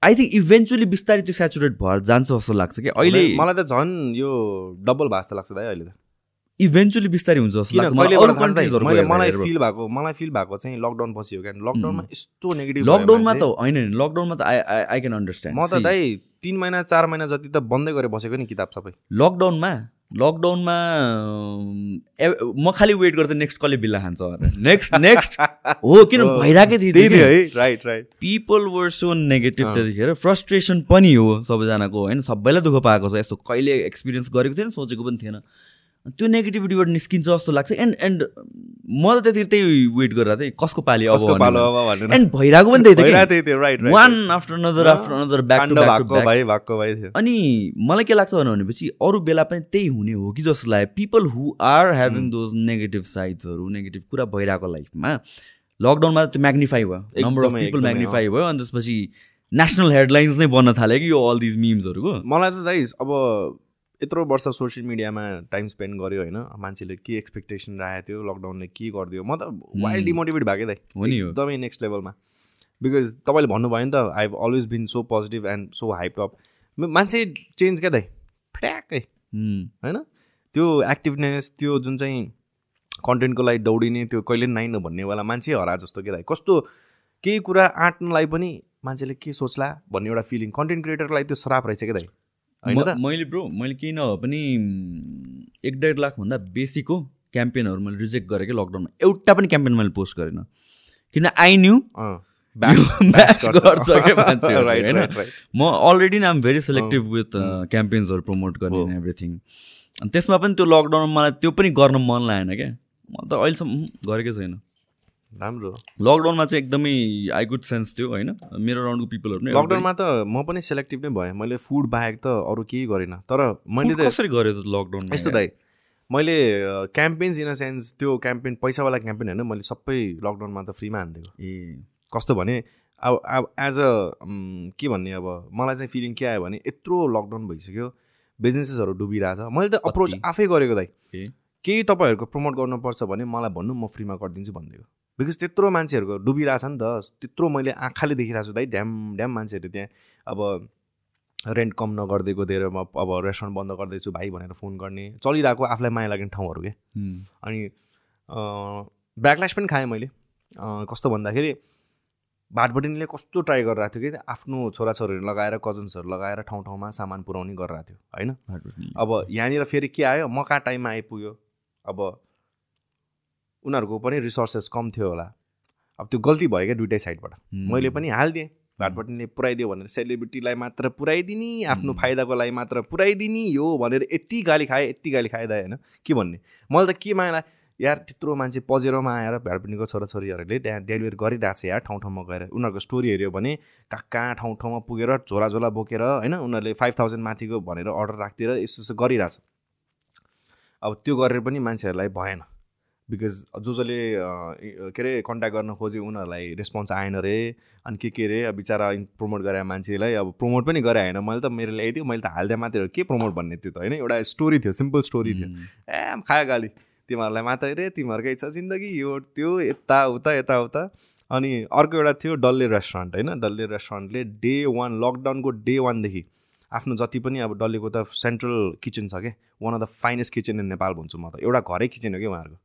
आई थिङ्क इभेन्चुली बिस्तारै त्यो सेचुरेट भएर जान्छ जस्तो लाग्छ कि अहिले मलाई त झन् यो डबल भएको जस्तो लाग्छ दाइ अहिले त। इभेन्चुली बिस्तारै हुन्छ मलाई। फिल भएको मलाई फिल भएको चाहिँ लकडाउन पछि हो क्या लकडाउनमा यस्तो नेगेटिभ लकडाउनमा त होइन लकडाउनमा त आई आई क्यान अन्डरस्ट्यान्ड म त दाइ तिन महिना चार महिना जति त बन्दै गरेर बसेको नि किताब सबै। लकडाउनमा लकडाउनमा म खालि वेट गर्दा नेक्स्ट कसले बिल्ला खान्छ। नेक्स्ट नेक्स्ट हो किन भइरहेकै। है right right people were so negative त्यतिखेर। फ्रस्ट्रेसन पनि हो सबैजनाको होइन? सबैलाई दुःख पाएको छ। यस्तो कहिले एक्सपिरियन्स गरेको थिएन सोचेको पनि थिएन। त्यो नेगेटिभिटीबाट निस्किन्छ जस्तो लाग्छ। एन्ड एन्ड म त त्यतिखेर त्यही वेट गरिरहेको थिएँ। कसको पालि अब एन्ड भइरहेको पनि त्यही थियो one after another after another back to थियो। अनि मलाई के लाग्छ भने भनेपछि अरू बेला पनि त्यही हुने हो कि जस्तो लाग्यो। People who are having those negative साइड्सहरू negative कुरा भइरहेको लाइफमा लकडाउनमा त्यो म्याग्निफाई भयो। नम्बर अफ पिपल म्याग्निफाई भयो। अनि त्यसपछि नेसनल हेडलाइन्स नै बन्न थाल्यो कि यो अल दिज मिम्सहरूको मलाई त दाइ अब यत्रो वर्ष सोसियल मिडियामा टाइम स्पेन्ड गर्यो होइन। मान्छेले के एक्सपेक्टेसन राखेको थियो लकडाउनले के गरिदियो म त वाइल्ड डिमोटिभेट भएको दाइ। हो नि हो। एकदमै नेक्स्ट लेभलमा बिकज तपाईँले भन्नुभयो नि त I have always been so positive and so hype up मान्छे चेन्ज क्या दाइ? फ्ट्याक्कै उम्, होइन? त्यो एक्टिभनेस त्यो जुन चाहिँ कन्टेन्टको लागि दौडिने त्यो कहिले नाइन भन्नेवाला मान्छे हरा जस्तो के दाइ। कस्तो केही कुरा आँट्नलाई पनि मान्छेले के सोच्ला भन्ने एउटा फिलिङ कन्टेन्ट क्रिएटरलाई त्यो श्राप रहेछ क्या दाइ। मैले ब्रो मैले केही नभए पनि एक डेढ लाखभन्दा बेसीको क्याम्पेनहरू मैले रिजेक्ट गरेँ कि लकडाउनमा एउटा पनि क्याम्पेन मैले पोस्ट गरिनँ। किन आई न्यू गर्छ। क्या होइन? म अलरेडी नै आम भेरी सेलेक्टिभ विथ क्याम्पेन्सहरू प्रमोट गर्ने। एभ्रिथिङ अनि त्यसमा पनि त्यो लकडाउनमा मलाई त्यो पनि गर्न मन लागेन क्या। म त अहिलेसम्म गरेकै छैन। राम्रो। लकडाउनमा चाहिँ एकदमै आई गुड सेन्स थियो होइन? मेरो राउन्डको पिपलहरू नै लकडाउनमा त म पनि सेलेक्टिभ नै भएँ। मैले फुड बाहेक त अरू केही गरिनँ। तर मैले त कसरी गर्यो त लकडाउनमा यस्तो दाइ मैले क्याम्पेन्स इन अ सेन्स त्यो क्याम्पेन पैसावाला क्याम्पेन होइन मैले सबै लकडाउनमा त फ्रीमा हानिदिएको ए। कस्तो भने अब अब एज अ के भन्ने अब मलाई चाहिँ फिलिङ के आयो भने यत्रो लकडाउन भइसक्यो। बिजनेसेसहरू डुबिरहेछ। मैले त अप्रोच। आफै गरेको दाइ। केही तपाईँहरूको प्रमोट गर्नुपर्छ भने मलाई भन्नु म फ्रीमा गरिदिन्छु भनिदिएको बिकज त्यत्रो मान्छेहरूको डुबिरहेछ नि त। त्यत्रो मैले आँखाले देखिरहेको छु दाइ। ड्याम ड्याम मान्छेहरू त्यहाँ अब रेन्ट कम नगरिदिएको दिएर म अब रेस्टुरेन्ट बन्द गर्दैछु भाइ भनेर फोन गर्ने। चलिरहेको आफूलाई माया लाग्ने ठाउँहरू के। अनि ब्याकल्यास पनि खाएँ मैले। कस्तो भन्दाखेरि भाटबटिनीले कस्तो ट्राई गरिरहेको थियो कि आफ्नो छोराछोरीहरू लगाएर कजन्सहरू लगाएर ठाउँ ठाउँमा सामान पुऱ्याउने गरिरहेको थियो होइन। अब यहाँनिर फेरि के आयो? म कहाँ टाइममा आइपुग्यो। अब उनीहरूको पनि रिसोर्सेस कम थियो होला। अब त्यो गल्ती भयो क्या दुइटै साइडबाट। मैले पनि हालिदिएँ। भाटबटिनीले पुऱ्याइदियो भनेर सेलिब्रिटीलाई मात्र पुऱ्याइदिने आफ्नो फाइदाको लागि मात्र पुऱ्याइदिने यो भनेर यति गाली खाएँ यति गाली खाएँ दाइ होइन? के भन्ने? मैले त के माया यार त्यत्रो मान्छे पजेरोमा आएर भाटबटिनीको छोराछोरीहरूले त्यहाँ डेलिभरी गरिरहेको छ यार ठाउँ ठाउँमा गएर। उनीहरूको स्टोरी हेऱ्यो भने कहाँ कहाँ ठाउँ ठाउँमा पुगेर झोला झोला बोकेर होइन? उनीहरूले फाइभ थाउजन्ड माथिको भनेर अर्डर राखिदिएर यस्तो यस्तो गरिरहेछ। अब त्यो गरेर पनि मान्छेहरूलाई भएन। बिकज जो जसले के अरे कन्ट्याक्ट गर्न खोज्यो उनीहरूलाई रेस्पोन्स आएन रे। अनि के के अरे बिचरा प्रमोट गरे मान्छेलाई अब प्रमोट पनि गरे होइन। मैले त मेरो ल्याइदियो मैले त हालिदिएँ मात्रै हो के प्रमोट भन्ने त्यो त होइन। एउटा स्टोरी थियो सिम्पल स्टोरी थियो। ए खायो गाली। तिमीहरूलाई मात्रै रे तिमीहरूकै छ जिन्दगी यो त्यो यता उता यता उता अनि अर्को एउटा थियो डल्ले रेस्टुरेन्ट होइन? डल्ले रेस्टुरेन्टले डे वान लकडाउनको डे वानदेखि आफ्नो जति पनि अब डल्लेको त सेन्ट्रल किचन छ क्या one of the finest kitchen in Nepal भन्छु म त। एउटा घरै किचन हो क्या उहाँहरूको?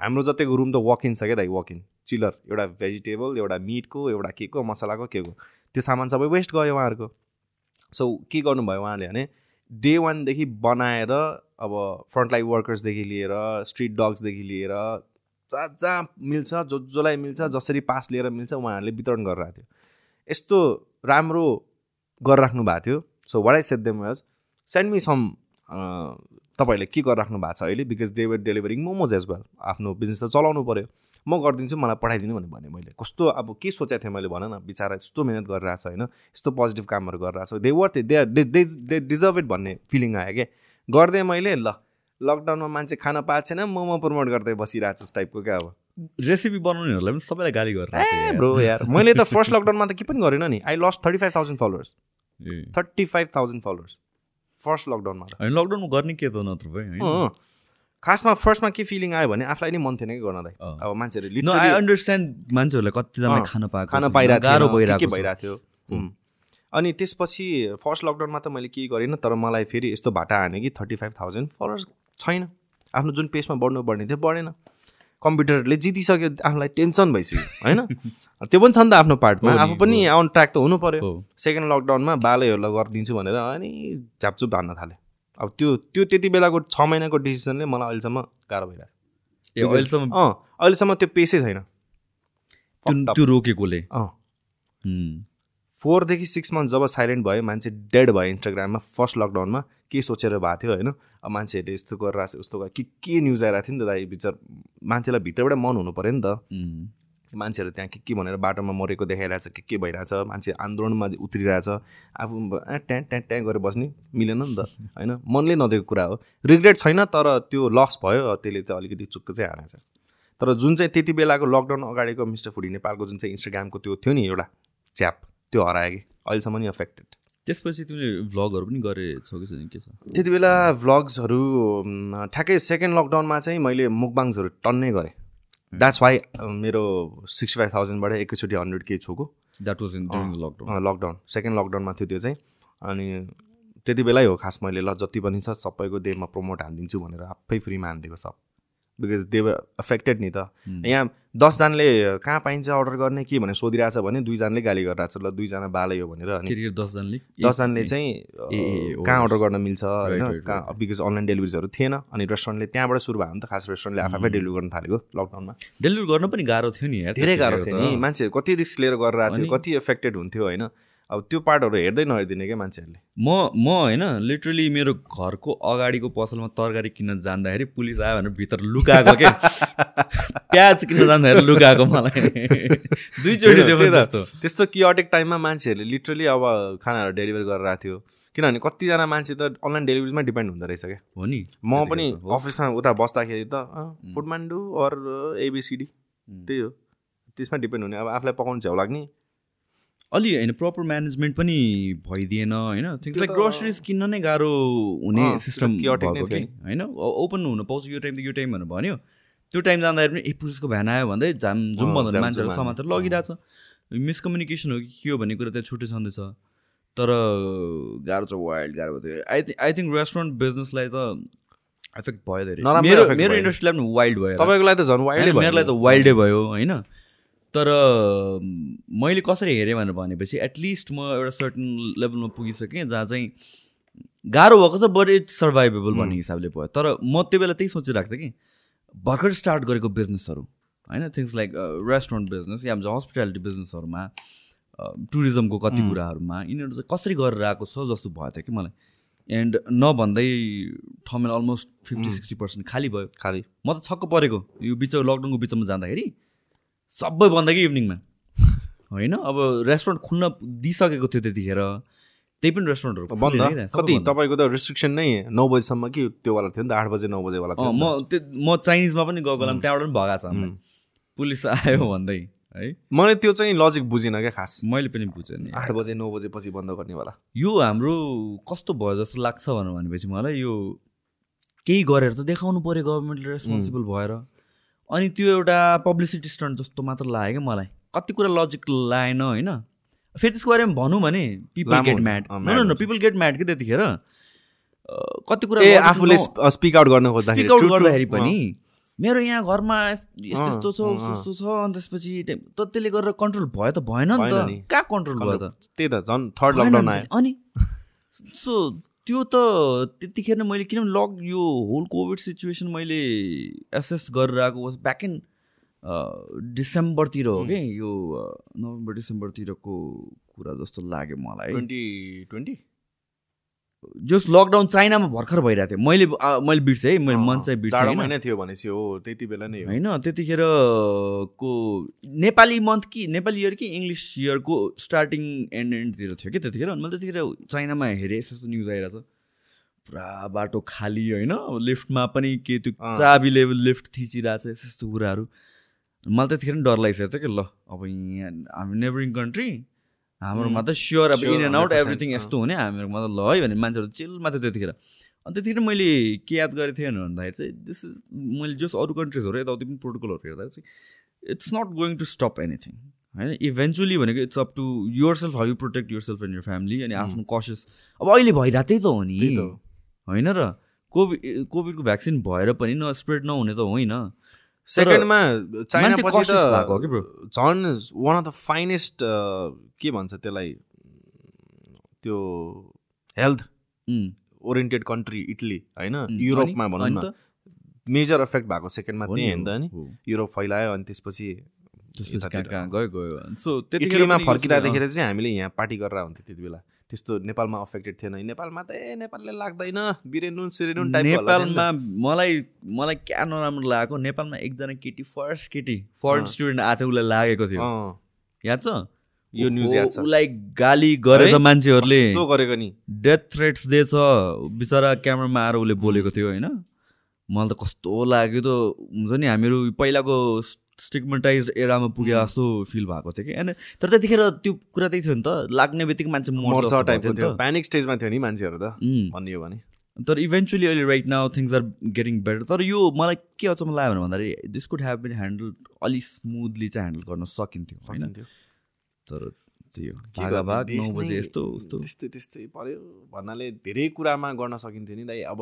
हाम्रो जतिको रुम त वक इन छ क्या दाइ? वक इन चिलर एउटा भेजिटेबल एउटा मिटको एउटा के को मसलाको के को। त्यो सामान सबै वेस्ट गयो उहाँहरूको। सो के गर्नुभयो उहाँले भने डे वानदेखि बनाएर अब फ्रन्टलाइन वर्कर्सदेखि लिएर स्ट्रिट डग्सदेखि लिएर जहाँ जहाँ मिल्छ जो जसलाई मिल्छ जसरी पास लिएर मिल्छ उहाँहरूले वितरण गरिरहेको थियो। यस्तो राम्रो गरिराख्नु भएको थियो। So what I said them was send me some तपाईँहरूले के गरिराख्नु भएको छ अहिले? Because they were delivering momos as well आफ्नो बिजनेस त चलाउनु पऱ्यो म गरिदिन्छु मलाई पठाइदिनु भनेर भने मैले। कस्तो अब के सोचेको थिएँ मैले भन न बिचरा यस्तो मिहिनेत गरिरहेको छ होइन यस्तो पोजिटिभ कामहरू गरिरहेको छ they were they they they deserve it भन्ने फिलिङ आयो क्या। गरिदिएँ मैले ल लकडाउनमा मान्छे खान पाएको छैन मोमो प्रमोट गर्दै बसिरहेको छ टाइपको क्या अब। रेसिपी बनाउनेहरूलाई पनि सबैलाई गाली गरिरहेको ए ब्रो यार मैले त फर्स्ट लकडाउनमा त के पनि गरेन नि। I lost thirty five thousand followers thirty five thousand followers first लकडाउनमा होइन लकडाउनमा गर्ने के त नत्र होइन अँ। खासमा फर्स्टमा के फिलिङ आयो भने आफूलाई नि मन थिएन कि गर्न दाइ अँ। अब मान्छेहरू न आई अन्डरस्ट्यान्ड मान्छेहरूलाई कतिजना खान पाएको खान पाइरहेको गाह्रो थिएन, के भइरहेको। भइरहेको थियो। अनि त्यसपछि फर्स्ट लकडाउनमा त मैले केही गरिनँ तर मलाई फेरि यस्तो भाटा हाने कि थर्टी फाइभ थाउजन्ड फलोवर्स छैन आफ्नो जुन पेजमा बढ्नु पर्ने थियो बढेन कम्प्युटरले जितिसक्यो आफूलाई टेन्सन भइसक्यो होइन? त्यो पनि छ नि त आफ्नो पार्टमा। आफू पनि अन ट्र्याक त हुनु पऱ्यो। सेकेन्ड लकडाउनमा बालैहरूलाई गरिदिन्छु भनेर अनि झापचुप हान्न थालेँ। अब त्यो त्यो त्यति बेलाको छ महिनाको डिसिसनले मलाई अहिलेसम्म गाह्रो भइरहेको ए अहिलेसम्म? अँ अहिलेसम्म त्यो पेसै छैन। त्यो- रोकेकोले? अँ। फोरदेखि सिक्स मन्थ जब साइलेन्ट भयो मान्छे डेड भयो इन्स्टाग्राममा फर्स्ट लकडाउनमा के सोचेर भएको थियो होइन? अब मान्छेहरूले यस्तो गरिरहेको छ उस्तो के के न्युज आइरहेको थियो नि त दाइ? विचार मान्छेलाई भित्रबाट मन हुनु पऱ्यो नि त। मान्छेहरू त्यहाँ के के भनेर बाटोमा मरेको देखाइरहेछ के के भइरहेछ? मान्छे आन्दोलनमा उत्रिरहेछ। आफू ट्याँ ट्याँ ट्याँ गरेर बस्ने मिलेन नि त होइन? मनले नदिएको कुरा हो। रिग्रेट छैन तर त्यो लस भयो त्यसले त अलिकति चुक्क चाहिँ हानेछ तर जुन चाहिँ त्यति बेलाको लकडाउन अगाडिको मिस्टर फुडी नेपालको जुन चाहिँ इन्स्टाग्रामको त्यो थियो नि एउटा च्याप त्यो हरायो कि अहिलेसम्म नि अफेक्टेड त्यसपछि तिमीले भ्लगहरू पनि गरेछौ कि छैन के छ? त्यति बेला भ्लग्सहरू ठ्याक्कै सेकेन्ड लकडाउनमा चाहिँ मैले मुकबाङ्सहरू टन्नै गरेँ। द्याट्स वाइ मेरो सिक्सटी फाइभ थाउजन्डबाट एकैचोटि हन्ड्रेड के छोको। That was in lockdown lockdown second लकडाउनमा थियो त्यो चाहिँ। अनि त्यति बेलै हो खास मैले ल जति पनि छ सबैको देहमा प्रमोट हानिदिन्छु भनेर आफै फ्रीमा हानिदिएको सब। बिकज दे वर अफेक्टेड नि त। यहाँ दसजनाले कहाँ पाइन्छ अर्डर गर्ने के भनेर सोधिरहेछ भने दुईजनाले गाली गरिरहेको छ ल दुईजना बालै हो भनेर अनि दसजनाले? दसजनाले चाहिँ कहाँ अर्डर गर्न मिल्छ होइन? कहाँ बिकज अनलाइन डेलिभरिजहरू थिएन अनि रेस्टुरेन्टले त्यहाँबाट सुरु भयो भने त खास रेस्टुरेन्टले आफै डेलिभर गर्न थालेको लकडाउनमा डेलिभर गर्न पनि गाह्रो थियो नि धेरै गाह्रो थियो। नि। मान्छेहरू कति रिस्क लिएर गरिरहेको थियो कति एफेक्टेड हुन्थ्यो होइन? अब त्यो पार्टहरू हेर्दै नहेरिदिने क्या मान्छेहरूले? म म होइन लिटरली मेरो घरको अगाडिको पसलमा तरकारी किन्न जाँदाखेरि पुलिस आयो भनेर भित्र लुकाएको के? प्याज किन्न जाँदाखेरि लुकाएको मलाई। दुईचोटि त्यस्तो। कियोटिक टाइममा मान्छेहरूले लिटरली अब खानाहरू डेलिभर गरेर आएको थियो। किनभने कतिजना मान्छे त अनलाइन डेलिभरीमा डिपेन्ड हुँदो रहेछ क्या। हो नि। म पनि अफिसमा उता बस्दाखेरि त फुडमान्डु अर एबिसिडी त्यही हो। त्यसमा डिपेन्ड हुने। अब आफूलाई पकाउनु छेउ लाग्ने। अलि होइन प्रपर म्यानेजमेन्ट पनि भइदिएन होइन? थिङ्स लाइक ग्रोसरिज किन्न नै गाह्रो हुने सिस्टम होइन? ओपन हुनु पाउँछ यो टाइम यो टाइम भनेर भन्यो। त्यो टाइम जाँदाखेरि पनि ए पुलिसको भ्यान आयो भन्दै जाम जाउँ जाम मान्छेहरू जाउँ समातेर लगिरहेछ। मिसकम्युनिकेसन हो कि के हो भन्ने कुरा त्यहाँ छुट्टै छँदैछ। तर गाह्रो छ वाइल्ड गाह्रो भयो। I think I think restaurant बिजनेसलाई त एफेक्ट भयो धेरै मेरो मेरो। इन्डस्ट्रीलाई पनि वाइल्ड भयो तपाईँको लागि त झन् वाइल्डै होइन, मेरोलाई त वाइल्डै भयो होइन? तर मैले कसरी हेरेँ भनेर भनेपछि एटलिस्ट म एउटा सर्टन लेभलमा पुगिसकेँ जहाँ चाहिँ गाह्रो भएको छ बट इट्स सर्भाइभेबल भन्ने हिसाबले भयो। तर म त्यो बेला त्यही सोचिरहेको थिएँ कि भर्खर स्टार्ट गरेको बिजनेसहरू होइन? थिङ्स लाइक रेस्टुरेन्ट बिजनेस या भन्छ हस्पिटालिटी बिजनेसहरूमा टुरिज्मको कति कुराहरूमा यिनीहरू चाहिँ कसरी गरेर आएको छ जस्तो भयो थियो कि मलाई। एन्ड नभन्दै ठाउँमा अलमोस्ट फिफ्टी सिक्सटी पर्सेन्ट खाली भयो। खालि। म त छक्क परेको। यो बिच लकडाउनको बिचमा जाँदाखेरि सबै बन्द कि इभिनिङमा। होइन? अब रेस्टुरेन्ट खुल्न दिइसकेको थियो त्यतिखेर। त्यही पनि रेस्टुरेन्टहरू बन्द। कति। तपाईँको त रिस्ट्रिक्सन नै नौ बजीसम्म कि त्योवाला थियो नि त? आठ बजे नौ बजेवाला थियो। म त्यो म चाइनिजमा पनि गएको बेलामा त्यहाँबाट पनि भगाएको छ। पुलिस आयो भन्दै है। मैले त्यो चाहिँ लजिक बुझिनँ क्या खास। मैले पनि बुझेँ नि। आठ बजे नौ बजेपछि बन्द गर्नेवाला यो हाम्रो कस्तो भयो जस्तो लाग्छ भनेर भनेपछि मलाई यो केही गरेर त देखाउनु पऱ्यो गभर्मेन्टले रेस्पोन्सिबल भएर। अनि त्यो एउटा पब्लिसिटी स्टन्ट जस्तो मात्र लाग्यो क्या मलाई कति कुरा लजिक लागेन होइन फेरि त्यसको बारेमा भनौँ भने पिपल गेट। म्याड न। पिपल गेट म्याड कि त्यतिखेर कति कुरा आफूले स्पिक आउट गर्न खोज्दाखेरि स्पिक आउट गर्दाखेरि। पनि मेरो यहाँ घरमा यस- यस्तो यस्तो छ उस्तो छ अनि त्यसपछि त त्यसले गरेर कन्ट्रोल भयो त भएन नि। त कहाँ कन्ट्रोल भयो त त्यही त झन् थर्ड लकडाउन आयो। अनि सो त्यो त त्यतिखेर नै मैले किनभने लक यो होल कोभिड सिचुएसन मैले एसेस गरेर आएको वाज ब्याक इन डिसेम्बरतिर हो कि? यो नोभेम्बर डिसेम्बरतिरको कुरा जस्तो लाग्यो मलाई। Twenty twenty? जस लकडाउन चाइनामा भर्खर भइरहेको थियो। मैले मैले बिर्सेँ है मैले मन चाहिँ बिर्सेँ होइन? थियो भनेपछि हो त्यति बेला नै होइन त्यतिखेर को नेपाली मन्थ कि नेपाली इयर कि इङ्ग्लिस इयरको स्टार्टिङ एन्ड एन्डतिर थियो कि त्यतिखेर। अनि मैले त्यतिखेर चाइनामा हेरेँ यस्तो न्युज आइरहेछ। पुरा बाटो खाली होइन। अब लिफ्टमा पनि के त्यो। चाबी लेभल लिफ्ट थिचिरहेको छ यस्तो यस्तो कुराहरू। मलाई त्यतिखेर पनि डर लागिसकेको थियो कि ल अब यहाँ हामी नेबरिङ कन्ट्री हाम्रोमा त स्योर अब इन एन्ड आउट 100%, एभ्रिथिङ यस्तो हुने हामीहरूमा त ल है भने मान्छेहरू चिलमा थियो त्यतिखेर। अनि त्यतिखेर मैले के याद गरेको थिएँ भन्दाखेरि चाहिँ दिस इज मैले जस अरू कन्ट्रिजहरू यताउति पनि प्रोटोकलहरू हेर्दा चाहिँ it's not going to stop anything होइन? इभेन्चुली भनेको it's up to yourself how you protect yourself and your family अनि आफ्नो कसियस अब अहिले भइरहेको त्यही त हो। नि। होइन र कोभिड कोभिडको भ्याक्सिन भएर पनि न स्प्रेड नहुने त होइन। सेकेन्डमा चाइना पछि भएको कि झन् वान अफ द फाइनेस्ट के भन्छ त्यसलाई त्यो हेल्थ ओरिएन्टेड कन्ट्री इटली होइन? युरोपमा भनौँ न? मेजर इफेक्ट भएको सेकेन्डमा त्यही त नि। युरोप फैलायो अनि त्यसपछि गयो। गयो सो इटलीमा फर्किँदाखेरि चाहिँ हामीले यहाँ पार्टी गरेर हुन्थ्यो त्यति बेला। त्यस्तो नेपालमा अफेक्टेड थिएन। नेपालमा त ए नेपालले लाग्दैन। बिरेनुन सिरेनुन टाइप नेपालमा मलाई मलाई क्या नराम्रो लागेको नेपालमा एकजना केटी फर्स्ट केटी फरेन स्टुडेन्ट आएको थियो उसलाई लागेको थियो। याद छ? यो न्युज याद छ। उसलाई गाली गरेर? मान्छेहरूले गरेको नि? डेथ थ्रेट्स दिएछ। बिचरा क्यामरामा आएर उसले बोलेको थियो होइन? मलाई त कस्तो लाग्यो त। हुन्छ नि हामीहरू पहिलाको स्टिगमेटाइज एरामा पुगे जस्तो फिल भएको थियो कि। होइन तर त्यतिखेर त्यो कुरा त्यही थियो नि त। लाग्ने बित्तिकै मान्छे मर्छ टाइपको थियो। प्यानिक स्टेजमा थियो नि मान्छेहरू त। हो भने। तर इभेन्चुली अहिले right now things are getting better तर यो मलाई के अचम्म लाग्यो भने भन्दाखेरि this could have been handle अलि स्मुथली चाहिँ ह्यान्डल गर्न सकिन्थ्यो होइन। तर त्यही हो। भागा भाग नौ बजे यस्तो उस्तो त्यस्तै त्यस्तै पर्यो भन्नाले धेरै कुरामा गर्न सकिन्थ्यो नि दाइ अब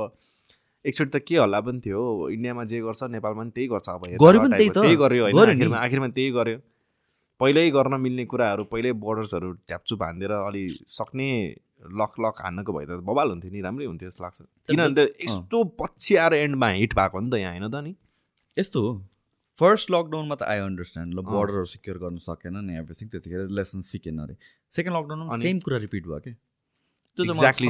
एकचोटि त के हल्ला पनि थियो इन्डियामा जे गर्छ नेपालमा पनि त्यही गर्छ अब गर्यो पनि। त्यही त। त्यही गर्यो होइन। आखिरमा त्यही गर्यो। पहिल्यै गर्न मिल्ने कुराहरू पहिल्यै बोर्डर्सहरू ट्यापचुप हानिदिएर अलि सक्ने लक लक हान्नको भए त बबाल हुन्थ्यो नि राम्रै हुन्थ्यो जस्तो लाग्छ। किनभने त यस्तो पछि आएर एन्डमा हिट भएको नि त यहाँ होइन त नि? यस्तो हो। फर्स्ट लकडाउनमा त आई अन्डरस्ट्यान्ड ल बोर्डरहरू सिक्योर गर्न सकेन नि एभ्रिथिङ त्यतिखेर लेसन सिकेन अरे। सेकेन्ड लकडाउनमा सेम कुरा रिपिट भयो क्या त्यो एक्ज्याक्टली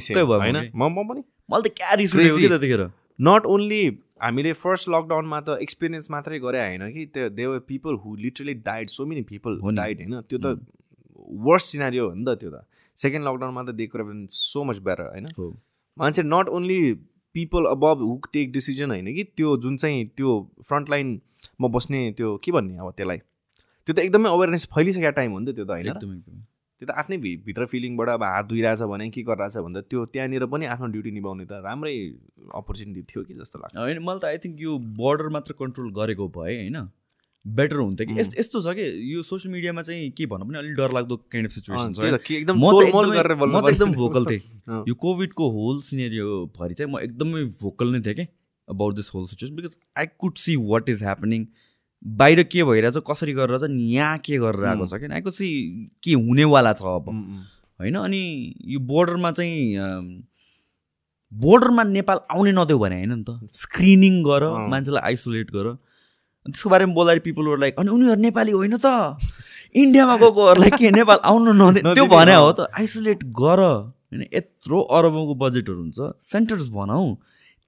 मलाई त क्या रिस उठ्यो कि Crazy. त्यतिखेर? नट ओन्ली हामीले फर्स्ट लकडाउनमा त एक्सपिरियन्स मात्रै गरे होइन कि त्यो there were people who literally died so many people हो। डाइड होइन? त्यो त वर्स्ट सिनारियो हो नि त त्यो त। सेकेन्ड लकडाउनमा त they could so much better होइन? मान्छे not only people above who take decision होइन कि त्यो जुन चाहिँ त्यो फ्रन्ट लाइनमा बस्ने त्यो के भन्ने अब त्यसलाई? त्यो त एकदमै अवेरनेस फैलिसकेको टाइम हो नि त त्यो त होइन? त्यो त आफ्नै भि- भित्र फिलिङबाट अब हात धोइरहेछ भने के गरिरहेछ भन्दा त्यो त्यहाँनिर पनि आफ्नो ड्युटी निभाउने त राम्रै अपर्च्युनिटी थियो कि जस्तो लाग्छ होइन मलाई त आई थिङ्क यो बोर्डर मात्र कन्ट्रोल गरेको भए होइन बेटर हुन्थ्यो कि यस्तो यस्तो छ कि यो सोसियल मिडियामा चाहिँ के भनौँ भने अलिक डरलाग्दो काइन्ड अफ सिचुएसन छ है। त, एकदम म चाहिँ म। भोकल थिएँ। यो कोभिडको होल सिनेरियो भरि चाहिँ म एकदमै भोकल नै थिएँ कि about this whole situation because I could see what is happening बाहिर के भइरहेछ कसरी गरेर चाहिँ यहाँ के गरेर आएको छ कि? आई कुड सी के हुनेवाला छ अब। होइन अनि यो बोर्डरमा चाहिँ बोर्डरमा नेपाल आउने नदेऊ भने होइन नि त। स्क्रिनिङ गर। मान्छेलाई आइसोलेट गर। त्यसको बारेमा बोल्दाखेरि पिपलहरू लाइक अनि उनीहरू नेपाली होइन त। इन्डियामा गएकोहरूलाई के नेपाल आउनु नदे त्यो भने हो। त आइसोलेट गर। होइन यत्रो अरबौँको बजेटहरू हुन्छ। सेन्टर्स बनाऊ।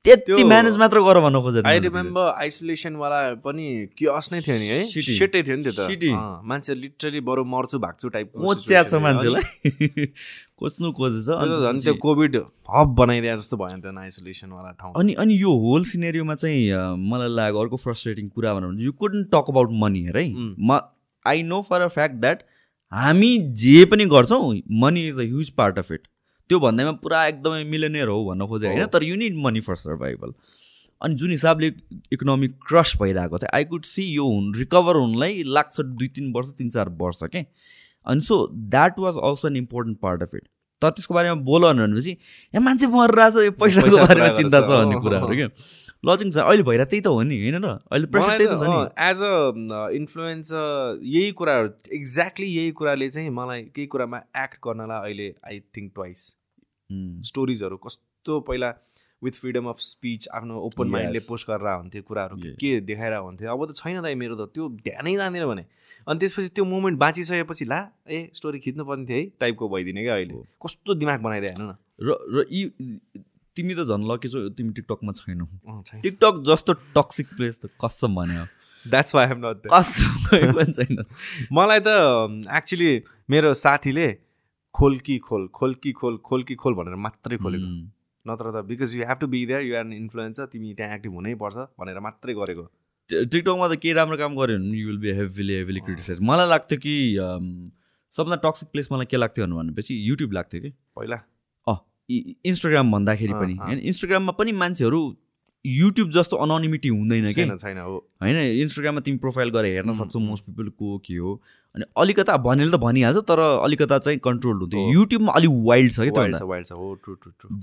त्यति त्यो- म्यानेज मात्र गर भन्न खोजेको आई रिमेम्बर आइसोलेसनवाला पनि क्योस नै थियो नि है. सेटै थियो नि त्यो त. अँ, मान्छे लिटरली बरु मर्छु भाग्छु टाइप कोच्या छ मान्छेलाई। खोज्नु खोजेछ झन् त्यो कोभिड हब बनाइदिए जस्तो भयो नि त आइसोलेसनवाला ठाउँ। अनि अनि यो होल सिनेरियोमा चाहिँ मलाई लाग्यो अर्को फ्रस्ट्रेटिङ कुरा भनेर भने you couldn't talk about money हेर है म I know for a fact that हामी जे पनि गर्छौँ money is a huge part of it त्यो भन्दैमा पुरा एकदमै मिलेनियर हो भन्न खोजेँ होइन तर you need money for survival अनि जुन हिसाबले इकोनोमिक क्रस भइरहेको थियो आई कुड सी यो हुन रिकभर हुनलाई लाग्छ दुई तिन वर्ष तिन चार वर्ष के अनि so that was also an important part of it तर त्यसको बारेमा बोल भनेपछि यहाँ मान्छे मरिरहेछ यो पैसाको बारेमा चिन्ता छ भन्ने कुराहरू। क्या? लजिङ छ। अहिले भइरहेको त्यही त हो नि होइन र? अहिले प्रेसर त्यही त छ नि। एज अ इन्फ्लुएन्स यही कुराहरू एक्ज्याक्टली यही कुराले चाहिँ मलाई केही कुरामा एक्ट गर्नलाई अहिले आई थिङ्क ट्वाइस स्टोरिजहरू कस्तो पहिला विथ फ्रिडम अफ स्पिच आफ्नो ओपन माइन्डले. पोस्ट गरेर हुन्थ्यो कुराहरू. के देखाएर हुन्थ्यो। अब त छैन दाइ मेरो त त्यो ध्यानै जाँदैन भने। अनि त्यसपछि त्यो मोमेन्ट बाँचिसकेपछि ला ए स्टोरी खिच्नुपर्ने थियो है टाइपको भइदिने क्या अहिले। कस्तो दिमाग बनाइदियो हेर्नु न। र र यी तिमी त झन् लकी छौ तिमी टिकटकमा छैनौ। टिकटक जस्तो टक्सिक प्लेस त कसम भन्यो। द्याट्स वाइ हेम नट कसम छैन। मलाई त एक्चुली मेरो साथीले खोल कि खोल खोल कि खोल खोल कि खोल भनेर मात्रै खोलेको। नत्र त because you have to be there you are an influencer तिमी त्यहाँ एक्टिभ हुनैपर्छ भनेर मात्रै गरेको। टिकटकमा त केही राम्रो काम गऱ्यो भने you will be heavily heavily criticize मलाई लाग्थ्यो कि सबभन्दा टक्सिक प्लेस मलाई के लाग्थ्यो भनेपछि युट्युब लाग्थ्यो कि। पहिला। इन्स्टाग्राम भन्दाखेरि पनि। होइन इन्स्टाग्राममा पनि मान्छेहरू युट्युब जस्तो अनोनिमिटी हुँदैन कि। छैन हो। होइन इन्स्टाग्राममा तिमी प्रोफाइल गरेर हेर्न सक्छौ। मोस्ट पिपल को के हो। अनि अलिकता भनेर त भनिहाल्छ तर अलिकता चाहिँ कन्ट्रोल हुन्थ्यो। युट्युबमा अलिक वाइल्ड छ कि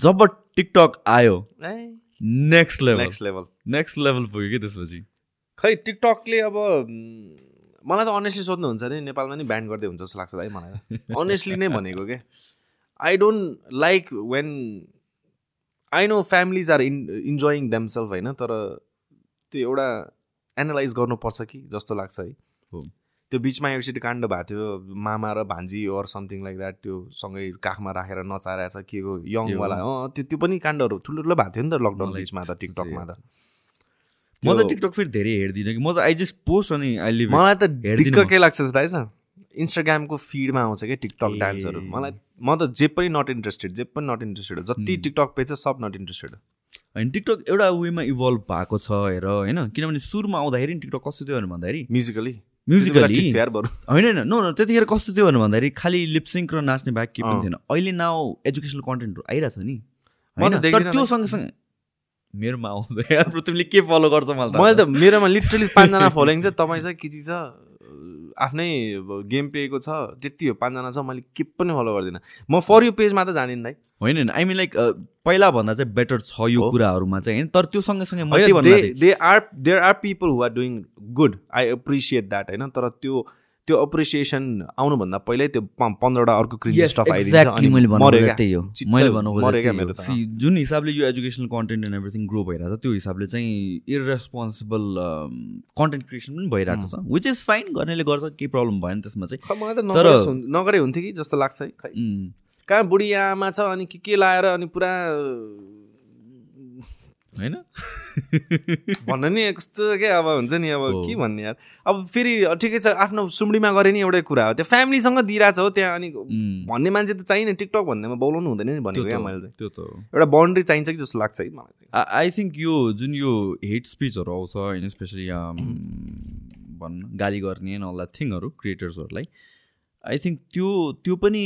जब टिकटक आयो next level next level next level पुग्यो कि त्यसपछि? खै टिकटकले अब मलाई त अनेस्टली सोध्नुहुन्छ नि नेपालमा नि ब्यान्ड गर्दै हुन्छ जस्तो लाग्छ है मलाई अनेस्टली नै भनेको के? I don't like when I know families are in enjoying themselves होइन तर त्यो एउटा एनालाइज गर्नुपर्छ कि जस्तो लाग्छ है। हो। त्यो बिचमा एकचोटि काण्ड भएको थियो मामा र भान्जी ओर समथिङ लाइक द्याट त्यो सँगै काखमा राखेर नचारहेछ के को यङवाला अँ त्यो त्यो पनि काण्डहरू ठुलो ठुलो भएको थियो नि त लकडाउन बिचमा त टिकटकमा त। म त टिकटक फेरि धेरै हेर्दिनँ कि म त आई जस्ट पोस्ट अनि मलाई त हेर्दिनँ। के लाग्छ थाहा छ इन्स्टाग्रामको फिडमा आउँछ क्या टिकटक। डान्सहरू? मलाई म त जे पनि नट इन्ट्रेस्टेड जे पनि नट इन्ट्रेस्टेड हो जति टिकटक पेज छ सब नट इन्ट्रेस्टेड होइन टिकटक एउटा वेमा इभल्भ भएको छ हेर होइन? किनभने सुरुमा आउँदाखेरि नि टिकटक कस्तो थियो भने भन्दाखेरि म्युजिकली म्युजिकली होइन होइन नो नो त्यतिखेर कस्तो थियो भने भन्दाखेरि खालि लिपसिङ्क र नाच्ने बाहेक केही पनि। थिएन। अहिले नाउ एजुकेसनल कन्टेन्टहरू नि। म त होइन? तर त्यो नि। सँगसँगै मेरोमा आउँछ तिमीले के फलो गर्छ मलाई मैले छ। त मेरोमा लिटरली पाँचजना फलोइङ छ तपाईँ चाहिँ के चिज छ? आफ्नै गेम पेको छ त्यति हो पाँचजना छ मैले के पनि फलो गर्दिनँ। म फर यु पेजमा त जानिनँ दाइ होइन होइन आई मिन लाइक पहिला भन्दा चाहिँ बेटर छ यो। कुराहरूमा चाहिँ होइन तर त्यो सँगसँगै मैले they are there are people who are doing good I appreciate that होइन तर त्यो त्यो अप्रिसिएसन आउनुभन्दा पहिल्यै त्यो पन्ध्रवटा अर्को स्टफ आइदिन्छ जुन हिसाबले यो educational content and everything grow भइरहेको छ त्यो हिसाबले चाहिँ इरेस्पोन्सिबल कन्टेन्ट क्रिएसन पनि भइरहेको छ विच इज फाइन गर्नेले गर्छ केही प्रब्लम भएन त्यसमा चाहिँ। तर- नगरे हुन्- नगरे हुन्थ्यो कि जस्तो लाग्छ है खै। कहाँ बुढी आमा छ अनि के के लाएर अनि पुरा होइन? भन्न नि कस्तो के अब हुन्छ नि अब। के भन्ने यार? अब फेरि ठिकै छ आफ्नो सुम्डीमा गरे नि एउटै कुरा हो। त्यो फ्यामिलीसँग दिइरहेछ हो त्यहाँ अनि भन्ने मान्छे त चाहिने टिकटक भन्नेमा बोलाउनु हुँदैन नि भनेको क्या मैले त्यो त एउटा बााउन्ड्री चाहिन्छ कि जस्तो लाग्छ है मलाई। आई थिङ्क यो जुन यो हेट स्पिचहरू आउँछ होइन स्पेसली भन्न गाली गर्ने एन्ड अल द्याट थिङहरू क्रिएटर्सहरूलाई आई थिङ्क त्यो त्यो पनि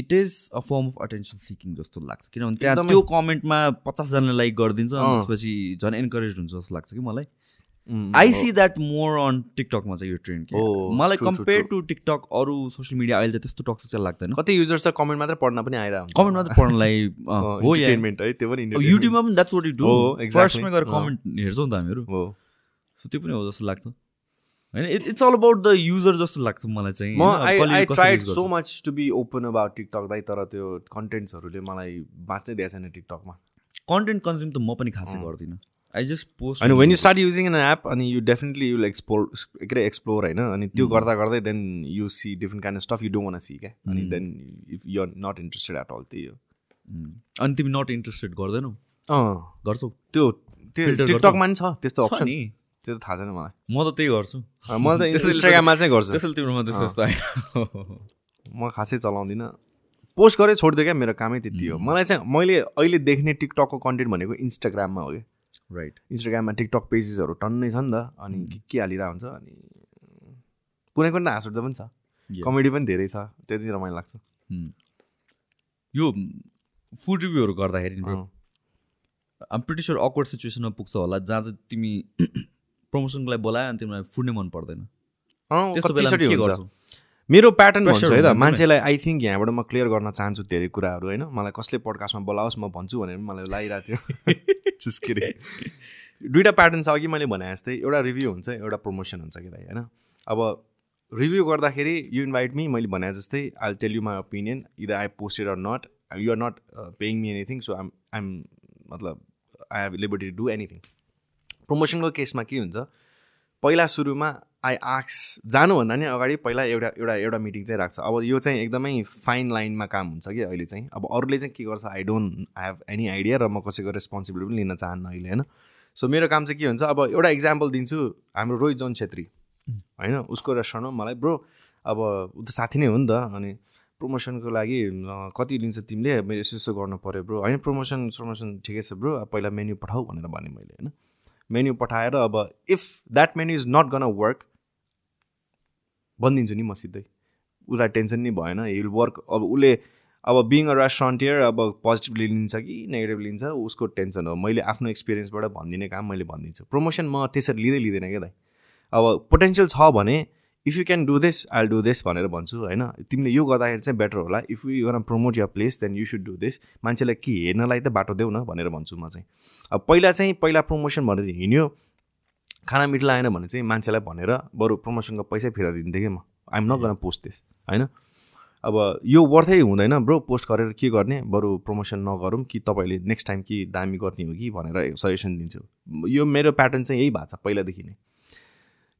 it is a form of attention seeking जस्तो लाग्छ किनभने त्यहाँ। त्यो कमेन्टमा पचासजना लाइक गरिदिन्छ अनि। त्यसपछि झन् एन्करेज हुन्छ जस्तो लाग्छ कि मलाई I. See that more on टिकटकमा चाहिँ यो ट्रेन्ड मलाई कम्पेयर. टु टिकटक अरू सोसियल मिडिया अहिले त त्यस्तो टक्सिक चाहिँ लाग्दैन कति युजर्स त कमेन्ट मात्रै पढ्न पनि आइरहेको हुन्छ कमेन्टमा त पढ्नलाई हो है त्यो पनि। युट्युबमा पनि द्याट्स वाट यु डु. फर्स्टमै गएर। कमेन्ट हेर्छौँ नि त हामीहरू हो सो त्यो पनि हो जस्तो लाग्छ होइन it's all about the user जस्तो लाग्छ मलाई चाहिँ। म I tried so. Much to be open about TikTok दाइ तर त्यो कन्टेन्ट्सहरूले मलाई बाँच्नै दिएको छैन टिकटकमा कन्टेन्ट कन्ज्युम त म पनि खासै गर्दिनँ। आई जस्ट पोस्ट अनि when you start using an app अनि यु डेफिनेटली युल एक्सप्लोर के अरे एक्सप्लोर होइन अनि त्यो गर्दा गर्दै then you see different kind of stuff you don't want see क्या? अनि then if you are not interested at all त्यही हो अनि तिमी नट इन्ट्रेस्टेड गर्दैनौ? अँ। गर्छौ? त्यो त्यो टिकटकमा नि छ त्यस्तो अप्सन त्यो त थाहा छैन मलाई। म त त्यही गर्छु। म त इन्स्टाग्राममा चाहिँ गर्छु। त्यसैले तिम्रोमा त्यस्तो यस्तो आएन म खासै चलाउँदिनँ। पोस्ट गरेँ छोडिदियो क्या मेरो कामै त्यति हो। मलाई चाहिँ मैले अहिले देख्ने टिकटकको कन्टेन्ट भनेको इन्स्टाग्राममा हो क्या राइट इन्स्टाग्राममा टिकटक पेजेसहरू टन्नै छ नि त अनि के के हालिरहेको हुन्छ अनि कुनै कुनै त हाँस उठ्दो पनि छ. कमेडी पनि धेरै छ त्यति रमाइलो लाग्छ। यो फुड रिभ्यूहरू गर्दाखेरि। आम प्रिटी स्योर अक्वर्ड सिचुएसनमा पुग्छ होला जहाँ चाहिँ तिमी प्रमोसनको लागि बोलायो अनि तिमीलाई फुड नै मन पर्दैन। अँ, त्यस्तो बेला कतिचोटि के हुन्छ? गर्छौ? मेरो प्याटर्न भन्छु है त। मान्छेलाई आई थिङ्क यहाँबाट म क्लियर गर्न चाहन्छु धेरै कुराहरू होइन? मलाई कसले पडकास्टमा बोलाओस् म भन्छु भनेर पनि मलाई लागिरहेको थियो। दुइटा प्याटर्न छ अघि मैले भने जस्तै एउटा रिभ्यू हुन्छ एउटा प्रमोसन हुन्छ कि दाइ होइन? अब रिभ्यू गर्दाखेरि यु इन्भाइट मी मैले भने जस्तै I tell you my opinion either I posted or not you are not paying me anything so I'm I'm मतलब I have liberty to do anything प्रमोसनको केसमा के हुन्छ? पहिला सुरुमा आई आक्स जानुभन्दा नि अगाडि पहिला एउटा एउटा एउटा मिटिङ चाहिँ राख्छ। अब यो चाहिँ एकदमै फाइन लाइनमा काम हुन्छ कि अहिले चाहिँ? अब अरूले चाहिँ के गर्छ? I don't I have any idea र म कसैको रेस्पोन्सिबिलिटी पनि लिन चाहन्न अहिले होइन? सो मेरो काम चाहिँ के हुन्छ? अब एउटा इक्जाम्पल दिन्छु हाम्रो रोहित जन छेत्री होइन? उसको रेस्टुरेन्टमा मलाई ब्रो अब ऊ त साथी नै हो नि त अनि प्रमोसनको लागि कति लिन्छ तिमीले? मेरो यसो यसो गर्नु पऱ्यो ब्रो। होइन प्रमोसन प्रमोसन ठिकै छ ब्रो। पहिला मेन्यू पठाऊ भनेर भने मैले होइन? मेन्यू पठाएर अब if that menu is not gonna work भनिदिन्छु नि म सिधै। उसलाई टेन्सन नै भएन हिल वर्क अब उसले अब बिङ अ रेस्टुरेन्टियर अब पोजिटिभली लिन्छ कि नेगेटिभ लिन्छ उसको टेन्सन हो। मैले आफ्नो एक्सपिरियन्सबाट भनिदिने काम मैले भनिदिन्छु। प्रमोसन म त्यसरी लिँदै लिँदैन क्या दाइ। अब पोटेन्सियल छ भने if you can do this I do this भनेर भन्छु होइन? तिमीले यो गर्दाखेरि चाहिँ बेटर होला। If you gonna promote your place then you should do this मान्छेलाई के हेर्नलाई त बाटो देऊ न भनेर भन्छु म चाहिँ। अब पहिला चाहिँ पहिला प्रमोसन भनेर हिँड्यो। खाना मिठो लागेन भने चाहिँ मान्छेलाई भनेर बरु प्रमोसनको पैसै फिर्ता दिन्थेँ कि म। I'm not gonna post this होइन? अब यो वर्थै हुँदैन ब्रो पोस्ट गरेर के गर्ने? बरु प्रमोसन नगरौँ कि तपाईँले नेक्स्ट टाइम कि दामी गर्ने हो कि भनेर सजेसन दिन्छु। यो मेरो प्याटर्न चाहिँ यही भएको छ पहिलादेखि नै।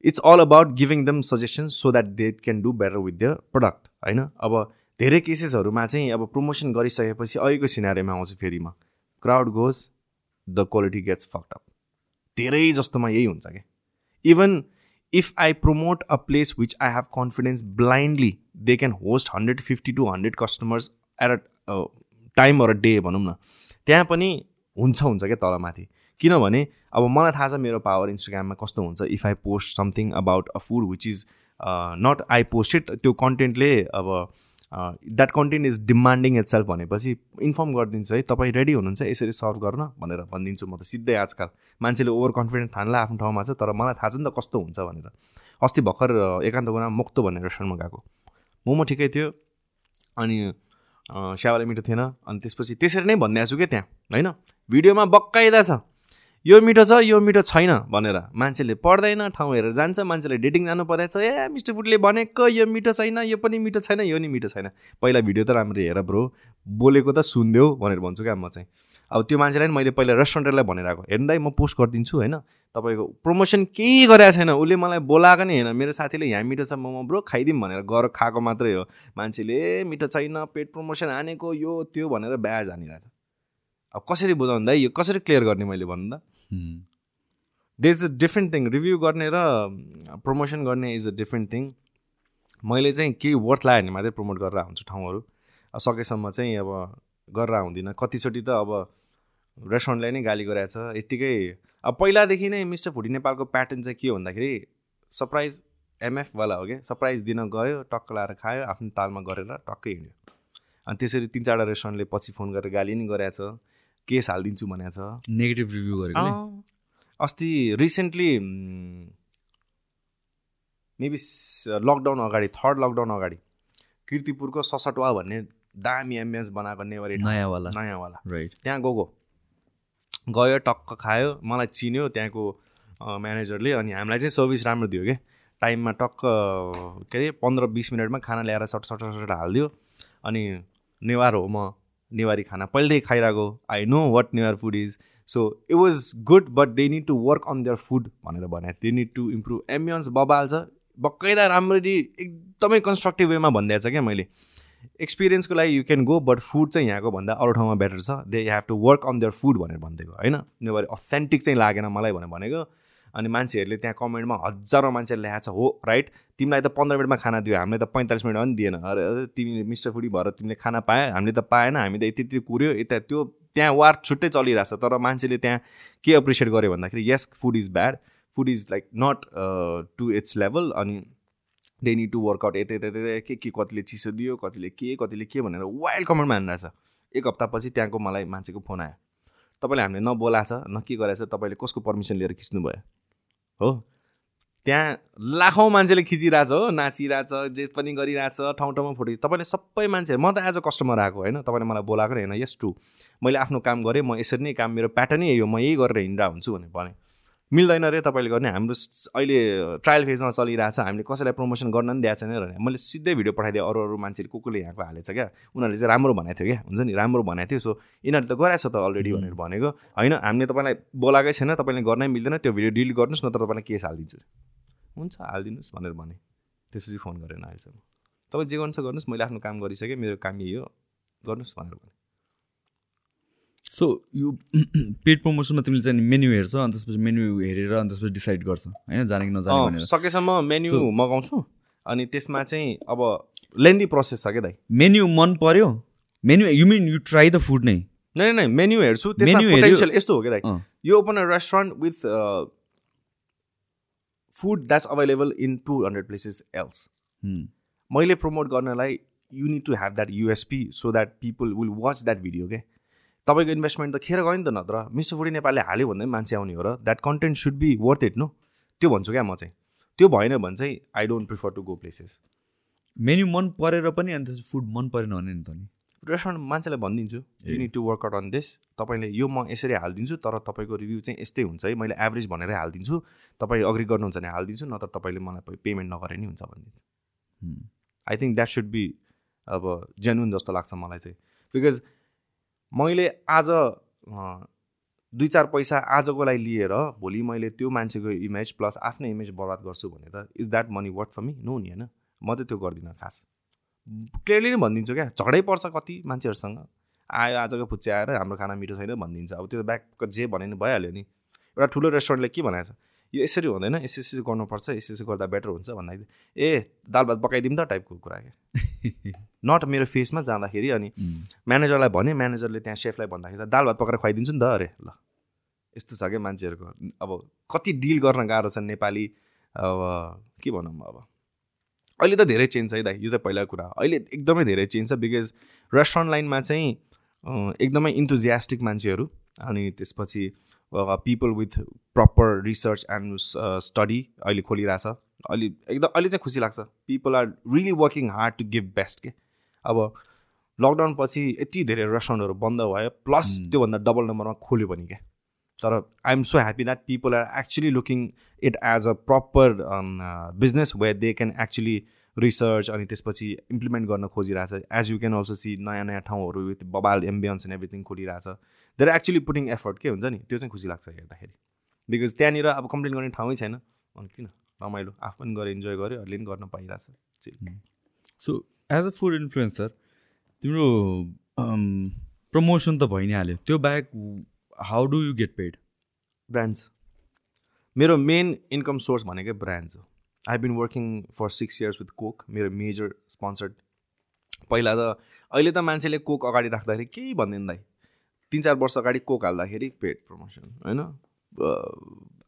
It's all about giving them suggestions so that they can do better with the product होइन? अब धेरै केसेसहरूमा चाहिँ अब प्रमोसन गरिसकेपछि अहिलेको सिनारीमा आउँछ फेरि म। Crowd goes the quality gets fucked up धेरै जस्तोमा यही हुन्छ क्या even if I promote a place which I have confidence blindly they can host hundred fifty to hundred customers at a time or a day भनौँ न। त्यहाँ पनि हुन्छ हुन्छ क्या तलमाथि? किनभने अब मलाई थाहा छ मेरो पावर इन्स्टाग्राममा कस्तो हुन्छ. If I post something about a food which is not I posted त्यो कन्टेन्टले अब that content is demanding itself भनेपछि इन्फर्म गरिदिन्छु है। तपाईँ रेडी हुनुहुन्छ? यसरी सर्भ गर्न भनेर भनिदिन्छु म त सिधै आजकल। मान्छेले ओभर कन्फिडेन्ट ठान्ला आफ्नो ठाउँमा छ तर मलाई थाहा छ नि त कस्तो हुन्छ भनेर। अस्ति भर्खर अ, एकान्त गुना मोक्तो भन्ने रेस्टुरेन्टमा गएको। मोमो ठिकै थियो अनि अ, स्यावाले मिठो थिएन अनि त्यसपछि त्यसरी नै भनिदिएको छु क्या त्यहाँ? होइन? भिडियोमा बक्काइदा छ। यो मिठो छ यो मिठो छैन भनेर मान्छेले पढ्दैन ठाउँ हेरेर जान्छ मान्छेले डेटिङ जानु परेछ ए मिस्टर फुडले भनेको यो मिठो छैन यो पनि मिठो छैन यो नि मिठो छैन। पहिला भिडियो त राम्रो हेर ब्रो बोलेको त सुनिदेऊ भनेर भन्छु क्या म चाहिँ। अब त्यो मान्छेलाई नि मैले पहिला रेस्टुरेन्टलाई भनेर आएको। दाइ म पोस्ट गरिदिन्छु होइन। तपाईँको प्रमोसन केही गरेको छैन। उसले मलाई बोलाएको नि होइन। मेरो साथीले यहाँ मिठो छ मोमो ब्रो खाइदिउँ भनेर गएर खाएको मात्रै हो। मान्छेले मिठो छैन पेट प्रमोसन हानेको यो त्यो भनेर ब्याज हानिरहेछ। अब कसरी बुझाउनु दाइ यो कसरी क्लियर गर्ने मैले भन्नु त? They is a different thing review गर्ने र प्रमोसन गर्ने इज अ डिफ्रेन्ट थिङ मैले चाहिँ केही वर्थ लाग्यो भने मात्रै प्रमोट गरेर आउँछु ठाउँहरू। सकेसम्म चाहिँ अब गरेर आउँदिनँ। कतिचोटि त अब रेस्टुरेन्टलाई नै गाली गराएछ यत्तिकै अब पहिलादेखि नै मिस्टर फुडी नेपालको प्याटर्न चाहिँ के हो भन्दाखेरि सरप्राइज एमएफवाला हो क्या? सरप्राइज दिन गयो टक्क लाएर खायो आफ्नो तालमा गरेर टक्कै हिँड्यो। अनि त्यसरी तिन चारवटा रेस्टुरेन्टले पछि फोन गरेर गाली नि गराएछ केस हालिदिन्छु भनेको छ? नेगेटिभ रिभ्यू गरेको अस्ति रिसेन्टली मेबी लकडाउन अगाडि थर्ड लकडाउन अगाडि किर्तिपुरको ससटवा भन्ने दामी एम्बियन्स बनाएको नेवारी नयाँवाला। नयाँवाला। राइट त्यहाँ गएको। गयो टक्क खायो मलाई चिन्यो त्यहाँको म्यानेजरले अनि हामीलाई चाहिँ सर्भिस राम्रो दियो क्या टाइममा टक्क के अरे पन्ध्र बिस मिनटमा खाना ल्याएर सट सट सट हालिदियो। अनि नेवार हो म। नेवारी खाना पहिलेदेखि खाइरहेको. I know what Newar food is so it was good but they need to work on their food भनेर भने they need to improve ambience बबाल छ बक्कैदा राम्ररी एकदमै कन्स्ट्रक्टिभ वेमा भनिदिएको छ क्या मैले. एक्सपिरियन्सको लागि you can go but food चाहिँ यहाँको भन्दा अरू ठाउँमा बेटर छ. They have to work on their food भनेर भनिदिएको होइन? नेवारी अथेन्टिक चाहिँ लागेन मलाई भनेर भनेको। अनि मान्छेहरूले त्यहाँ कमेन्टमा हजारौँ मान्छेले ल्याएको छ हो राइट? तिमीलाई त पन्ध्र मिनटमा खाना दियो हामीले त पैँतालिस मिनटमा पनि दिएन। अरे तिमीले मिस्टर फुडी भएर तिमीले खाना पायो हामीले त पाएन हामी त यति यति कुर्यो यता त्यो त्यहाँ वार छुट्टै चलिरहेछ तर मान्छेले त्यहाँ के एप्रिसिएट गर्यो भन्दाखेरि यस food is bad food is like not to its level अनि they need to work out यता यता के के कतिले चिसो दियो कतिले के कतिले के भनेर वाइल्ड कमेन्टमा हानिरहेछ एक हप्तापछि त्यहाँको मलाई मान्छेको फोन आयो। तपाईँले हामीले न बोलाएको छ न के गरेछ तपाईँले कसको पर्मिसन लिएर खिच्नुभयो? हो। त्यहाँ लाखौँ मान्छेले खिचिरहेछ हो नाचिरहेछ जे पनि गरिरहेछ ठाउँ ठाउँमा फोटो तपाईँले सबै मान्छे म त एज अ कस्टमर आएको होइन तपाईँले मलाई बोलाएको होइन यस टु मैले आफ्नो काम गरेँ म यसरी नै काम मेरो प्याटर्नै यही हो म यही गरेर हिँडेर हुन्छु भनेर भने। मिल्दैन रे तपाईँले गर्ने। हाम्रो अहिले ट्रायल फेजमा चलिरहेछ। हामीले कसैलाई प्रमोसन गर्न पनि दिएको छैन भने मैले सिधै भिडियो पठाइदिएँ। अरू अरू मान्छेले को कोले यहाँको हालेछ क्या? उनीहरूले चाहिँ राम्रो भनेको थियो क्या? हुन्छ नि? राम्रो भनेको थियो। सो यिनीहरूले त गराएछ त अलरेडी भनेर भनेको। होइन हामीले तपाईँलाई बोलाएकै छैन। तपाईँले गर्नै मिल्दैन। त्यो भिडियो डिलिट गर्नुहोस् न त तपाईँलाई केस हालिदिन्छु। हुन्छ हालिदिनुहोस् भनेर भने। त्यसपछि फोन गरेन अहिलेसम्म। तपाईँ जे गर्नुहुन्छ गर्नुहोस्। मैले आफ्नो काम गरिसकेँ। मेरो काम यही हो। गर्नुहोस् भनेर भने। सो यो पेड प्रमोसनमा तिमीले चाहिँ मेन्यु हेर्छ अनि त्यसपछि मेन्यु हेरेर अनि त्यसपछि डिसाइड गर्छ। होइन? जाने कि नजाने भनेर। सकेसम्म मेन्यु मगाउँछु अनि त्यसमा चाहिँ अब लेन्दी प्रोसेस छ क्या दाइ? मेन्यु मन पर्यो। Menu you mean you try the food नै? नै नै मेन्यु हेर्छु। हेऱ्यो- पोटेन्सियल यस्तो हो क्या दाइ। यो open a restaurant with food that's available in two hundred places else. मैले प्रमोट गर्नलाई you need to have that USP so that people will watch that video के तपाईँको इन्भेस्टमेन्ट त खेर गयो नि त नत्र। मिस्टर फुडी नेपालले हाल्यो भन्दा मान्छे आउने हो र that content should be worth it no त्यो भन्छु क्या म चाहिँ। त्यो भएन भने चाहिँ I don't prefer to go places menu मन परेर पनि अनि त्यसपछि फुड मन परेन भने नि त नि। रेस्टुरेन्ट मान्छेलाई भनिदिन्छु you need to work out on this तपाईँले यो म यसरी हालिदिन्छु तर तपाईँको रिभ्यू चाहिँ यस्तै हुन्छ है। मैले एभरेज भनेरै हालिदिन्छु। तपाईँ अग्री गर्नुहुन्छ भने हालिदिन्छु नत्र तपाईँले मलाई पेमेन्ट नगरे नि हुन्छ भनिदिन्छु। I think that should be अब जेन्युन जस्तो लाग्छ मलाई चाहिँ। बिकज मैले आज दुई चार पैसा आजको लागि लिएर भोलि मैले त्यो मान्छेको इमेज प्लस आफ्नै इमेज बर्बाद गर्छु भने त is that money worth for me no नि होइन। म त त्यो गर्दिनँ खास। क्लियरली नै भनिदिन्छु क्या। झगडै पर्छ कति मान्छेहरूसँग। आयो आजको फुच्चे आएर हाम्रो खाना मिठो छैन भनिदिन्छ। अब त्यो ब्याग जे भने नि भइहाल्यो नि। एउटा ठुलो रेस्टुरेन्टले के भनेको छ यो यसरी हुँदैन यसरी गर्नुपर्छ यसरी गर्दा बेटर हुन्छ भन्दाखेरि ए दाल भात पकाइदिउँ त टाइपको कुरा क्या नट मेरो फेसमा जाँदाखेरि अनि। म्यानेजरलाई भने म्यानेजरले त्यहाँ सेफलाई भन्दाखेरि त दाल भात पकाएर खुवाइदिन्छु नि त अरे ल यस्तो छ क्या मान्छेहरूको अब कति डिल गर्न गाह्रो छ नेपाली अब के भनौँ अब अहिले त धेरै चेन्ज छ है दाइ यो चाहिँ पहिलाको कुरा हो। अहिले एकदमै धेरै चेन्ज छ बिकज रेस्टुरेन्ट लाइनमा चाहिँ एकदमै इन्थुजियास्टिक मान्छेहरू अनि त्यसपछि people with proper research and study अहिले खोलिरहेछ। अहिले एकदम अहिले चाहिँ खुसी लाग्छ। People are really working hard to give best के? अब लकडाउन पछि यति धेरै रेस्टुरेन्टहरू बन्द भयो प्लस त्योभन्दा डबल नम्बरमा खोल्यो पनि क्या तर I am so happy that people are actually looking it as a proper business way they can actually research अनि त्यसपछि इम्प्लिमेन्ट गर्न खोजिरहेछ। As you can also see नयाँ नयाँ ठाउँहरू विथ बबाल एम्बियन्स एन्ड एभ्रिथिङ खोलिरहेछ। देयर एक्चुली पुटिङ एफर्ट के हुन्छ नि? त्यो चाहिँ खुसी लाग्छ हेर्दाखेरि। बिकज त्यहाँनिर अब कम्प्लेन गर्ने ठाउँै छैन। अनि किन? रमाइलो। आफू पनि गरेर इन्जोय गऱ्यो अरूले पनि गर्न पाइरहेछ। So as a food influencer तिम्रो प्रमोसन त भइ नै हाल्यो त्यो बाहेक how do you get paid brands मेरो मेन इन्कम सोर्स भनेकै ब्रान्ड्स हो। I been working for six years with Coke मेरो मेजर स्पोन्सर्ड पहिला त अहिले त मान्छेले कोक अगाडि राख्दाखेरि केही भन्दैन दाइ। तिन चार वर्ष अगाडि कोक हाल्दाखेरि पेड प्रमोसन होइन?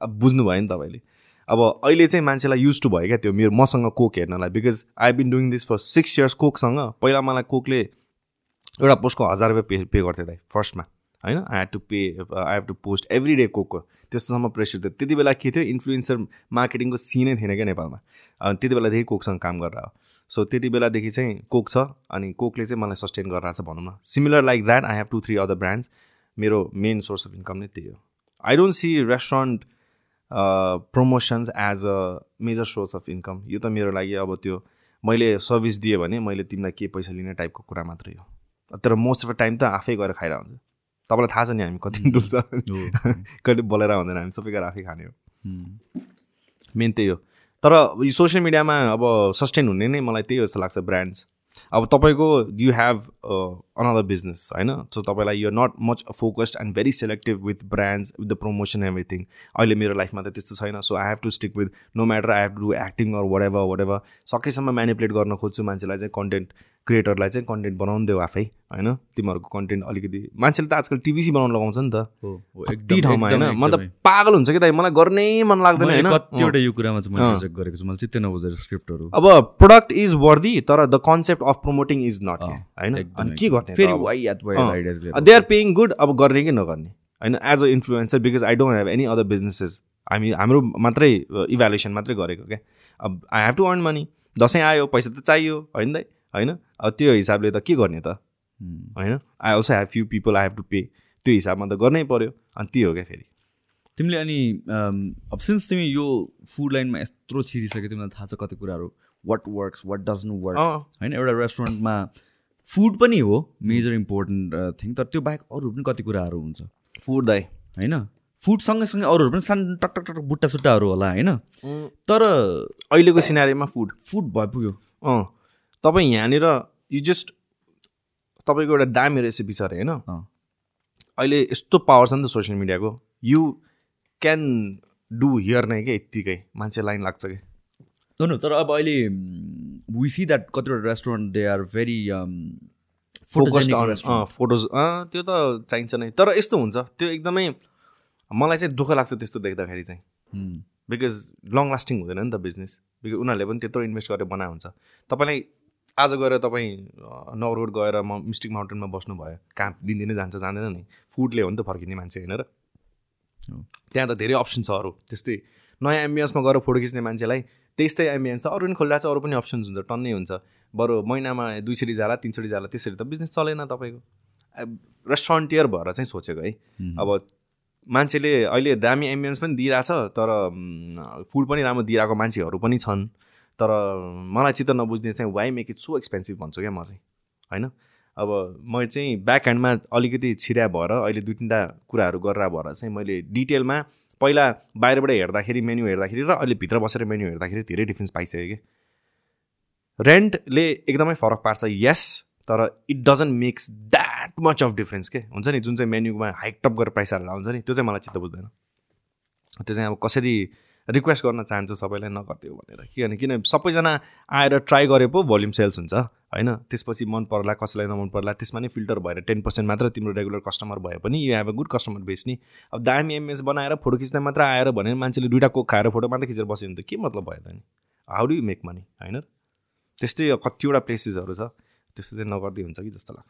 अब बुझ्नु भयो नि तपाईँले। अब अहिले चाहिँ मान्छेलाई युज टु भयो क्या त्यो मेरो मसँग कोक हेर्नलाई because I been doing this for six years कोकसँग पहिला मलाई कोकले एउटा पोस्टको हजार रुपियाँ पे पे गर्थ्यो दाइ फर्स्टमा होइन? I have to pay I have to post every day कोकको त्यस्तोसम्म प्रेसर थियो त्यति बेला के थियो? इन्फ्लुएन्सर मार्केटिङको सिनै थिएन क्या नेपालमा। अनि त्यति बेलादेखि कोकसँग काम गरेर हो सो त्यति बेलादेखि चाहिँ कोक छ अनि कोकले चाहिँ मलाई सस्टेन गरिरहेको छ भनौँ न। Similar like that I have two three other brands मेरो मेन सोर्स अफ इन्कम नै त्यही हो। I don't see restaurant promotions as a major source of income यो त मेरो लागि अब त्यो मैले सर्भिस दिएँ भने मैले तिमीलाई के पैसा लिने टाइपको कुरा मात्रै हो। तर मोस्ट अफ द टाइम त आफै गएर खाइरहेको हुन्छ तपाईँलाई थाहा छ नि हामी कति डुल्छ कहिले बोलेर हुँदैन हामी सबै गएर आफै खाने हो मेन त्यही हो तर यो सोसियल मिडियामा अब सस्टेन हुने नै मलाई त्यही जस्तो लाग्छ ब्रान्ड्स अब तपाईँको यु हेभ अनदर बिजनेस होइन सो तपाईँलाई यो not much focused and very selective with brands with the promotion everything अहिले मेरो लाइफमा त त्यस्तो छैन so I have to stick with no matter I have to do acting or whatever whatever सकेसम्म म्यानिपुलेट गर्न खोज्छु मान्छेलाई चाहिँ कन्टेन्ट क्रिएटरलाई चाहिँ कन्टेन्ट बनाउनु देऊ आफै होइन? तिमीहरूको कन्टेन्ट अलिकति मान्छेले त आजकल टिभी बनाउनु लगाउँछ नि त। कति ठाउँमा होइन? म त पागल हुन्छ कि त? मलाई गर्नै मन लाग्दैन होइन? कतिवटा यो कुरामा चाहिँ मैले रिजेक्ट गरेको छु। चित्तै नबुझेर स्क्रिप्टहरू अब प्रोडक्ट इज वर्दी तर the concept of promoting is not होइन? अनि के गर्ने फेरि दे आर पेइङ गुड अब गर्ने कि नगर्ने होइन? As a influencer because I don't have any other businesses हामी हाम्रो मात्रै इभ्यालुएसन मात्रै गरेको क्या अब I have to earn money Dashain आयो पैसा त चाहियो होइन दाइ? होइन? अब त्यो हिसाबले त के गर्ने त? होइन? I also have few people I have to pay त्यो हिसाबमा त गर्नै पऱ्यो अनि त्यो हो क्या फेरि। तिमीले अनि अब सिन्स तिमी यो फुड लाइनमा यत्रो छिरिसक्यो तिमीलाई थाहा छ कति कुराहरू। What works what doesn't work होइन? एउटा रेस्टुरेन्टमा फुड पनि हो मेजर इम्पोर्टेन्ट थिङ तर त्यो बाहेक अरू पनि कति कुराहरू हुन्छ। फुड दाइ। होइन? फुड सँगै अरूहरू पनि सानो टक टक टक बुट्टा सुट्टाहरू होला होइन? तर अहिलेको सिनारीमा फुड फुड भइपुग्यो। अँ। तपाईँ यहाँनिर यु जस्ट तपाईँको एउटा दामी रेसिपी छ अरे होइन? अहिले यस्तो पावर छ नि त सोसियल मिडियाको यु क्यान डु हियर नै क्या यत्तिकै? मान्छे लाइन लाग्छ कि? नो तर अब अहिले वी सी द्याट कतिवटा restaurant they are very photos त्यो त चाहिन्छ नै। तर यस्तो हुन्छ त्यो एकदमै मलाई चाहिँ दुःख लाग्छ त्यस्तो देख्दाखेरि चाहिँ। बिकज लङ लास्टिङ हुँदैन नि त बिजनेस बिकज उनीहरूले पनि त्यत्रो इन्भेस्ट गरेर बनाएको हुन्छ। तपाईँलाई आज गएर तपाईँ नवरोड गएर म मिस्टिक माउन्टेनमा बस्नुभयो। कहाँ दिनदिनै जान्छ जाँदैन नि। फुडले हो नि त फर्किने मान्छे होइन र। त्यहाँ त धेरै अप्सन छ अरू। त्यस्तै नयाँ एम्बियन्समा गएर फोटो खिच्ने मान्छेलाई त्यस्तै एम्बियन्स त अरू पनि खोलिरहेको छ अरू पनि अप्सन्स हुन्छ टन्नै हुन्छ। बरु महिनामा दुईचोटि जाला तिनचोटि जाला त्यसरी त बिजनेस चलेन तपाईँको। रेस्टुरेन्टियर भएर चाहिँ सोचेको है। अब मान्छेले अहिले दामी एम्बियन्स पनि दिइरहेछ तर फुड पनि राम्रो दिइरहेको मान्छेहरू पनि छन्। तर मलाई चित्त नबुझ्ने चाहिँ why make it so expensive भन्छु क्या म चाहिँ होइन? अब म चाहिँ ब्याक ह्यान्डमा अलिकति छिर्या भएर अहिले दुई तिनवटा कुराहरू गरेर भएर चाहिँ मैले डिटेलमा पहिला बाहिरबाट हेर्दाखेरि मेन्यु हेर्दाखेरि र अहिले भित्र बसेर मेन्यु हेर्दाखेरि धेरै डिफ्रेन्स पाइसक्यो कि। रेन्टले एकदमै फरक पार्छ यस तर it doesn't makes that much of difference के। हुन्छ नि? जुन चाहिँ मेन्युमा हाइटअप गरेर प्राइस हालेर हुन्छ नि त्यो चाहिँ मलाई चित्त बुझ्दैन। त्यो चाहिँ अब कसरी रिक्वेस्ट गर्न चाहन्छु सबैलाई नगरिदियो भनेर। किनभने किन सबैजना आएर ट्राई गरे पो भोल्युम सेल्स हुन्छ होइन? त्यसपछि मन पर्ला कसैलाई नमन पर्ला त्यसमा नै फिल्टर भएर टेन पर्सेन्ट मात्र तिम्रो रेगुलर कस्टमर भए पनि you have a good customer base नि। अब दामी एमएस बनाएर फोटो खिच्दा मात्र आएर भने मान्छेले दुइटा कोक खाएर फोटो मात्रै खिचेर बस्यो भने त के मतलब भयो त नि? How do you make money होइन? त्यस्तै कतिवटा प्लेसेसहरू छ त्यस्तो चाहिँ नगर्दै हुन्छ कि जस्तो लाग्छ।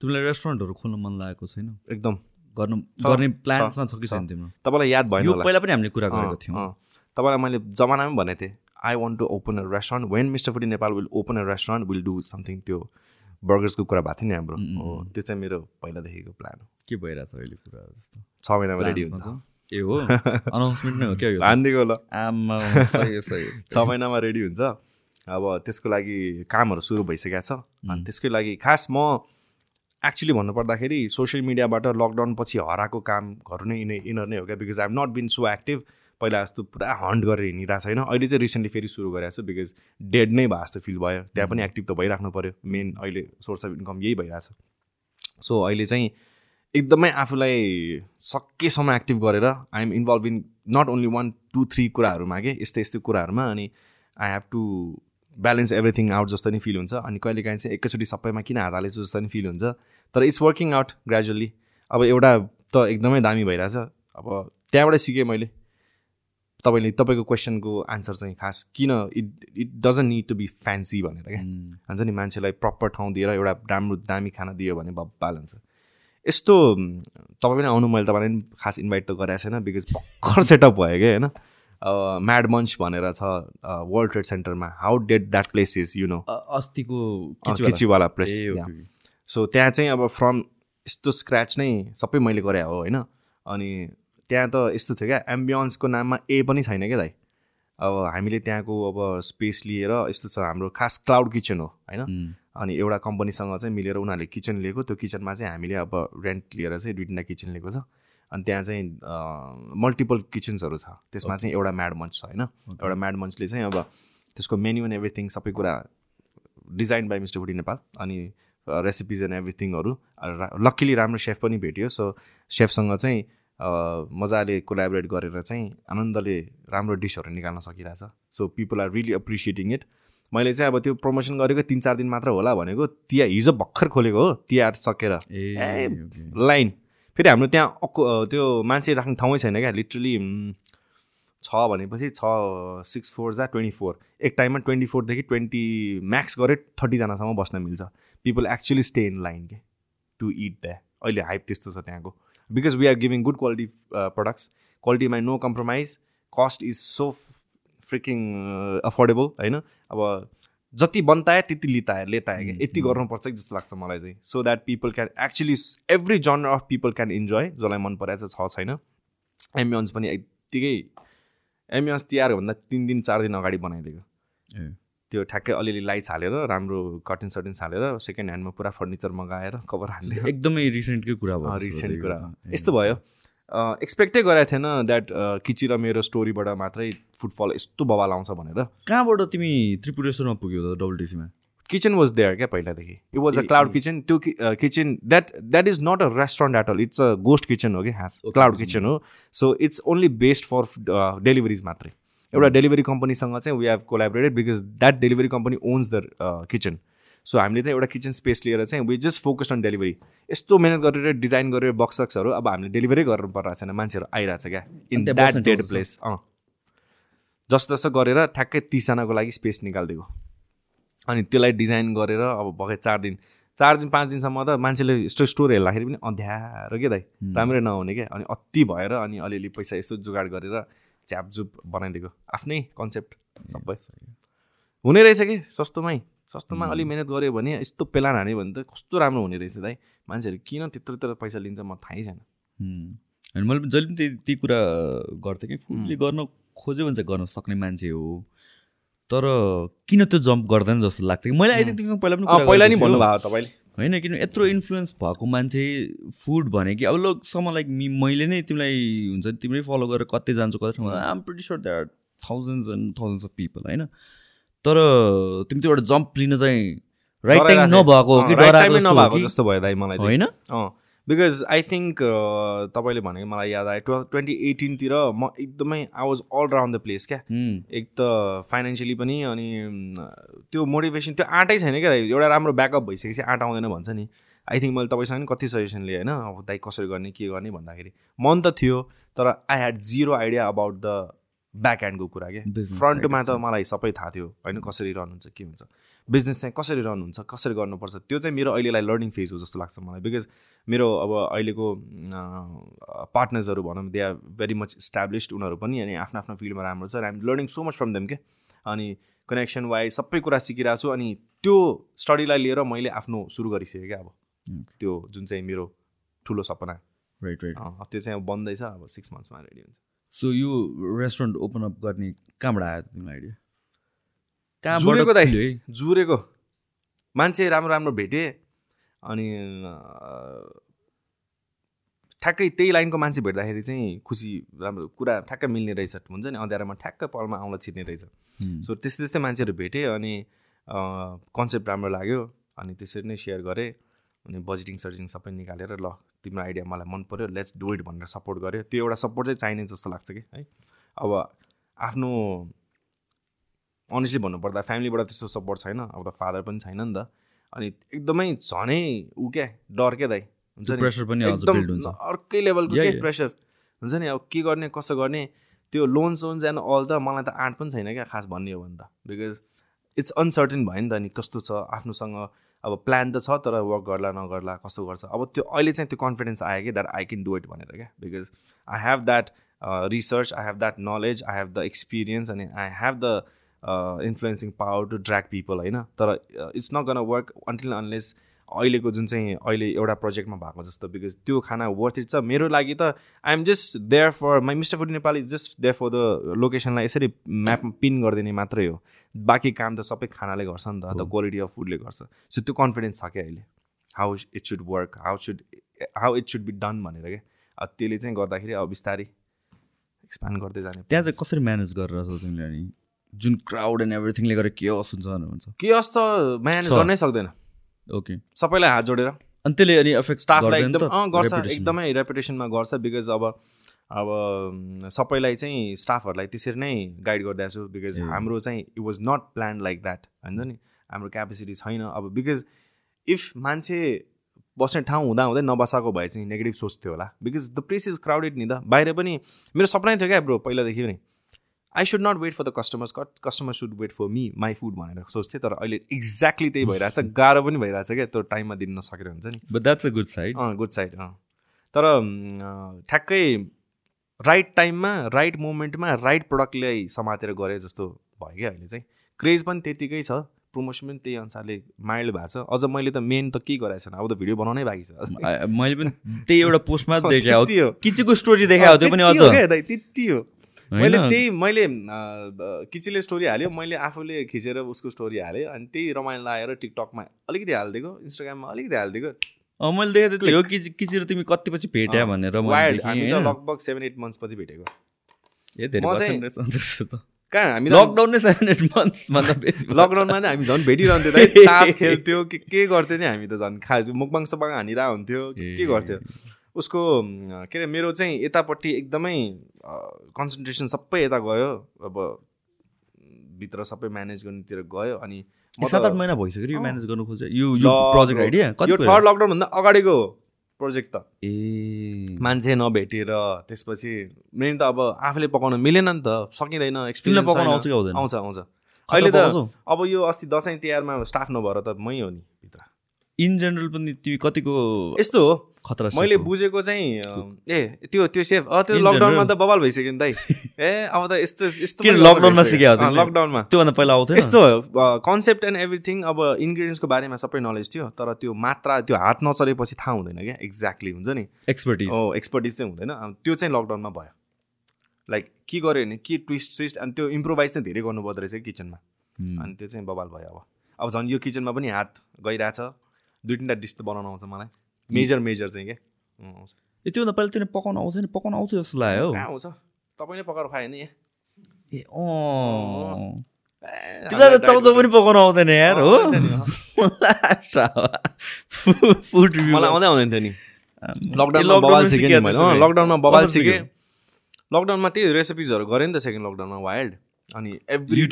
तिमीलाई रेस्टुरेन्टहरू खोल्नु मन लागेको छैन? एकदम। गर्नु गर्ने प्लान्समा छ कि छैन तिम्रो? तपाईँलाई याद भयो पहिला पनि हामीले कुरा गरेको थियौँ। तपाईँलाई मैले जमानामै भनेको थिएँ I want to open a restaurant when Mister Foodie Nepal will open a restaurant will do something त्यो बर्गर्सको कुरा भएको थियो नि हाम्रो। त्यो चाहिँ मेरो पहिलादेखिको प्लान हो। के भइरहेछ अहिले कुरा जस्तो? छ महिनामा रेडी हुन्छ। छ? ए हो? अनाउन्समेन्ट नै हो क्या? हानिदिएको ल हो। छ महिनामा रेडी हुन्छ। अब त्यसको लागि कामहरू सुरु भइसकेको छ। अनि त्यसकै लागि खास म एक्चुली भन्नुपर्दाखेरि सोसियल मिडियाबाट लकडाउन पछि हराएको कामहरू नै यिनै यिनीहरू नै हो क्या because I am not been so active पहिला जस्तो पुरा हन्ट गरेर हिँडिरहेको छैन। अहिले चाहिँ रिसेन्टली फेरि सुरु गरेको छु बिकज डेड नै भए जस्तो फिल भयो। त्यहाँ पनि एक्टिभ त भइराख्नु पऱ्यो मेन अहिले सोर्स अफ इन्कम यही भइरहेछ। सो अहिले चाहिँ एकदमै आफूलाई सकेसम्म एक्टिभ गरेर I'm involve in not only one two three कुराहरूमा के यस्तै यस्तै कुराहरूमा अनि I have to balance everything out जस्तो नि फिल हुन्छ। अनि कहिलेकाहीँ चाहिँ एकैचोटि सबैमा किन हात हालेछु जस्तो नि फिल हुन्छ। तर इट्स वर्किङ आउट ग्रेजुअली अब एउटा त एकदमै दामी भइरहेछ। अब त्यहाँबाटै सिकेँ मैले। तपाईँले तपाईँको क्वेसनको आन्सर चाहिँ खास किन it it doesn't need to be fancy भनेर क्या। भन्छ नि मान्छेलाई प्रपर ठाउँ दिएर एउटा राम्रो दामी खाना दियो भने बब्बाल हुन्छ। यस्तो तपाईँ पनि आउनु मैले तपाईँलाई पनि खास इन्भाइट त गरेको छैन बिकज भर्खर सेटअप भयो क्या होइन? म्याड मन्च भनेर छ वर्ल्ड ट्रेड सेन्टरमा how dead that place is you know अस्तिको किचुवाला। प्लेस। सो त्यहाँ चाहिँ अब फ्रम यस्तो स्क्रच नै सबै मैले गरे हो होइन? अनि त्यहाँ त यस्तो थियो क्या एम्बियन्सको नाममा ए पनि छैन क्या दाइ। अब हामीले त्यहाँको अब स्पेस लिएर यस्तो छ हाम्रो खास क्लाउड किचन हो होइन? अनि एउटा कम्पनीसँग चाहिँ मिलेर उनीहरूले किचन लिएको। त्यो किचनमा चाहिँ हामीले अब रेन्ट लिएर चाहिँ दुई तिनवटा किचन लिएको छ। अनि त्यहाँ चाहिँ मल्टिपल किचन्सहरू छ। त्यसमा चाहिँ एउटा म्याड मन्च छ होइन? एउटा म्याड मन्चले चाहिँ अब त्यसको मेन्यु एन्ड एभ्रिथिङ सबै कुरा design by mister foodie Nepal अनि रेसिपिज एन्ड एभ्रिथिङहरू लक्किली राम्रो सेफ पनि भेट्यो। सो सेफसँग चाहिँ मजाले कोलाबोरेट गरेर चाहिँ आनन्दले राम्रो डिसहरू निकाल्न सकिरहेछ। So people are really appreciating it मैले चाहिँ अब त्यो प्रमोसन गरेको तिन चार दिन मात्र होला भनेको तिहार हिजो भर्खर खोलेको हो तिहार सकेर। ए। लाइन फेरि हाम्रो त्यहाँ अक्को त्यो मान्छे राख्ने ठाउँै छैन क्या लिटरली छ भनेपछि छ सिक्स फोर जा ट्वेन्टी फोर एक टाइममा ट्वेन्टी फोरदेखि ट्वेन्टी म्याक्स गरे थर्टीजनासम्म बस्न मिल्छ। People actually stay in line के टु इट द्या अहिले हाइप त्यस्तो छ त्यहाँको। Because we are giving good quality products क्वालिटीमा no compromise cost is so fricking affordable होइन? अब जति बन्तायो त्यति लितायो लेतायो क्या? यति गर्नुपर्छ कि जस्तो लाग्छ मलाई चाहिँ। So that people can actually every genre of people can enjoy जसलाई मन पराएको छ छैन। एम्बियन्स पनि यत्तिकै एम्बियन्स तिहारभन्दा तिन दिन चार दिन अगाडि बनाइदिएको। त्यो ठ्याक्कै अलिअलि लाइट्स हालेर राम्रो कर्टिन सर्टिन्स हालेर सेकेन्ड ह्यान्डमा पुरा फर्निचर मगाएर कभर हालिदियो। एकदमै रिसेन्टकै कुरा भयो रिसेन्ट कुरा। यस्तो भयो। एक्सपेक्टै गरेको थिएन द्याट किची र मेरो स्टोरीबाट मात्रै फुटफल यस्तो बवाल आउँछ भनेर। कहाँबाट तिमी त्रिपुरेश्वरमा पुग्यौ त डबल टिसीमा किचन वाज देयर क्या पहिलादेखि? It was a cloud kitchen त्यो kitchen that that is not a restaurant at all it's a ghost kitchen हो कि हाँस क्लाउड। किचन हो। So it's only based for deliveries मात्रै। एउटा डेलिभरी कम्पनीसँग चाहिँ we have collaborated because that delivery company owns the kitchen so हामीले चाहिँ एउटा किचन स्पेस लिएर चाहिँ we just focused on delivery यस्तो मिहिनेत गरेर डिजाइन गरेर बक्सक्सहरू अब हामीले डेलिभरै गर्नु परिरहेको छैन मान्छेहरू आइरहेछ क्या? इन द्याट डेड छ। प्लेस अँ। जस्तो जस्तो गरेर ठ्याक्कै तिसजनाको लागि स्पेस निकालिदिएको। अनि त्यसलाई डिजाइन गरेर अब भर्खर चार दिन चार दिन पाँच दिनसम्म त मान्छेले यस्तो स्टोर हेर्दाखेरि पनि अँध्यारो के दाइ? राम्रै नहुने क्या अनि अति भएर अनि अलिअलि पैसा यसो जुगाड गरेर च्यापजुप बनाइदिएको। आफ्नै कन्सेप्ट सबै। हुने रहेछ कि? सस्तोमै। सस्तोमा अलि मिहिनेत गऱ्यो भने यस्तो पेलान हान्यो भने त कस्तो राम्रो हुने रहेछ दाइ। मान्छेहरू किन त्यत्रो त्यत्रो पैसा लिन्छ म थाहै छैन। अनि मैले पनि जहिले पनि त्यही त्यही कुरा गर्थेँ कि। फुडले गर्न खोज्यो भने चाहिँ गर्न सक्ने मान्छे हो। तर किन त्यो जम्प गर्दैन जस्तो लाग्थ्यो कि? मैले तिमीसँग पहिला पनि पहिला नि भन्नुभयो तपाईँले। होइन किन यत्रो इन्फ्लुएन्स भएको मान्छे फुड भने कि अब लोकसम्म लाइक मि मैले नै तिमीलाई हुन्छ नि तिमीले फलो गरेर कतै जान्छु कतै ठाउँमा I'm pretty sure that are thousands and thousands of people होइन तर तिमी त्यो एउटा जम्प लिन चाहिँ राइट टाइम। नभएको हो कि डराएको जस्तो भयो दाइ मलाई। होइन अँ बिकज आई थिङ्क तपाईँले भनेको मलाई याद आयो ट्वेल्भ ट्वेन्टी एटिनतिर म एकदमै I was all round the place क्या? उम्, एक त फाइनेन्सियली पनि अनि त्यो मोटिभेसन त्यो आँटै छैन क्या एउटा राम्रो ब्याकअप भइसकेपछि आँट आउँदैन भन्छ नि। आई थिङ्क मैले तपाईँसँग पनि कति सजेसन लिएँ होइन? अब दाइ कसरी गर्ने के गर्ने भन्दाखेरि मन त थियो तर I had zero idea about the back ह्यान्डको कुरा क्या? फ्रन्टमा त मलाई सबै थाहा थियो होइन? कसरी रन हुन्छ के हुन्छ। बिजनेस चाहिँ कसरी रन हुन्छ कसरी गर्नुपर्छ त्यो चाहिँ मेरो अहिलेलाई लर्निङ फेज हो जस्तो लाग्छ मलाई। बिकज मेरो अब अहिलेको पार्टनर्सहरू भनौँ they are very much established उनीहरू पनि अनि आफ्नो आफ्नो फिल्डमा राम्रो छ। I'm learning so much from them के? अनि कनेक्सन वाइज सबै कुरा सिकिरहेको छु अनि त्यो स्टडीलाई लिएर मैले आफ्नो सुरु गरिसकेँ क्या अब। त्यो जुन चाहिँ मेरो ठुलो सपना। राइट राइट त्यो चाहिँ अब बन्दैछ अब सिक्स मन्थ्समा रेडी हुन्छ। सो यो रेस्टुरेन्ट ओपन अप गर्ने कहाँबाट आयो तिमीलाई आइडिया जुरेको दाइ? जुरेको। मान्छे राम्रो राम्रो भेटेँ अनि ठ्याक्कै त्यही लाइनको मान्छे भेट्दाखेरि चाहिँ खुसी राम्रो कुरा ठ्याक्कै मिल्ने रहेछ। हुन्छ नि? अँध्यारोमा ठ्याक्कै पलमा आउँला छिर्ने रहेछ. सो त्यस्तै त्यस्तै मान्छेहरू भेटेँ अनि कन्सेप्ट राम्रो लाग्यो अनि त्यसरी नै सेयर गरेँ अनि बजेटिङ सजिटिङ सबै निकालेर ल तिम्रो आइडिया मलाई मन पऱ्यो लेट्स डु इट भनेर सपोर्ट गर्यो त्यो एउटा सपोर्ट चाहिँ चाहिने जस्तो लाग्छ कि है? अब आफ्नो अनेस्टली भन्नुपर्दा फ्यामिलीबाट त्यस्तो सपोर्ट छैन अब त फादर पनि छैन नि त। अनि एकदमै झनै ऊ क्या डर क्या दाइ हुन्छ नि? प्रेसर पनि अर्कै लेभलको के. प्रेसर हुन्छ नि? अब के गर्ने कसो गर्ने? त्यो लोन सोन्स एन्ड अल त मलाई त आँट पनि छैन क्या खास भन्ने हो भने त। बिकज इट्स अनसर्टेन भयो नि त नि कस्तो छ आफ्नोसँग अब प्लान त छ तर वर्क गर्ला नगर्ला कस्तो गर्छ? अब त्यो अहिले चाहिँ त्यो कन्फिडेन्स आयो कि that I can do it भनेर क्या। Because I have that research I have that knowledge I have the experience अनि I have the influencing power to drag people होइन? तर it's not gonna work until unless अहिलेको जुन चाहिँ अहिले एउटा प्रोजेक्टमा भएको जस्तो बिकज त्यो खाना वर्थ इट छ। मेरो लागि त I'm just there for my mister food Nepal is just there for the लोकेसनलाई यसरी म्यापमा पिन गरिदिने मात्रै हो। बाँकी काम त सबै खानाले गर्छ नि त द क्वालिटी अफ फुडले गर्छ। सो त्यो कन्फिडेन्स छ क्या अहिले? How it should work how should how it should be done भनेर क्या त्यसले चाहिँ गर्दाखेरि अब बिस्तारै एक्सपान्ड गर्दै जाने त्यहाँ चाहिँ कसरी म्यानेज गरेर छौ तिमीले अनि? जुन क्राउड एन्ड एभ्रिथिङले गर्दा के हुन्छ भनेर भन्छ। के जस्तो म्यानेज। गर्नै सक्दैन। ओके सबैलाई हात जोडेर। अनि त्यसले अनि एफेक्ट स्टाफलाई एकदम गर्छ। एकदमै रेपुटेसनमा गर्छ बिकज अब अब सबैलाई चाहिँ स्टाफहरूलाई त्यसरी नै गाइड गरिदिएको छु बिकज। हाम्रो चाहिँ it was not plan like that होइन नि? हाम्रो क्यापेसिटी छैन। अब बिकज इफ मान्छे बस्ने ठाउँ हुँदा हुँदै नबसाएको भए चाहिँ नेगेटिभ सोच्थ्यो होला। Because the place is crowded नि त। बाहिर पनि मेरो सपनै थियो क्या ब्रो पहिलादेखि पनि I should not wait for the customers customer should wait for me my food भनेर सोच्थेँ तर अहिले एक्ज्याक्टली त्यही भइरहेछ। गाह्रो पनि भइरहेछ क्या त्यो टाइममा दिन नसकेर हुन्छ नि। But that's a good side uh good side uh. तर ठ्याक्कै राइट टाइममा राइट मोमेन्टमा राइट प्रडक्टलाई समातेर गरे जस्तो भयो क्या अहिले चाहिँ। क्रेज पनि त्यतिकै छ प्रमोसन पनि त्यही अनुसारले माइल्ड भएको छ। अझ मैले त मेन त केही गराएको छैन अब त भिडियो बनाउनै बाँकी छ। मैले पनि त्यही एउटा पोस्टमा देखेँ हो त्यति हो। किचीको स्टोरी देखाएको थियो पनि त्यति हो अझ त्यति? मैले त्यही मैले किचीले स्टोरी हाल्यो मैले आफूले खिचेर उसको स्टोरी हालेँ अनि त्यही रमाइलो लागेर टिकटकमा अलिकति हालिदिएको इन्स्टाग्राममा अलिकति हालिदिएको। मैले देखेको थिएँ हो किची तिमी कति पछि भेट्या भनेर हामी त? लगभग सेभेन एट मन्थ्स पछि भेटेको। कहाँ हामी लकडाउन नै सेभेन एट मन्थ्स भन्दा लकडाउनमा चाहिँ हामी झन् भेटिरहन्थ्यो त तास खेल्थ्यो के के गर्थ्यो नि हामी त झन्। खा मुखबाङ सबाङ हानिरहेको हुन्थ्यो के के। गर्थ्यो? उसको के अरे मेरो चाहिँ यतापट्टि एकदमै कन्सन्ट्रेसन सबै यता गयो अब भित्र सबै म्यानेज गर्नेतिर गयो अनि सात आठ महिना भइसक्यो। म्यानेज गर्नु खोज्यो यो यो प्रोजेक्ट। आइडिया कति यो? थर्ड लकडाउनभन्दा अगाडिको प्रोजेक्ट त ए मान्छे नभेटेर त्यसपछि मेन त अब आफूले पकाउन मिलेन नि त सकिँदैन एक्सपिरियन्स पकाउन। आउँछ आउँछ आउँछ अहिले त? अब यो अस्ति दसैँ तिहारमा स्टाफ नभएर त मै हो नि भित्र इन जेनरल पनि तिमी कतिको यस्तो हो खतरा मैले? बुझेको चाहिँ ए त्यो त्यो सेफ। अँ त्यो लकडाउनमा? त बबाल भइसक्यो नि दाइ। ए अब त यस्तो यस्तो लकडाउनमा। सिक्यौ? लकडाउनमा त्योभन्दा पहिला आउँथेन। यस्तो कन्सेप्ट एन्ड एभ्रिथिङ अब इन्ग्रिडियन्ट्सको बारेमा सबै नलेज थियो तर त्यो मात्रा त्यो हात नचलेपछि थाहा हुँदैन क्या। एक्ज्याक्टली हुन्छ नि। एक्सपर्टिज हो एक्सपर्टिज चाहिँ हुँदैन। त्यो चाहिँ लकडाउनमा भयो। लाइक के गर्यो भने के ट्विस्ट ट्विस्ट अनि त्यो इम्प्रोभाइज चाहिँ धेरै गर्नुपर्दो रहेछ किचनमा अनि त्यो चाहिँ बबाल भयो अब। अब झन् यो किचनमा पनि हात गइरहेछ। दुई तिनवटा डिस त बनाउनु आउँछ मलाई। मेजर मेजर चाहिँ क्या ए त्योभन्दा पहिला तिनीहरू पकाउन आउँथेन पकाउन आउँथ्यो जस्तो लाग्यो कहाँ आउँछ? तपाईँले पकाएर खायो नि। ए अँ। त पनि पकाउन आउँदैन यार हो। फुड मलाई आउँदै आउँदैन थियो नि। लकडाउनमा बबाल सिकेँ मैले। लकडाउनमा बबाल सिकेँ? लकडाउनमा त्यही रेसिपिजहरू गरेँ नि त सेकेन्ड लकडाउनमा वाइल्ड अनि एभ्री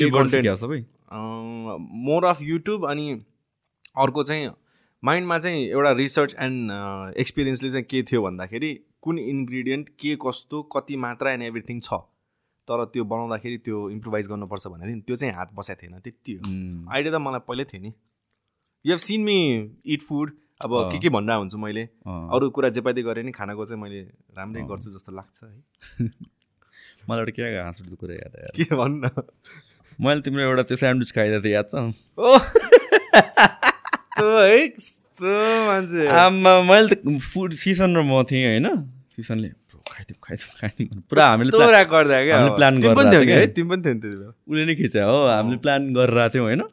मोर अफ युट्युब अनि अर्को चाहिँ माइन्डमा चाहिँ एउटा रिसर्च एन्ड एक्सपिरियन्सले चाहिँ के थियो भन्दाखेरि कुन इन्ग्रिडियन्ट के कस्तो कति मात्रा एन्ड एभ्रिथिङ छ तर त्यो बनाउँदाखेरि त्यो इम्प्रोभाइज गर्नुपर्छ भनेको थियो नि। त्यो चाहिँ हात बसेको थिएन त्यति हो। आइडिया त मलाई पहिल्यै थियो नि। You have seen me eat food अब। के के भनिरहेको हुन्छु मैले। अरू कुरा जे पाइदै गरेँ नि खानाको चाहिँ मैले राम्रै गर्छु जस्तो लाग्छ है। मलाई एउटा क्या हाँस उठ्दो कुरा याद आयो। के भन्नु? मैले तिम्रो एउटा त्यो स्यान्डविच खाइदिएको थिएँ याद छ? है? कस्तो मान्छे? आमा मैले त फुड सिसन र म थिएँ होइन सिसनले "Bro, खाइदिउँ खाइदिउँ खाइदिउँ पुरा हामीले गर्दा प्लान कि है तिमी पनि थियो नि त्यति बेला उसले नै खिच्यो हो हामीले प्लान गरेर आएको थियौँ होइन।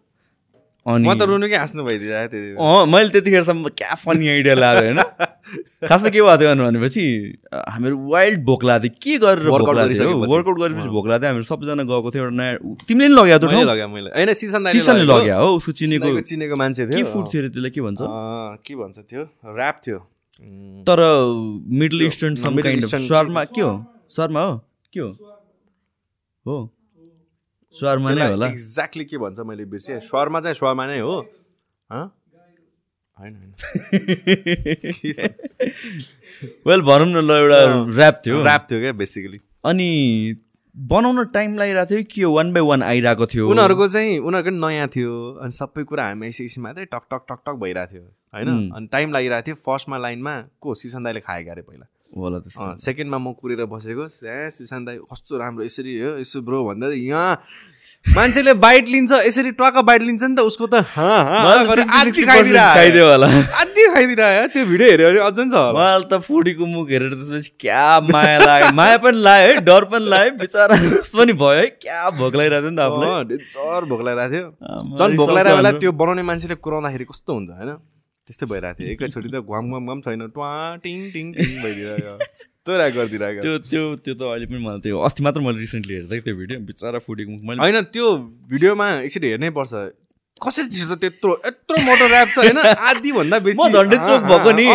अनि म त रुनुकै हाँस्नु बेला? अँ मैले त्यतिखेरसम्म क्या फनी आइडिया लाग्यो होइन? खासमा के भएको थियो भनेपछि हामीहरू वाइल्ड भोक लाग्थ्यो के गरेर। वर्कआउट गरेपछि भोक लाग्थ्यो हामीहरू सबैजना गएको थियो एउटा नयाँ तिमीले नि लग्यो त्यो लगाएँ मैले। होइन सिसन सिसनले। लग्यो। हो उसको चिनेको चिनेको मान्छे थियो। के फुड थियो त्यसलाई? के भन्छ? के भन्छ त्यो? ऱ्याप थियो। तर middle eastern some kind of shawarma के हो? शर्मा हो? के हो? हो। शर्मा नै होला। एक्ज्याक्टली के भन्छ मैले बिर्सेँ? स्वरमा चाहिँ स्वरमा नै हो। हँ? होइन वेल भनौँ न ल एउटा ऱ्याप थियो। ऱ्याप थियो क्या बेसिकली अनि बनाउन टाइम लागिरहेको थियो कि वान बाई वान आइरहेको थियो? उनीहरूको चाहिँ उनीहरूको नयाँ थियो अनि सबै कुरा हामी एकछिन मात्रै टक टक टक टक भइरहेको थियो होइन? अनि टाइम लागिरहेको थियो फर्स्टमा लाइनमा को? सिसन दाइले खाएको अरे पहिला। होला त्यस्तो। सेकेन्डमा म कुरेर बसेको ए सुशान्त दाई कस्तो राम्रो यसरी हो यसो ब्रो भन्दा यहाँ मान्छेले बाइट लिन्छ यसरी टक्क बाइट लिन्छ नि त उसको त खाइदियो होला। आधी खाइदिरहेको त्यो भिडियो हेऱ्यो भने अझ नि छ। मलाई त फुडीको मुख हेरेर त्यसपछि क्या माया लाग्यो। माया पनि लाग्यो है डर पनि लाग्यो बिचरा पनि भयो है क्या भोक लागिरहेको थियो नि त आफूलाई। अँ, डेन्जर भोक लगाइरहेको थियो झन् भोक लगाइरहेको बेला। त्यो बनाउने मान्छेले कुराउँदाखेरि कस्तो हुन्छ होइन? त्यस्तै भइरहेको थियो। एकैचोटि त घम घम घम छैन। ट्वा टिङ टिङ टिङ भइदिरहेको यस्तो राग गरिदिरहेको त्यो त्यो त्यो त अहिले पनि मलाई त्यो अस्ति मात्र मैले रिसेन्टली हेर्दै त्यो भिडियो बिचरा फुडीको मुख। मैले होइन त्यो भिडियोमा एकचोटि हेर्नै पर्छ। कसरी छिर्छ त्यत्रो यत्रो मोटो ऱ्याप छ होइन? आधी भन्दा बेसी झन्डै चोक भएको नि।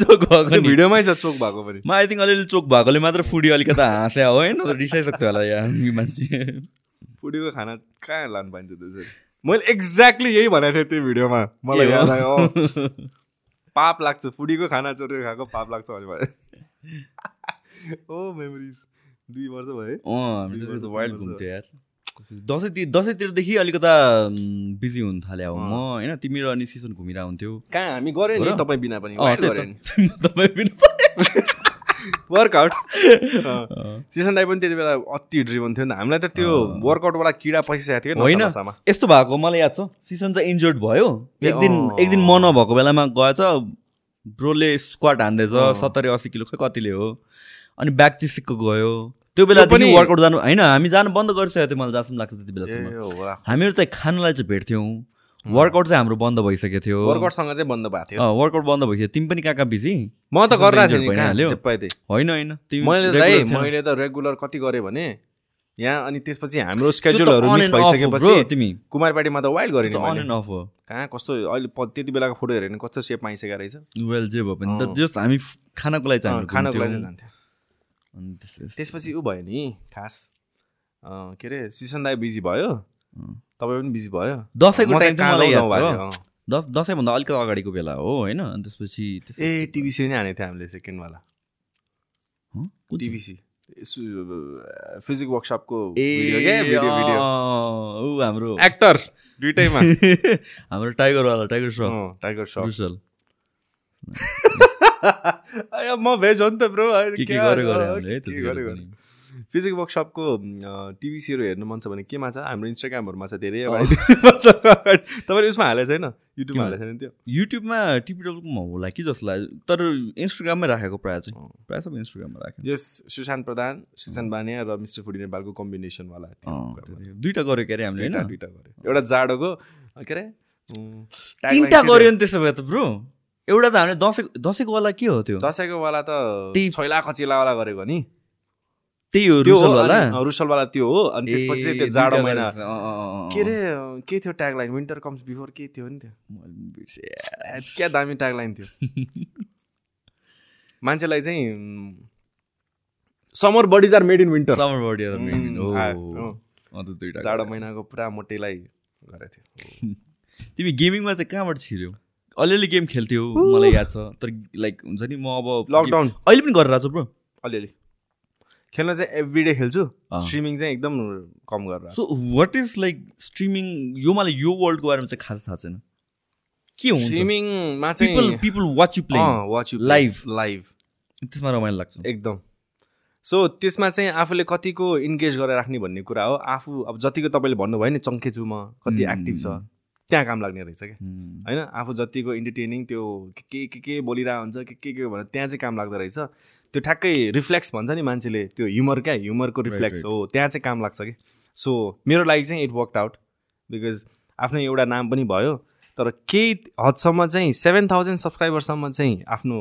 चोक भएको भिडियोमै छ चोक भएको पनि। म आई थिङ्क अलिअलि चोक भएकोले मात्र फुडी अलिकता हाँस्या। हो होइन रिसाइसक्थ्यो होला यहाँ मान्छे। फुडीको खाना कहाँ लानु पाइन्छ त्यसरी? मैले एक्ज्याक्टली यही भनेको थिएँ त्यो भिडियोमा। मलाई? याद आयो। पाप लाग्छ फुडीको खाना चोरेर खाएको पाप लाग्छ भने भने ओ मेमोरिज दुई वर्ष भयो वाइल्ड घुम्थ्यो यार। दसैँ दसैँतिरदेखि अलिकता बिजी हुन थाल्यो अब म होइन? तिमी र अनि सिजन घुमिरहेको हुन्थ्यो कहाँ हामी गऱ्यो नि? तपाईँ बिना पनि। तपाईँ पनि। वर्कआउट सिसन दाई पनि त्यति बेला अति ड्रिभन थियो नि त। हामीलाई त त्यो वर्कआउटवाला किडा पसिसकेको थियो होइन। यस्तो भएको मलाई याद छ। सिसन चाहिँ इन्जर्ड भयो। एक दिन। एक दिन म नभएको बेलामा गएछ ब्रोले स्क्वाड हान्दैछ। सत्तरी असी किलो खै कतिले हो? अनि ब्याग चाहिँ सिक्को गयो। त्यो बेला पनि वर्कआउट जानु होइन हामी जानु बन्द गरिसकेको थियो मलाई जहाँसम्म लाग्छ त्यति बेलासम्म। हामीहरू चाहिँ खानलाई चाहिँ भेट्थ्यौँ। वर्कआउट चाहिँ हाम्रो बन्द भइसकेको थियो। वर्कआउटसँग चाहिँ बन्द भएको थियो। वर्कआउट बन्द भइसक्यो। तिमी पनि कहाँ कहाँ बिजी म त गरिरहेको थिएँ होइन होइन। मैले। मैले त रेगुलर कति गरेँ भने यहाँ अनि त्यसपछि हाम्रो स्केड्युलहरू मिस भइसकेपछि तिमी। कुमारपाटीमा त वाइल्ड गरेँ नि त्यो अन एन्ड अफ हो। कहाँ कस्तो अहिले त्यति बेलाको फोटो हेऱ्यो भने कस्तो सेप आइसकेको रहेछ। वेल जे भयो भने त जस हामी खानको लागि चाहिँ खानको लागि जान्थ्यो। अनि त्यसपछि ऊ भयो नि खास। के अरे सिसन दाई बिजी भयो। तपाईँ पनि बिजी भयो? दसैँको टाइम चाहिँ मलाई दस दसैँभन्दा अलिकति अगाडिको बेला हो होइन? अनि त्यसपछि त्यस- ए टिबिसी नै हानेको थियो हामीले सेकेन्डवाला? टिबिसी फिजिक वर्कसपको ए ऊ हाम्रो। एक्टर दुइटैमा। हाम्रो टाइगरवाला टाइगर अँ, टाइगर अय, म भेज हो नि त ब्रो। के के गरे गरे। फिजिक वर्कसपको टिभी हेर्नु मन छ भने केमा छ? हाम्रो इन्स्टाग्रामहरूमा छ धेरै तपाईँले उसमा हालेको छैन? युट्युबमा? हालेको छैन त्यो? युट्युबमा टिपिटलकोमा होला कि जस्तो लाग्यो तर इन्स्टाग्राममै राखेको प्रायः चाहिँ। प्रायः सब इन्स्टाग्राममा राखेको यस सुशान्त प्रधान सुशान्त बानिया र मिस्टर फुडी नेपालको कम्बिनेसनवाला दुइटा गऱ्यो के अरे हामीले होइन? दुइटा गऱ्यो। एउटा जाडोको के अरे तिनवटा? गऱ्यो नि त्यसो भए त ब्रो। एउटा त हामीले दसैँ दसैँको वाला के हो त्यो? दसैँको वाला त त्यही- छैला कचिलावाला गरेको नि। त्यही हो रुसलवाला रुसलवाला त्यो हो अनि त्यसपछि चाहिँ त्यो जाडो महिना। के अरे के थियो ट्यागलाइन विन्टर कम्स बिफोर के थियो नि त्यो? क्या दामी ट्यागलाइन थियो। मान्छेलाई चाहिँ summer bodies are made in winter Summer body are made in- उम्, ओ, आ, अँ। अँ। त दुइटा जाडो। महिनाको पुरा मोटेलाई गरेको थियो तिमी गेमिङमा चाहिँ कहाँबाट छिर्यौ? अलिअलि गेम खेल्थ्यौ मलाई याद छ। तर लाइक हुन्छ नि म अब लकडाउन अहिले पनि गरिरहेको छु ब्रो। अलिअलि। खेल्न चाहिँ एभ्री डे खेल्छु। स्ट्रिमिङ चाहिँ एकदम कम गरेर so what is like streaming यो मलाई यो वर्ल्डको बारेमा चाहिँ खास थाहा छैन। के हुन्छ? स्ट्रिमिङमा पिपल चाहिँ people watch you play watch you live. Live त्यसमा रमाइलो लाग्छ। एकदम। सो त्यसमा चाहिँ आफूले कतिको इन्गेज गरेर राख्ने भन्ने कुरा हो। आफू अब जतिको तपाईँले भन्नुभयो नि चङ्खे छु म कति एक्टिभ छ त्यहाँ काम लाग्ने रहेछ क्या. होइन? आफू जतिको इन्टरटेनिङ त्यो के के के बोलिरहेको हुन्छ के के के भनेर त्यहाँ चाहिँ काम लाग्दो रहेछ। त्यो ठ्याक्कै रिफ्लेक्स भन्छ नि मान्छेले त्यो ह्युमर क्या ह्युमरको रिफ्लेक्स हो त्यहाँ चाहिँ काम लाग्छ कि? सो मेरो लागि चाहिँ इट वर्क आउट बिकज आफ्नो एउटा नाम पनि भयो तर केही हदसम्म चाहिँ सेभेन थाउजन्ड सब्सक्राइबरसम्म चाहिँ आफ्नो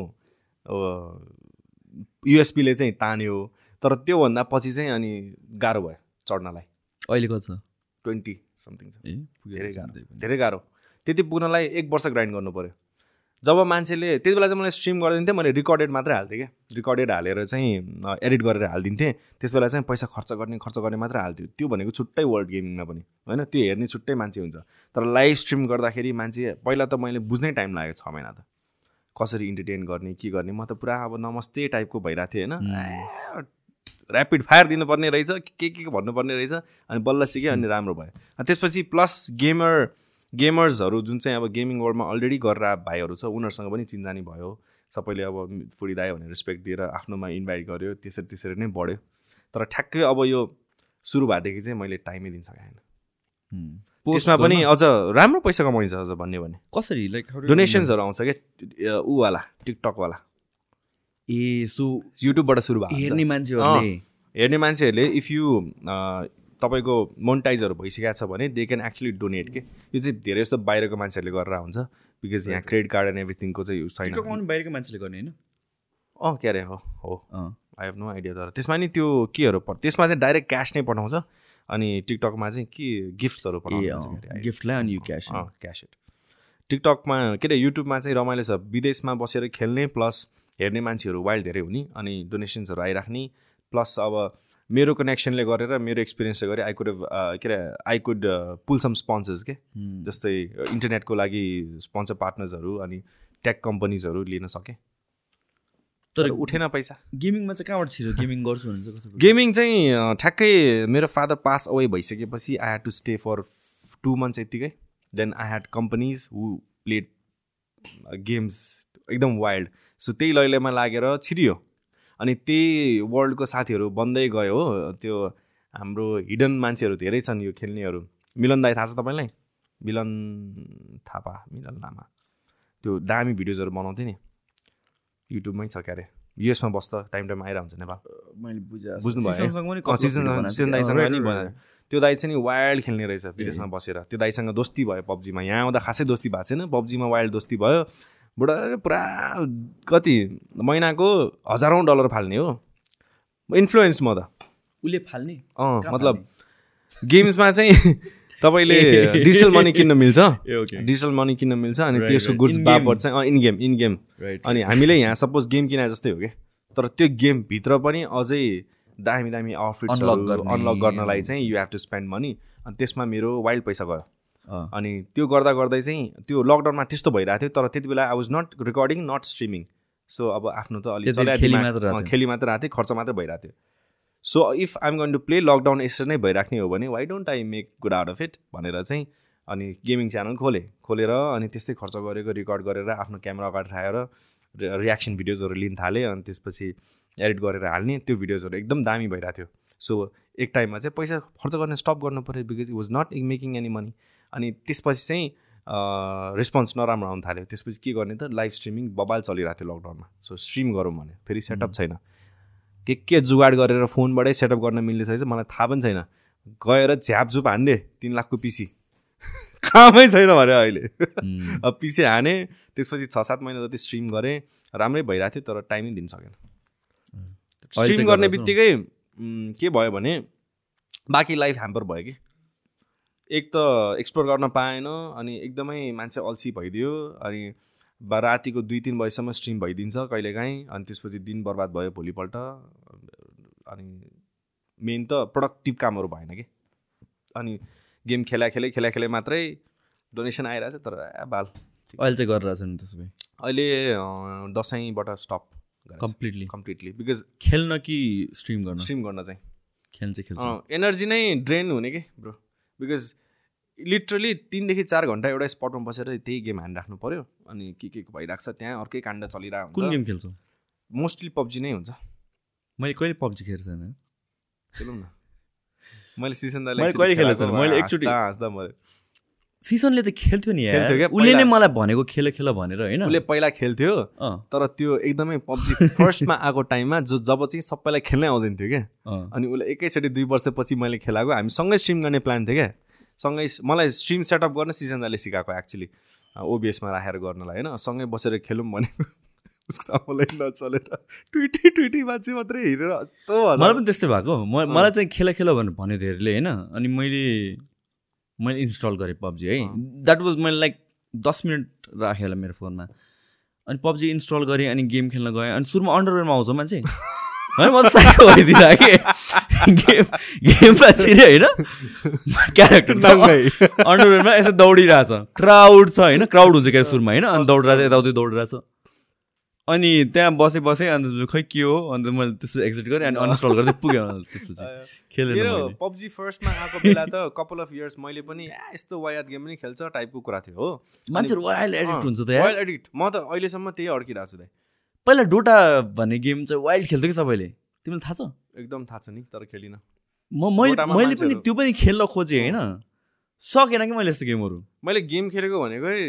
युएसपीले चाहिँ तान्यो तर त्योभन्दा पछि चाहिँ अनि गाह्रो भयो चढ्नलाई। अहिले कति छ? ट्वेन्टी समथिङ छ। धेरै गाह्रो। धेरै गाह्रो। त्यति पुग्नलाई एक वर्ष ग्राइन्ड गर्नु पऱ्यो जब मान्छेले त्यति बेला चाहिँ मैले स्ट्रिम गरिदिन्थेँ मैले रिकर्डेड मात्रै हाल्थेँ क्या। रिकर्डेड हालेर चाहिँ एडिट गरेर हालिदिन्थेँ। त्यस बेला चाहिँ पैसा खर्च गर्ने खर्च गर्ने मात्रै हाल्थ्यो। त्यो भनेको छुट्टै वर्ल्ड गेमिङमा पनि। होइन? त्यो हेर्ने छुट्टै मान्छे हुन्छ। तर लाइभ स्ट्रिम गर्दाखेरि मान्छे पहिला त मैले बुझ्नै टाइम लाग्यो छ महिना त। कसरी इन्टरटेन गर्ने के गर्ने? म त पुरा अब नमस्ते टाइपको भइरहेको थिएँ होइन? ऱ्यापिड फायर दिनुपर्ने रहेछ के के भन्नुपर्ने रहेछ अनि बल्ल सिकेँ अनि राम्रो भयो। त्यसपछि प्लस गेमर गेमर्सहरू जुन चाहिँ अब गेमिङ वर्ल्डमा अलरेडी गरेर भाइहरू छ उनीहरूसँग पनि चिन्जानी भयो। सबैले अब फुडिदायो भनेर रेस्पेक्ट दिएर आफ्नोमा इन्भाइट गर्यो त्यसरी त्यसरी नै बढ्यो। तर ठ्याक्कै अब यो सुरु भएदेखि चाहिँ मैले टाइमै दिन सकेँ. Post त्यसमा पनि अझ राम्रो पैसा कमाइन्छ अझ भन्यो भने। कसरी? लाइक डोनेसन्सहरू आउँछ क्या? ऊवाला टिकटकवाला ए सो युट्युबबाट सुरु हुन्छ। हेर्ने मान्छेहरूले। हेर्ने मान्छेहरूले इफ यु तपाईँको मोन्टाइजहरू भइसकेको छ भने दे क्यान एक्चुली डोनेट के? यो चाहिँ धेरै जस्तो बाहिरको मान्छेहरूले गरेर हुन्छ बिकज यहाँ क्रेडिट कार्ड एन्ड एभ्रिथिङको चाहिँ उ छैन। बाहिरको मान्छेले गर्ने होइन? अँ के अरे हो हो। आई हेभ नो आइडिया तर त्यसमा नि त्यो केहरू त्यसमा चाहिँ डाइरेक्ट क्यास नै पठाउँछ अनि टिकटकमा चाहिँ के गिफ्ट्सहरू पठाउँछ। गिफ्टलाई अनि यु क्यास क्यास इट टिकटकमा के अरे युट्युबमा चाहिँ रमाइलो छ विदेशमा बसेर खेल्ने प्लस हेर्ने मान्छेहरू वाइल्ड धेरै हुने अनि डोनेसन्सहरू आइराख्ने प्लस अब मेरो कनेक्सनले गरेर मेरो एक्सपिरियन्सले गरेँ आई कुड के अरे I could pull some sponsors के? जस्तै इन्टरनेटको लागि स्पोन्सर पार्टनर्सहरू अनि टेक कम्पनीजहरू लिन सकेँ। तर उठेन पैसा। गेमिङमा चाहिँ कहाँबाट छिरो गेमिङ गर्छु भने चाहिँ कसरी गेमिङ चाहिँ ठ्याक्कै मेरो फादर पास अवे भइसकेपछि I had to stay for two months यत्तिकै। Then I had companies who played games एकदम वाइल्ड सो त्यही लैलैमा लागेर छिरियो। अनि त्यही वर्ल्डको साथीहरू बन्दै गयो हो। त्यो हाम्रो हिडन मान्छेहरू धेरै छन् यो खेल्नेहरू। मिलन दाई थाहा छ तपाईँलाई? मिलन थापा मिलन लामा। त्यो दामी भिडियोजहरू बनाउँथ्यो नि। युट्युबमै छ क्यारे। युएसमा बस्दा टाइम टाइम आइरहन्छ नेपाल। मैले त्यो दाइ चाहिँ नि वाइल्ड खेल्ने रहेछ विदेशमा बसेर। त्यो दाइसँग दोस्ती भयो पब्जीमा। यहाँ आउँदा खासै दोस्ती भएको छैन। पब्जीमा वाइल्ड दोस्ती भयो। बुढा पुरा कति महिनाको हजारौँ डलर फाल्ने हो। इन्फ्लुएन्स्ड म त। उसले फाल्ने? अँ मतलब गेम्समा चाहिँ तपाईँले डिजिटल मनी किन्न मिल्छ। डिजिटल मनी किन्न मिल्छ अनि त्यसको. गुड्स. बापट चाहिँ इन गेम इन गेम अनि हामीले यहाँ सपोज गेम किने जस्तै हो कि? तर त्यो गेमभित्र पनि अझै दामी दामी गर्ने, अनलक गर्नलाई चाहिँ you have to spend money अनि त्यसमा मेरो वाइल्ड पैसा गयो। अनि त्यो गर्दा गर्दै चाहिँ त्यो लकडाउनमा त्यस्तो भइरहेको थियो तर त्यति बेला I was not recording not streaming so अब आफ्नो त अलिक खेली मात्र। खेली मात्र थियो खर्च मात्रै भइरहेको थियो। So if I'm going to play lockdown यसरी नै भइराख्ने हो भने why don't I make good out of it भनेर चाहिँ अनि गेमिङ च्यानल खोलेँ। खोलेर अनि त्यस्तै खर्च गरेको रेकर्ड गरेर आफ्नो क्यामेरा अगाडि राखेर रियाक्सन भिडियोजहरू लिन थालेँ अनि त्यसपछि एडिट गरेर हाल्ने त्यो भिडियोजहरू एकदम दामी भइरहेको थियो। सो एक टाइममा चाहिँ पैसा खर्च गर्न स्टप गर्नु पऱ्यो because it was not making any money अनि त्यसपछि चाहिँ रेस्पोन्स नराम्रो आउनु थाल्यो। त्यसपछि के गर्ने त लाइभ स्ट्रिमिङ बबाल चलिरहेको थियो लकडाउनमा सो स्ट्रिम गरौँ भने फेरि सेटअप छैन। के के जुगाड गरेर फोनबाटै सेटअप गर्न मिल्ने रहेछ मलाई थाहा पनि छैन। गएर झ्यापझुप हान्दे तिन लाखको पिसी कामै छैन भने अहिले। अब पिसी हाने त्यसपछि छ सात महिना जति स्ट्रिम गरेँ राम्रै भइरहेको थियो तर टाइमै दिन सकेन। स्ट्रिम गर्ने बित्तिकै के भयो भने बाँकी लाइफ ह्याम्पर भयो कि? एक त एक्सप्लोर गर्न पाएन अनि एकदमै मान्छे अल्छी भइदियो अनि बा रातिको दुई तिन बजीसम्म स्ट्रिम भइदिन्छ कहिलेकाहीँ अनि त्यसपछि दिन बर्बाद भयो भोलिपल्ट। अनि मेन त प्रोडक्टिभ कामहरू भएन कि? अनि गेम खेला खेलै खेला खेलै मात्रै डोनेसन आइरहेछ तर ए बाल। अहिले चाहिँ गरिरहेछ नि त्यसो भए? अहिले दसैँबाट स्टप कम्प्लिटली कम्प्लिटली बिकज खेल्न कि स्ट्रिम गर्न? स्ट्रिम गर्न चाहिँ। चाहिँ खेल्छ। एनर्जी नै ड्रेन हुने कि ब्रो बिकज लिटरली तिनदेखि चार घन्टा एउटा स्पटमा बसेर त्यही गेम हानिराख्नु पऱ्यो अनि के के भइरहेको छ त्यहाँ अर्कै काण्ड चलिरहेको कुन गेम खेल्छौ? मोस्टली पब्जी नै हुन्छ। मैले कहिले पब्जी खेलेको छैन खेलौँ न। मैले सिजन दाले मैले कहिले खेलेको छैन, मैले एकचोटि- हाँस्दा मऱ्यो। सिजनले त खेल्थ्यो नि खेल्थ्यो उसले नै। मलाई भनेको खेल खेल भनेर होइन। उसले पहिला खेल्थ्यो तर त्यो एकदमै पब्जी फर्स्टमा आएको टाइममा जो जब चाहिँ सबैलाई खेल्नै आउँदैन थियो क्या। अनि उसले एकैचोटि दुई वर्षपछि मैले खेलाएको। हामी सँगै स्ट्रिम गर्ने प्लान थियो क्या। सँगै मलाई स्ट्रिम सेटअप गर्न सिजन दाले सिकाएको एक्चुली ओबिएसमा राखेर गर्नलाई होइन। सँगै बसेर खेलौँ भनेको उसको आमालाई नचलेर ट्विटी ट्विटी मान्छे मात्रै हेरेर। मलाई पनि त्यस्तै भएको। म मलाई चाहिँ खेल खेल भनेर भन्यो धेरैले होइन। अनि मैले मैले इन्स्टल गरेँ पब्जी है। द्याट वाज मैले लाइक दस मिनट राखेँ होला मेरो फोनमा। अनि पब्जी इन्स्टल गरेँ अनि गेम खेल्न गएँ अनि सुरुमा अन्डरवेयरमा आउँछ मान्छे। है म साइको भइदिएर कि गेम गेममा छिरे होइन? क्यारेक्टर। अन्डरवेयरमा यसो दौडिरहेछ। क्राउड छ होइन? क्राउड हुन्छ क्या सुरुमा होइन? अनि दौडिरहेछ यताउति दौडिरहेछ। अनि त्यहाँ बसेँ बसेँ अन्त खै के हो? अन्त मैले त्यसपछि एक्जिट गरेँ अनि अनइन्स्टल गर्दै पुगेँ त्यसपछि खेलेन मेरो पब्जी फर्स्टमा आएको बेला त कपाल अफ इयर्स मैले पनि यस्तो वायात गेम पनि खेल्छ टाइपको कुरा थियो हो। मान्छेहरू वाइल्ड एडिक्ट हुन्छ त वाइल्ड एडिक्ट म त अहिलेसम्म त्यही अड्किरहेको छु दाइ पहिला डोटा भन्ने गेम चाहिँ वाइल्ड खेल्थ्यो कि सबैले? तिमीलाई थाहा छ? एकदम थाहा छ नि तर खेलिनँ। म मैले मैले पनि त्यो पनि खेल्न खोजेँ होइन? सकेन कि मैले यस्तो गेमहरू? मैले गेम खेलेको भनेकै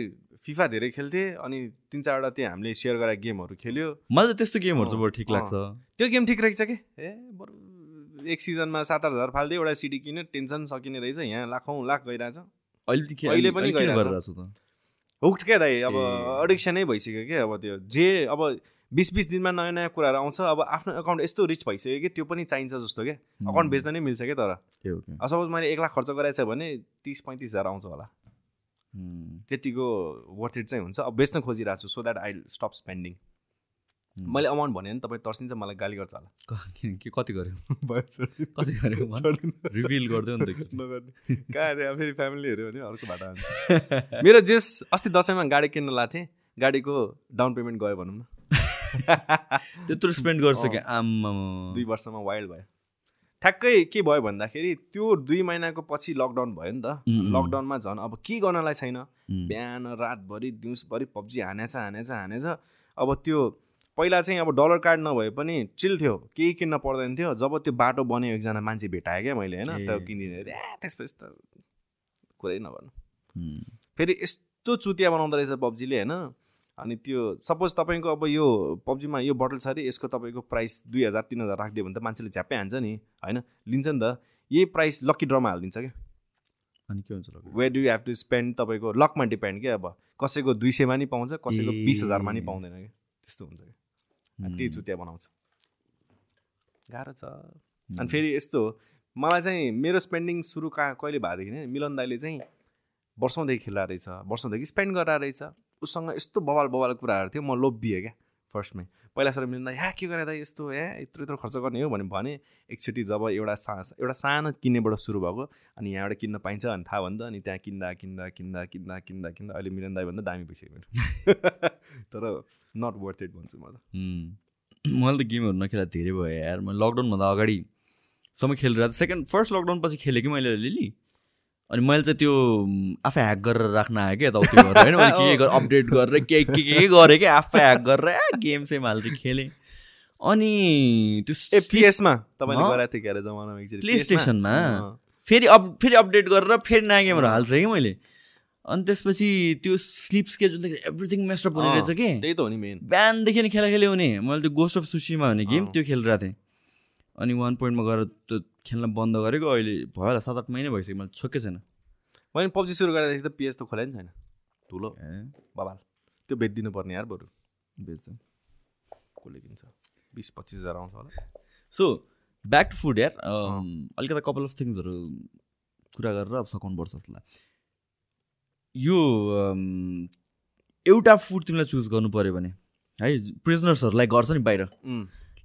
फिफा धेरै खेल्थेँ अनि तिन चारवटा त्यो हामीले सेयर गरेर गेमहरू खेल्यो। मलाई त त्यस्तो गेमहरू चाहिँ बरु ठिक। लाग्छ। त्यो गेम ठिक रहेछ कि? ए बरु एक सिजनमा सात आठ हजार फाल्दै एउटा सिडी किन्यो टेन्सन सकिने रहेछ। यहाँ लाखौँ लाख गइरहेछ। अहिले पनि के- अहिले पनि अहिले किन गइरहेको गरिरहेको छु त? हुक्ट क्या दाइ अब। एडिक्सनै भइसक्यो कि अब त्यो? जे अब बिस बिस दिनमा नयाँ नयाँ कुराहरू आउँछ अब आफ्नो अकाउन्ट यस्तो रिच भइसक्यो कि? त्यो पनि चाहिन्छ जस्तो क्या अकाउन्ट बेच्दा नै मिल्छ क्या तर? सपोज मैले एक लाख खर्च गरेको छ भने तिस पैँतिस हजार आउँछ होला। त्यतिको वर्थ इट चाहिँ हुन्छ। अब बेच्न खोजिरहेको छु so that I stop spending. मैले अमाउन्ट भने नि तपाईँ तर्सिन्छ मलाई गाली गर्छ होला। क- कति गऱ्यो? कति गऱ्यो? रिभिल गरिदियो नि त। नगर्ने। कहाँ फेरि फ्यामिली हेऱ्यो भने अर्को बाटो आउँछ मेरो जेस अस्ति दसैँमा गाडी किन्न लाएको थिएँ गाडीको डाउन पेमेन्ट गयो भनौँ न। त्यत्रो स्पेन्ड गर्छ कि आम्मा दुई वर्षमा वाइल्ड भयो। ठ्याक्कै के भयो भन्दाखेरि त्यो दुई महिनाको पछि लकडाउन भयो नि त। लकडाउनमा झन् अब के गर्नलाई छैन। बिहान रातभरि दिउँसभरि पब्जी हानेछ हानेछ हानेछ। अब त्यो पहिला चाहिँ अब डलर कार्ड नभए पनि चिल थियो। केही किन्न पर्दैन थियो। जब त्यो बाटो बन्यो एकजना मान्छे भेटाएँ क्या मैले होइन। त्यो किनिदिने ए त्यसपछि त कुरै नगर्नु। फेरि यस्तो चुतिया बनाउँदो रहेछ पब्जीले होइन? अनि त्यो सपोज तपाईँको अब यो पब्जीमा यो बोटल छ अरे यसको तपाईँको प्राइस दुई हजार तिन हजार राखिदियो भने त मान्छेले झ्याप्पै हान्छ नि होइन? लिन्छ नि त। यही प्राइस लक्की ड्रमा हालिदिन्छ क्या। अनि के हुन्छ? We do have to spend तपाईँको लकमा डिपेन्ड क्या अब। कसैको दुई सयमा नि पाउँछ कसैको। बिस हजारमा नि पाउँदैन क्या। त्यस्तो हुन्छ क्या। त्यही चुतिया बनाउँछ। गाह्रो छ। अनि फेरि यस्तो मलाई चाहिँ मेरो स्पेन्डिङ सुरु कहाँ कहिले भएदेखि नै मिलन दाईले चाहिँ वर्षौँदेखि खेलिरहेको रहेछ। वर्षौँदेखि स्पेन्ड गरेर रहेछ। उसँग यस्तो बवाल बवाल कुराहरू थियो म लोभिएँ क्या फर्स्टमै पहिला सर मिलन दाई ह्या के गरे दाइ यस्तो ए यत्रो यत्रो खर्च गर्ने हो? भने भने एकचोटि जब एउटा सा एउटा सानो किन्नेबाट सुरु भएको अनि यहाँबाट किन्न पाइन्छ अनि थाहा त अनि त्यहाँ किन्दा किन्दा किन्दा किन्दा किन्दा किन्दा अहिले मिलन दाई भन्दा दामी भइसक्यो मेरो। तर नट वर्थ इट भन्छु म त। मैले त गेमहरू नखेला धेरै भयो यार। मैले लकडाउनभन्दा अगाडि समय खेलिरहेको थिएँ। सेकेन्ड फर्स्ट लकडाउन पछि खेलेँ कि मैले अलिअलि? अनि मैले चाहिँ त्यो आफै ह्याक गरेर राख्न आएँ क्या यताउति गरेर होइन? मैले के के गरेर अपडेट गरेर के के के गरेँ क्या? आफै ह्याक गरेर गेम सेम हाल्दै खेलेँ। अनि त्यो ए पिएसमा तपाईँले हँ? गराएको थियो क्यारे जमानामा एकचोटि? प्ले? स्टेसनमा। फेरि अप फेरि अपडेट गरेर फेरि नयाँ गेमहरू हाल्छ कि मैले। अनि त्यसपछि त्यो स्लिप स्केजुल एभ्रिथिङ मेस्टअप हुने रहेछ कि? त्यही त हो नि मेन बिहानदेखि नै खेला खेले हुने। मैले त्यो गोस्ट अफ सुसीमा भन्ने गेम। त्यो खेलिरहेको थिएँ। अनि वान पोइन्टमा गएर त्यो खेल्न बन्द गरेको अहिले भयो होला सात आठ महिना भइसक्यो मैले छोकै छैन। मैले पब्जी सुरु गरेदेखि त पिएस त खोलाइ नि छैन। ठुलो। ए। बबाल। त्यो बेचिदिनु पर्ने यार बरु। बेच्छ कसले किन्छ? बिस पच्चिस हजार आउँछ होला। सो ब्याक टु फुड यार अलिकति कपाल अफ थिङ्सहरू कुरा गरेर अब सघाउनुपर्छ जस्तो लाग्छ यो एउटा फुड तिमीलाई चुज गर्नु पऱ्यो भने है प्रिजनर्सहरूलाई गर्छ नि बाहिर।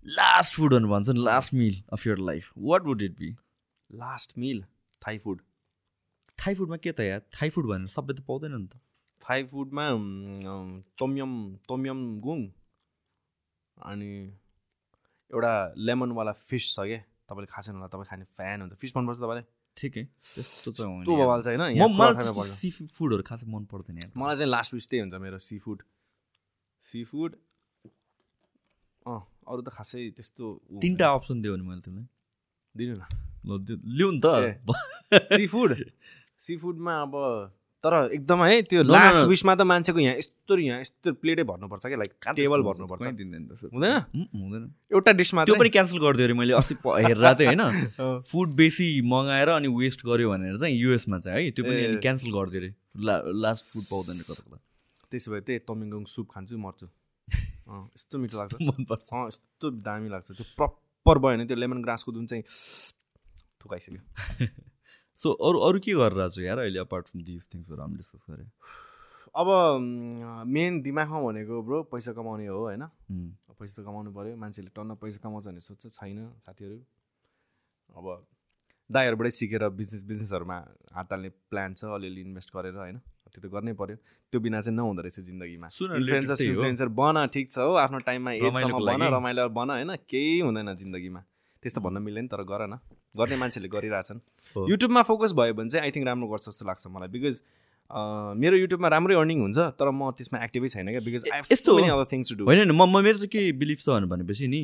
लास्ट फुडहरू भन्छ नि last meal of your life what would it be last meal Thai food Thai फुडमा के त यार थाई फुड भनेर सबै त पाउँदैन नि त थाई फुडमा तोमियम तोमियम गुङ अनि एउटा लेमनवाला फिस छ क्या तपाईँले खासेन होला तपाईँ खाने फ्यान हुन्छ फिस मनपर्छ तपाईँलाई ठिकै बवाल छ होइन। सी फुडहरू खासै मन पर्दैन मलाई चाहिँ लास्ट विस त्यही हुन्छ मेरो सी फुड सी फुड अँ अरू त खासै त्यस्तो तिनवटा अप्सन दियो भने मैले तिमीलाई। दिनु न। ल लिउ नि त। सी फुड सी फुडमा अब तर एकदम है त्यो लास्ट। विसमा त मान्छेको यहाँ यस्तो यहाँ यस्तो प्लेटै भर्नुपर्छ क्या लाइक टेबल भर्नुपर्छ। हुँदैन? हुँदैन। एउटा डिसमा त्यो पनि क्यान्सल गरिदियो अरे मैले अस्ति हेरेर थिएँ होइन? फुड बेसी मगाएर अनि वेस्ट गर्यो भनेर चाहिँ युएसमा चाहिँ है? त्यो पनि क्यान्सल गरिदियो अरे। ला लास्ट फुड पाउँदैन कता कता त्यसो भए त्यही तमिङगङ सुप खान्छु मर्छु। यस्तो मिठो लाग्छ। मनपर्छ। अँ यस्तो दामी लाग्छ। त्यो प्रपर भयो भने त्यो लेमन ग्रासको जुन चाहिँ थुकाइसक्यो। सो अरू अरू के गरेर छु यार अहिले अपार्ट फ्रम दिस थिङ्सहरू हामी डिस्कस गरेँ? अब मेन दिमागमा भनेको ब्रो पैसा कमाउने हो होइन? पैसा त कमाउनु पऱ्यो मान्छेले टन्न पैसा कमाउँछ भने सोध्छ छैन साथीहरू। अब दाईहरूबाटै सिकेर बिजनेस बिजनेसहरूमा हात हाल्ने प्लान छ अलिअलि इन्भेस्ट गरेर होइन? त्यो त गर्नै पऱ्यो त्यो बिना चाहिँ नहुँदो रहेछ जिन्दगीमा। इन्फ्लुएन्सर। इन्फ्लुएन्सर बन ठिक छ हो आफ्नो टाइममा एजसम्म बन। रमाइलो बन होइन केही हुँदैन जिन्दगीमा। त्यस्तो भन्न मिल्दैन तर गर न। गर्ने मान्छेले गरिरहेछन्। युट्युबमा फोकस भयो भने चाहिँ आई थिङ्क राम्रो गर्छ जस्तो लाग्छ मलाई। बिकज मेरो युट्युबमा राम्रै अर्निङ हुन्छ तर म त्यसमा एक्टिभै छैन क्या। बिकज यस्तो अदर थिङ्स टु डु होइन म मेरो चाहिँ के बिलिभ छ भनेपछि नि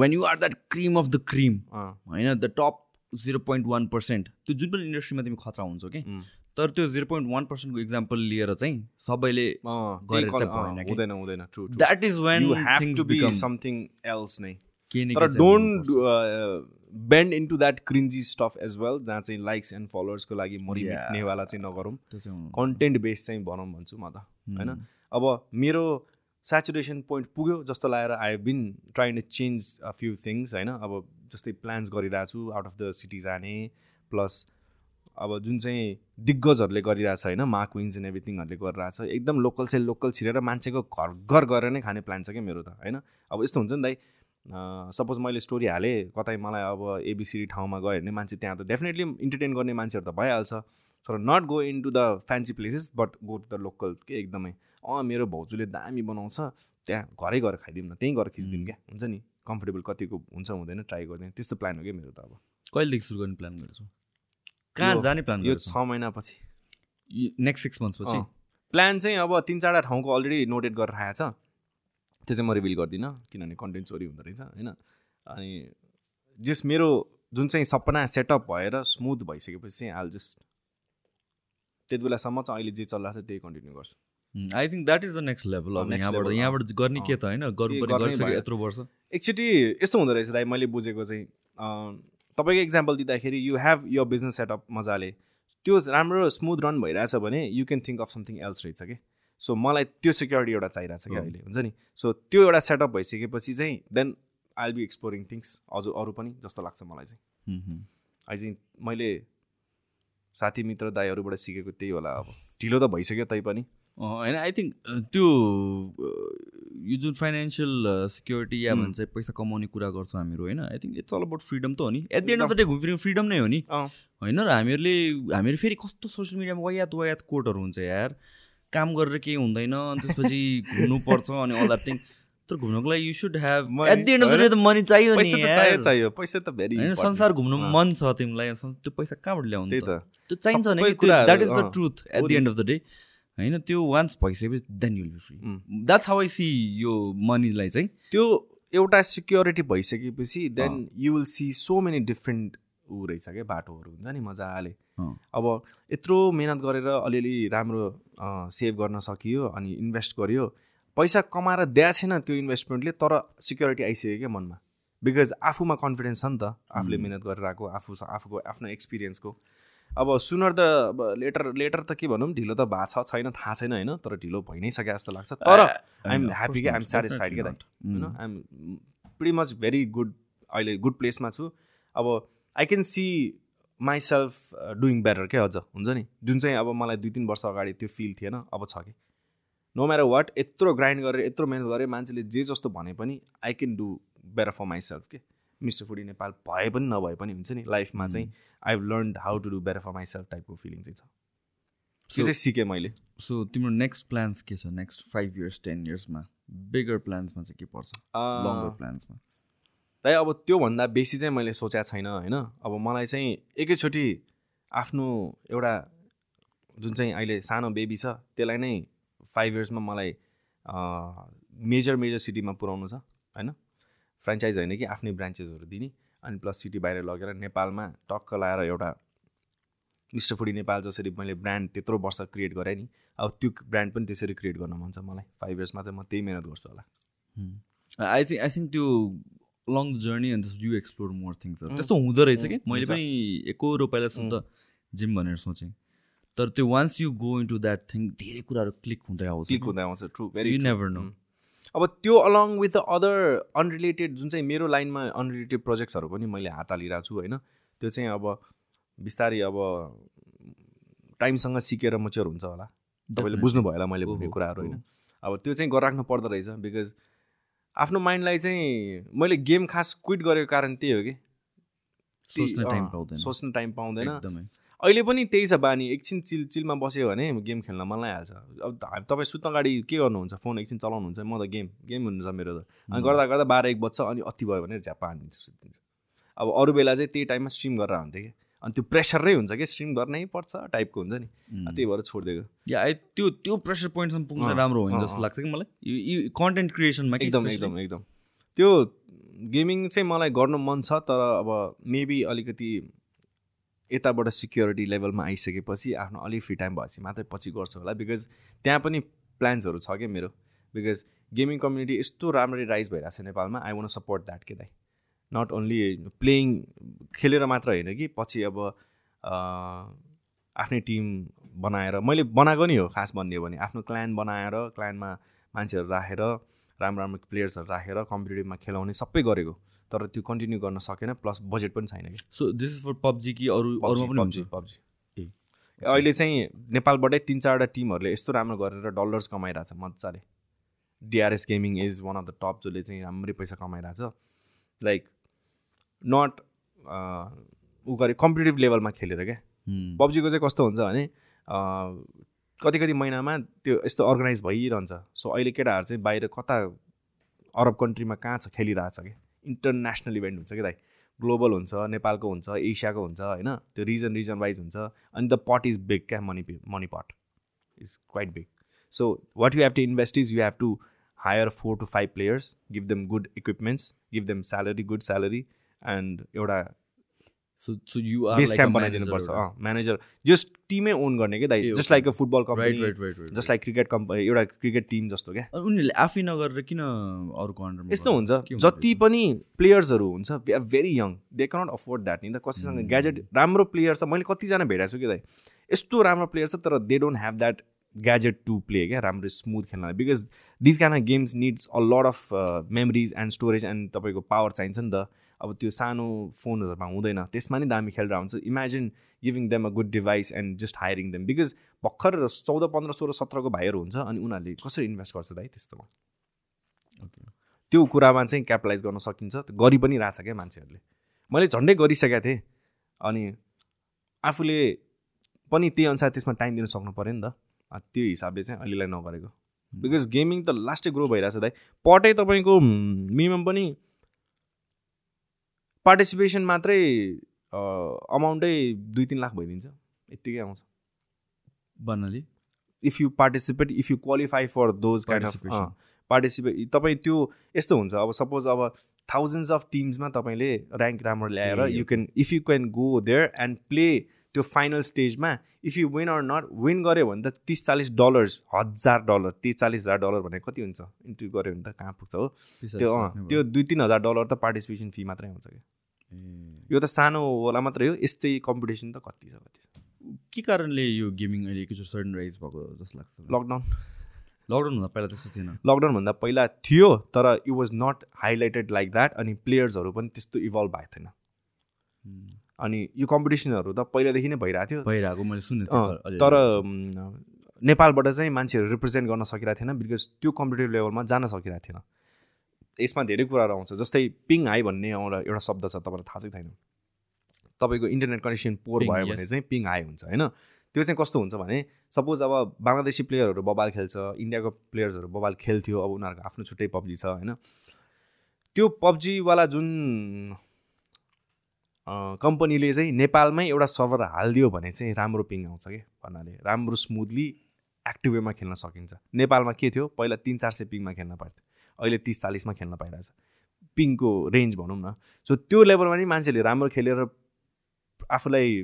when you are that cream of the cream होइन the top zero point one percent त्यो जुन पनि इन्डस्ट्रीमा तिमी खतरा हुन्छौ कि तर त्यो जिरो पोइन्ट वान पर्सेन्टको इक्जाम्पल लिएर चाहिँ सबैले। हुँदैन हुँदैन true that is when to be something else नै तर don't. Bend into that cringy stuff as well जहाँ चाहिँ लाइक्स एन्ड फलोवर्सको लागि मरि Yeah. मिट्नेवाला चाहिँ नगरौँ कन्टेन्ट बेस चाहिँ बनाऊँ भन्छु म त होइन अब मेरो सेचुरेसन पोइन्ट पुग्यो जस्तो लागेर I have been trying to change a few things होइन अब जस्तै प्लान्स गरिरहेको छु आउट अफ द सिटी जाने प्लस अब जुन चाहिँ दिग्गजहरूले गरिरहेछ होइन मा क्विन्स एन्ड एभ्रिथिङहरूले गरिरहेछ एकदम लोकल चाहिँ लोकल छिरेर मान्छेको घर घर गएर नै खाने प्लान छ क्या मेरो त होइन? अब यस्तो हुन्छ नि दाइ सपोज मैले स्टोरी हालेँ कतै मलाई अब एबिसिडी ठाउँमा गयो भने मान्छे त्यहाँ त डेफिनेटली इन्टरटेन गर्ने मान्छेहरू त भइहाल्छ। तर not go into the fancy places but go to the local के एकदमै अँ मेरो भाउजूले दामी बनाउँछ त्यहाँ घरै गएर खाइदिउँ न त्यहीँ गएर खिचिदिउँ क्या हुन्छ नि? कम्फर्टेबल कतिको हुन्छ हुँदैन ट्राई गरिदिउँ त्यस्तो प्लान हो क्या मेरो त अब। कहिलेदेखि सुरु गर्ने प्लान गरेछौ कहाँ जाने प्लान यो छ महिनापछि। नेक्स्ट सिक्स पछि प्लान चाहिँ अब तिन चारवटा ठाउँको अलरेडी नोटेड गरेर राखेको छ। त्यो चाहिँ म रिभिल गर्दिनँ किनभने कन्टेन्ट चोरी हुँदो रहेछ होइन? अनि जस मेरो जुन चाहिँ सपना सेटअप भएर स्मुथ भइसकेपछि चाहिँ आल जस्ट त्यति बेलासम्म चाहिँ अहिले जे चलिरहेको छ त्यही कन्टिन्यू गर्छ। I think that is the next level अब यहाँबाट। यहाँबाट गर्ने के त होइन? गर्नु पनि गरिसक्यो। यत्रो वर्ष। एकचोटि यस्तो हुँदो रहेछ दाइ मैले बुझेको चाहिँ तपाईँको इक्जाम्पल दिँदाखेरि यु हेभ यो बिजनेस सेटअप मजाले। त्यो राम्रो स्मुथ रन भइरहेछ भने you can think of something else रहेछ कि? सो मलाई त्यो सिक्योरिटी एउटा चाहिरहेछ क्या अहिले? हुन्छ नि? सो त्यो एउटा सेटअप भइसकेपछि चाहिँ then I be exploring things अझ अरू पनि जस्तो लाग्छ मलाई चाहिँ। थिङ्क मैले साथी मित्र दाईहरूबाट सिकेको त्यही होला अब। ढिलो त भइसक्यो तै पनि अँ, होइन आई थिङ्क त्यो यो जुन फाइनेन्सियल सिक्योरिटी या भन्छ पैसा कमाउने कुरा गर्छौँ हामीहरू होइन I think it's all about freedom त हो नि। At the end of the day घुमफिर फ्रिडम नै हो नि। होइन र हामीहरूले हामीहरू फेरि कस्तो सोसियल मिडियामा वायात वायात कोटहरू हुन्छ यार। काम गरेर केही हुँदैन अनि त्यसपछि घुम्नुपर्छ अनि अल द्याट थिङ तर घुम्नुको लागि you should Money, at the end of the day? त मनी चाहियो नि। चाहियो चाहियो। पैसा त भेरी होइन संसार घुम्नु मन छ तिमीलाई त्यो पैसा कहाँबाट ल्याउनु त? त्यो चाहिन्छ कुराहरू, that is the truth at the नि। एन्ड अफ द डे होइन त्यो वान्स भइसकेपछि then you'll be free that's how I see यो मनीलाई चाहिँ त्यो एउटा सिक्योरिटी भइसकेपछि then you will see so many different ऊ रहेछ क्या बाटोहरू हुन्छ नि मजाले। अब यत्रो मेहनत गरेर अलिअलि राम्रो सेभ गर्न सकियो अनि इन्भेस्ट गरियो पैसा कमाएर दिएको छैन त्यो इन्भेस्टमेन्टले तर सिक्योरिटी आइसक्यो क्या मनमा। बिकज आफूमा कन्फिडेन्स छ नि त आफूले मिहिनेत गरेर आएको आफू आफूको आफ्नो एक्सपिरियन्सको अब सुनर त अब लेटर लेटर त के भनौँ ढिलो त भएको छ छैन थाहा छैन होइन? तर ढिलो भइ नै सके जस्तो लाग्छ। तर आइएम ह्याप्पी क्या आइएम सेटिस्फाइड क्या दाइ होइन? I'm pretty much very good अहिले गुड प्लेसमा छु। अब I can see myself doing better क्या अझ हुन्छ नि? जुन चाहिँ अब मलाई दुई तिन वर्ष अगाडि त्यो फिल थिएन अब छ कि? नो म्याटर वाट यत्रो ग्राइन्ड गरेर यत्रो मेहनत गरेँ मान्छेले जे जस्तो भने पनि I can do better for myself के? मिस्टर फुडी नेपाल भए पनि नभए पनि हुन्छ नि लाइफमा चाहिँ I have learn how to do better for myself टाइपको फिलिङ चाहिँ छ। त्यो चाहिँ सिकेँ मैले? सो तिम्रो नेक्स्ट प्लान्स के छ? नेक्स्ट फाइभ इयर्स टेन इयर्समा बिगर प्लान्समा चाहिँ के पर्छ? लङ्गर प्लान्समा दाइ अब त्योभन्दा बेसी चाहिँ मैले सोचेको छैन होइन? अब मलाई चाहिँ एकैचोटि आफ्नो एउटा जुन चाहिँ अहिले सानो बेबी छ त्यसलाई नै फाइभ इयर्समा मलाई मेजर मेजर सिटीमा पुऱ्याउनु छ होइन? फ्रेन्चाइज होइन कि आफ्नै ब्रान्चेसहरू दिने अनि प्लस सिटी बाहिर लगेर नेपालमा टक्क लाएर एउटा मिस्टर फुडी नेपाल जसरी मैले ब्रान्ड त्यत्रो वर्ष क्रिएट गरेँ नि अब त्यो ब्रान्ड पनि त्यसरी क्रिएट गर्न मन छ मलाई। फाइभ इयर्समा चाहिँ म त्यही मिहिनेत गर्छु होला। आई थिङ्क आई थिङ्क त्यो long journey and you explore more things त्यस्तो हुँदो रहेछ कि? मैले। पनि एकरो पहिला सुन्दा जिम भनेर सोचेँ। तर त्यो once you go into that thing धेरै कुराहरू क्लिक हुँदै आउँछ क्लिक हुँदै आउँछ true very you never know अब त्यो along with the other unrelated जुन चाहिँ मेरो लाइनमा अनरिलेटेड प्रोजेक्ट्सहरू पनि मैले हात हालिरहेको छु होइन? त्यो चाहिँ अब बिस्तारै अब टाइमसँग सिकेर मच्योर हुन्छ होला। तपाईँले. बुझ्नुभयो होला मैले भन्ने कुराहरू। होइन? अब त्यो चाहिँ गरिराख्नु पर्दो रहेछ बिकज आफ्नो माइन्डलाई चाहिँ मैले गेम खास क्विट गरेको कारण त्यही हो कि? सोच्ने टाइम पाउँदैन। सोच्ने टाइम पाउँदैन। अहिले पनि त्यही छ बानी। एकछिन चिल चिलमा बस्यो भने गेम खेल्न मन लागिहाल्छ अब तपाईँ सुत्न अगाडि के गर्नुहुन्छ? फोन एकछिन चलाउनुहुन्छ म त गेम गेम हुन्छ मेरो त। अनि गर्दा गर्दा बाह्र एक बज्छ अनि अति भयो भने झ्याप्पा हानिदिन्छु सुत्दिन्छु। अब अरू बेला चाहिँ त्यही टाइममा स्ट्रिम गरेर हुन्थ्यो कि अनि त्यो प्रेसरै हुन्छ कि स्ट्रिम गर्नै पर्छ टाइपको हुन्छ नि। त्यही भएर छोडिदिएको। या त्यो त्यो प्रेसर पोइन्टसम्म पुग्न अँ, राम्रो होइन अँ, जस्तो। लाग्छ कि मलाई। यो कन्टेन्ट क्रिएसनमा एकदम। एकदम एकदम। त्यो गेमिङ चाहिँ मलाई गर्न मन छ तर अब मेबी अलिकति यताबाट सिक्योरिटी लेभलमा आइसकेपछि आफ्नो अलिक फ्री टाइम भएपछि मात्रै पछि गर्छु होला। बिकज त्यहाँ पनि प्लान्सहरू छ क्या मेरो? बिकज गेमिङ कम्युनिटी यस्तो राम्ररी राइज भइरहेको छ नेपालमा आई वान सपोर्ट द्याट के दाइ। नट ओन्ली प्लेइङ खेलेर मात्र होइन कि पछि अब आफ्नै टिम बनाएर मैले बनाएको नि हो खास भन्ने हो भने आफ्नो क्लान बनाएर क्लानमा मान्छेहरू राखेर राम्रो राम्रो प्लेयर्सहरू राखेर कम्पिटेटिभमा खेलाउने सबै गरेको। तर त्यो कन्टिन्यू गर्न सकेन प्लस बजेट पनि छैन कि। So this is for PUBG कि अरू अरूमा पनि हुन्छ? पब्जी ए। अहिले चाहिँ नेपालबाटै तिन चारवटा टिमहरूले यस्तो राम्रो गरेर डलर्स कमाइरहेछ मजाले। DRS gaming is one of the top जसले चाहिँ राम्रै पैसा कमाइरहेछ लाइक नट ऊ गरे कम्पिटेटिभ लेभलमा खेलेर क्या. पब्जीको चाहिँ कस्तो हुन्छ भने कति कति महिनामा त्यो यस्तो अर्गनाइज भइरहन्छ। सो अहिले केटाहरू चाहिँ बाहिर कता अरब कन्ट्रीमा कहाँ छ खेलिरहेछ कि इन्टरनेसनल इभेन्ट हुन्छ कि दाइ ग्लोबल हुन्छ नेपालको हुन्छ एसियाको हुन्छ होइन? त्यो रिजन रिजन वाइज हुन्छ अनि द पट इज बिग क्या money money pot is quite big. So what you have to invest is you have to hire four to five players give them good equipments give them salary good salary and एउटा so so you are base camp बनाइदिनुपर्छ। अँ manager जस टिमै own गर्ने क्या दाइ? Just. Like a football company right right right just like cricket company एउटा cricket team जस्तो क्या। उनीहरूले आफै नगरेर किन अरूको अन्डरमा यस्तो हुन्छ। जति पनि प्लेयर्सहरू हुन्छ they are very young they cannot afford that नि त कसैसँग ग्याजेट राम्रो प्लेयर छ। मैले कतिजना भेटाएको छु कि दाइ? यस्तो राम्रो प्लेयर छ तर they don't have that gadget to play क्या राम्रो स्मुथ खेल्न because this kind of games needs a lot of memories and storage and तपाईँको पावर चाहिन्छ नि त। अब त्यो सानो फोनहरूमा हुँदैन। त्यसमा नि दामी खेलेर हुन्छ। Imagine giving them a good device and just hiring them because भर्खर चौध पन्ध्र सोह्र सत्रको भाइहरू हुन्छ अनि उनीहरूले कसरी इन्भेस्ट गर्छ दाइ त्यस्तोमा? Okay. त्यो कुरामा चाहिँ क्यापिटलाइज गर्न सकिन्छ। त्यो गरि पनि रहेछ क्या मान्छेहरूले। मैले झन्डै गरिसकेको थिएँ। अनि आफूले पनि त्यही अनुसार त्यसमा टाइम दिन सक्नु पऱ्यो नि त। त्यो हिसाबले चाहिँ अहिलेलाई नगरेको। बिकज गेमिङ त लास्टै ग्रो भइरहेछ दाइ। पटै तपाईँको मिनिमम पनि पार्टिसिपेसन मात्रै अमाउन्टै दुई तिन लाख भइदिन्छ। यत्तिकै आउँछ। भन्नाले? If you participate if you qualify for those kind of. Participate तपाईँ त्यो यस्तो हुन्छ। अब सपोज अब थाउजन्ड्स अफ टिम्समा तपाईँले ऱ्याङ्क राम्रो ल्याएर you can if you can go there and play त्यो फाइनल स्टेजमा if you win or not win गऱ्यो भने त तिस चालिस डलर्स हजार डलर तिस चालिस हजार डलर भनेको कति हुन्छ? इन्ट्री गऱ्यो भने त कहाँ पुग्छ हो? त्यो त्यो दुई तिन हजार डलर त पार्टिसिपेसन फी मात्रै हुन्छ कि यो त सानो होला मात्रै हो यस्तै कम्पिटिसन त कति छ कति के कारणले यो गेमिङ अहिले एकैचोटि सडन राइज भएको जस्तो लाग्छ लकडाउन लकडाउन हुँदा पहिला त्यस्तो थिएन? लकडाउनभन्दा पहिला थियो तर it was not highlighted like that अनि प्लेयर्सहरू पनि त्यस्तो इभल्भ भएको थिएन। अनि यो कम्पिटिसनहरू त पहिलादेखि नै भइरहेको थियो। भइरहेको मैले सुनेको अलि- तर नेपालबाट चाहिँ मान्छेहरू रिप्रेजेन्ट गर्न सकिरहेको थिएन बिकज त्यो कम्पिटेटिभ लेभलमा जान सकिरहेको थिएन। यसमा धेरै कुराहरू आउँछ जस्तै पिङ हाई भन्ने एउटा एउटा शब्द छ तपाईँलाई थाहा चाहिँ छैन? तपाईँको इन्टरनेट कनेक्सन पोर भयो. भने चाहिँ पिङ हाई हुन्छ होइन? त्यो चाहिँ कस्तो हुन्छ भने सपोज अब बङ्गलादेशी प्लेयरहरू बबाल खेल्छ इन्डियाको प्लेयर्सहरू बबाल खेल्थ्यो अब उनीहरूको आफ्नो छुट्टै पब्जी छ होइन? त्यो पब्जीवाला जुन कम्पनीले चाहिँ नेपालमै एउटा सर्भर हालिदियो भने चाहिँ राम्रो पिङ आउँछ कि भन्नाले राम्रो स्मुथली एक्टिभ वेमा खेल्न सकिन्छ। नेपालमा के थियो? पहिला तिन चार सय पिङमा खेल्न पर्थ्यो अहिले तिस चालिसमा खेल्न पाइरहेछ। पिङको रेन्ज भनौँ न। सो त्यो लेभलमा नि मान्छेले राम्रो खेलेर आफूलाई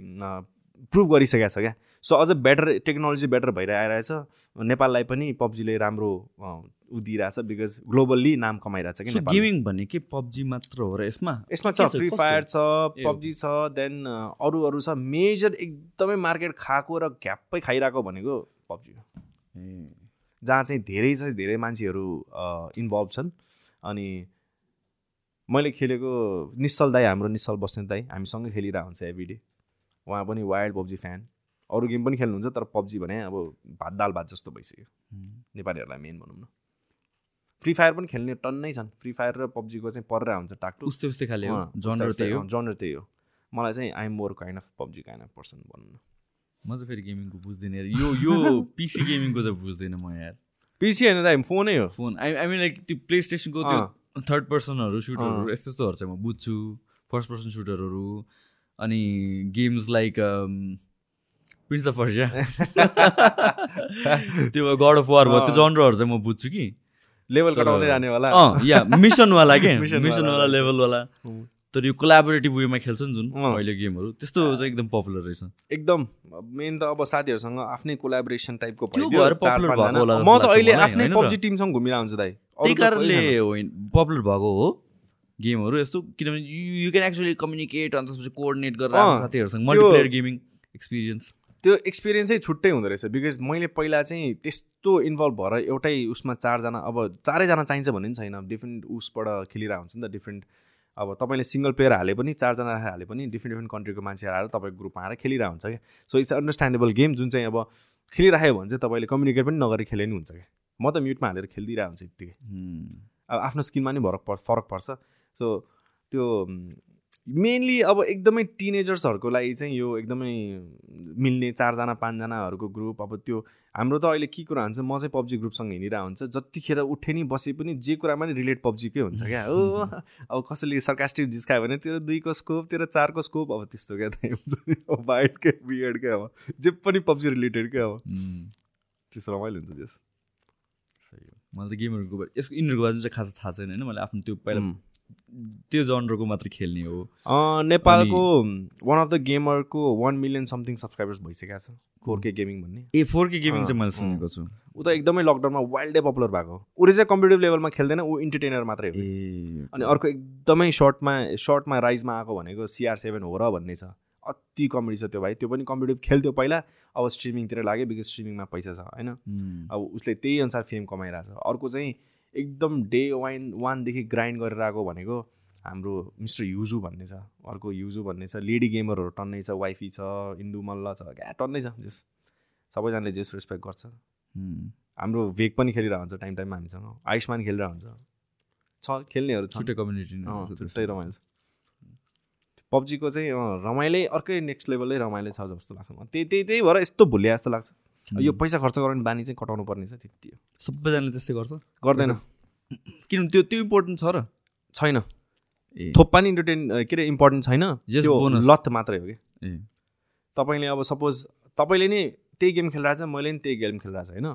प्रुभ गरिसकेको छ क्या? सो अझ बेटर टेक्नोलोजी बेटर भएर आइरहेछ नेपाललाई पनि पब्जीले राम्रो ऊ दिइरहेछ बिकज ग्लोबल्ली नाम कमाइरहेछ कि। गेमिङ भने के? पब्जी मात्र हो र यसमा? यसमा छ छ, फ्री? फायर छ पब्जी छ देन अरू अरू छ। मेजर एकदमै मार्केट खाएको र घ्याप्पै खाइरहेको भनेको पब्जी हो। जहाँ चाहिँ धेरै चाहिँ धेरै मान्छेहरू इन्भल्भ छन्। अनि मैले खेलेको निश्चल दाई हाम्रो निश्चल बस्ने दाई हामीसँगै खेलिरहेको हुन्छ एभ्री डे उहाँ पनि वाइल्ड पब्जी फ्यान। अरू गेम पनि खेल्नुहुन्छ तर पब्जी भने अब भात दाल भात जस्तो भइसक्यो। नेपालीहरूलाई मेन भनौँ न। फ्री फायर पनि खेल्ने टन्नै छन्। फ्री फायर र पब्जीको चाहिँ परेर हुन्छ टाकटु। उस्तै उस्तै खाले जनर त्यही हो। जनर त्यही हो। मलाई चाहिँ I'm more kind of PUBG kind of person भनौँ न। म चाहिँ फेरि गेमिङको बुझ्दिनँ यो यो पिसी गेमिङको चाहिँ बुझ्दिनँ म यार। पिसी होइन दाइ फोनै हो। Phone I I mean like त्यो प्ले स्टेसनको त्यो थर्ड पर्सनहरू सुटरहरू। यस्तो यस्तोहरू चाहिँ म बुझ्छु। फर्स्ट पर्सन सुटरहरू अनि games like prince of Persia त्यो गड अफ वार भयो त्यो जनरहरू चाहिँ म बुझ्छु कि। लेभल कटाउँदै जानेवाला। या मिसनवाला के? मिसनवाला लेभलवाला। तर यो कोलाबोरेटिभ वेमा खेल्छ नि जुन। अहिले गेमहरू त्यस्तो चाहिँ एकदम पपुलर रहेछ। एकदम। मेन त अब साथीहरूसँग आफ्नै कोलाबोरेसन टाइपको म त अहिले आफ्नै? पब्जी टिमसँग घुमिरहेको हुन्छु दाइ त्यही कारणले। होइन पपुलर भएको हो। गेमहरू यस्तो किनभने यु क्यान एक्चुली कम्युनिकेट अनि त्यसपछि कोअर्डिनेट गरेर साथीहरूसँग मल्टिप्लेयर गेमिङ एक्सपिरियन्स त्यो एक्सपिरियन्सै छुट्टै हुँदो रहेछ बिकज मैले पहिला चाहिँ त्यस्तो इन्भल्भ भएर एउटै उसमा चारजना अब चारैजना चाहिन्छ भन्ने पनि छैन। डिफ्रेन्ट उसबाट खेलिरहेको हुन्छ नि त डिफ्रेन्ट अब तपाईँले सिङ्गल प्लेयर हाले पनि चारजना हाले पनि डिफ्रेन्ट डिफ्रेन्ट कन्ट्रीको मान्छेहरू आएर तपाईँको ग्रुपमा आएर खेलिरहेको हुन्छ क्या। सो इट्स अन्डरस्ट्यान्डेबल गेम जुन चाहिँ अब खेलिराख्यो भने चाहिँ तपाईँले कम्युनिकेट पनि नगरी खेले नि हुन्छ क्या। म त म्युटमा हालेर खेलिदिरहेको हुन्छ यत्तिकै। अब आफ्नो स्किनमा नि फरक फरक पर्छ। सो त्यो मेनली अब एकदमै टिनेजर्सहरूको लागि चाहिँ यो एकदमै मिल्ने चारजना पाँचजनाहरूको ग्रुप अब त्यो हाम्रो त अहिले के कुरा हुन्छ म चाहिँ पब्जी ग्रुपसँग हिँडिरहेको हुन्छ जतिखेर उठे नि बसे पनि जे कुरामा नि रिलेट पब्जीकै हुन्छ क्या। हो अब कसैले सर्कास्टिक जिस्कायो भने तेरो दुईको स्कोप तेरो चारको स्कोप अब त्यस्तो क्या त हुन्छ अब बियर्डकै अब जे पनि पब्जी रिलेटेडकै अब। त्यस्तो रमाइलो हुन्छ जस सही हो। मलाई त गेमहरूको यसको यिनीहरूको बारेमा चाहिँ खास थाहा छैन होइन? मैले आफ्नो त्यो पहिला. त्यो जनरको मात्र खेल्ने हो। नेपालको वान अफ द गेमरको वान मिलियन समथिङ सब्सक्राइबर्स भइसकेको छ फोर के गेमिङ भन्ने। ए फोर के गेमिङ चाहिँ मैले सुनेको छु। ऊ त एकदमै लकडाउनमा वाइल्डै पपुलर भएको ऊ चाहिँ कम्पिटेटिभ लेभलमा खेल्दैन ऊ इन्टरटेनर मात्रै हो। ए अनि अर्को एकदमै सर्टमा सर्टमा राइजमा आएको भनेको सिआर सेभेन हो र भन्ने छ। अति कमेडी छ त्यो भाइ। त्यो पनि कम्पिटेटिभ खेल्थ्यो पहिला अब स्ट्रिमिङतिर लाग्यो बिकज स्ट्रिमिङमा पैसा छ होइन. अब उसले त्यही अनुसार फेम कमाइरहेछ। अर्को चाहिँ एकदम डे वाइन वानदेखि ग्राइन्ड गरेर आएको भनेको हाम्रो मिस्टर युजु भन्ने छ अर्को युजु भन्ने छ लेडी गेमरहरू टन्नै छ वाइफी छ इन्दु मल्ल छ क्या टन्नै छ जस सबैजनाले जेस रेस्पेक्ट गर्छ. हाम्रो भेग पनि खेलिरहेको हुन्छ टाइम टाइममा हामीसँग आयुष्मान खेलिरहेको हुन्छ। छ खेल्नेहरू छ छुट्टै कम्युनिटी छुट्टै रमाइलो छ। पब्जीको चाहिँ रमाइलै अर्कै नेक्स्ट लेभलै रमाइलो छ जस्तो लाग्छ मलाई। त्यही त्यही त्यही भएर यस्तो भुलिया जस्तो लाग्छ। यो पैसा खर्च गर्ने बानी चाहिँ कटाउनु पर्ने छ त्यति हो। सबैजनाले त्यस्तै गर्छ? गर्दैन। किनभने त्यो त्यो इम्पोर्टेन्ट छ र। छैन। ए। थोप्पा नि इन्टरटेन के अरे इम्पोर्टेन्ट छैन. लत मात्रै हो कि। ए। तपाईँले अब सपोज तपाईँले नि त्यही गेम खेलिरहेछ मैले नि त्यही गेम खेलिरहेछ होइन?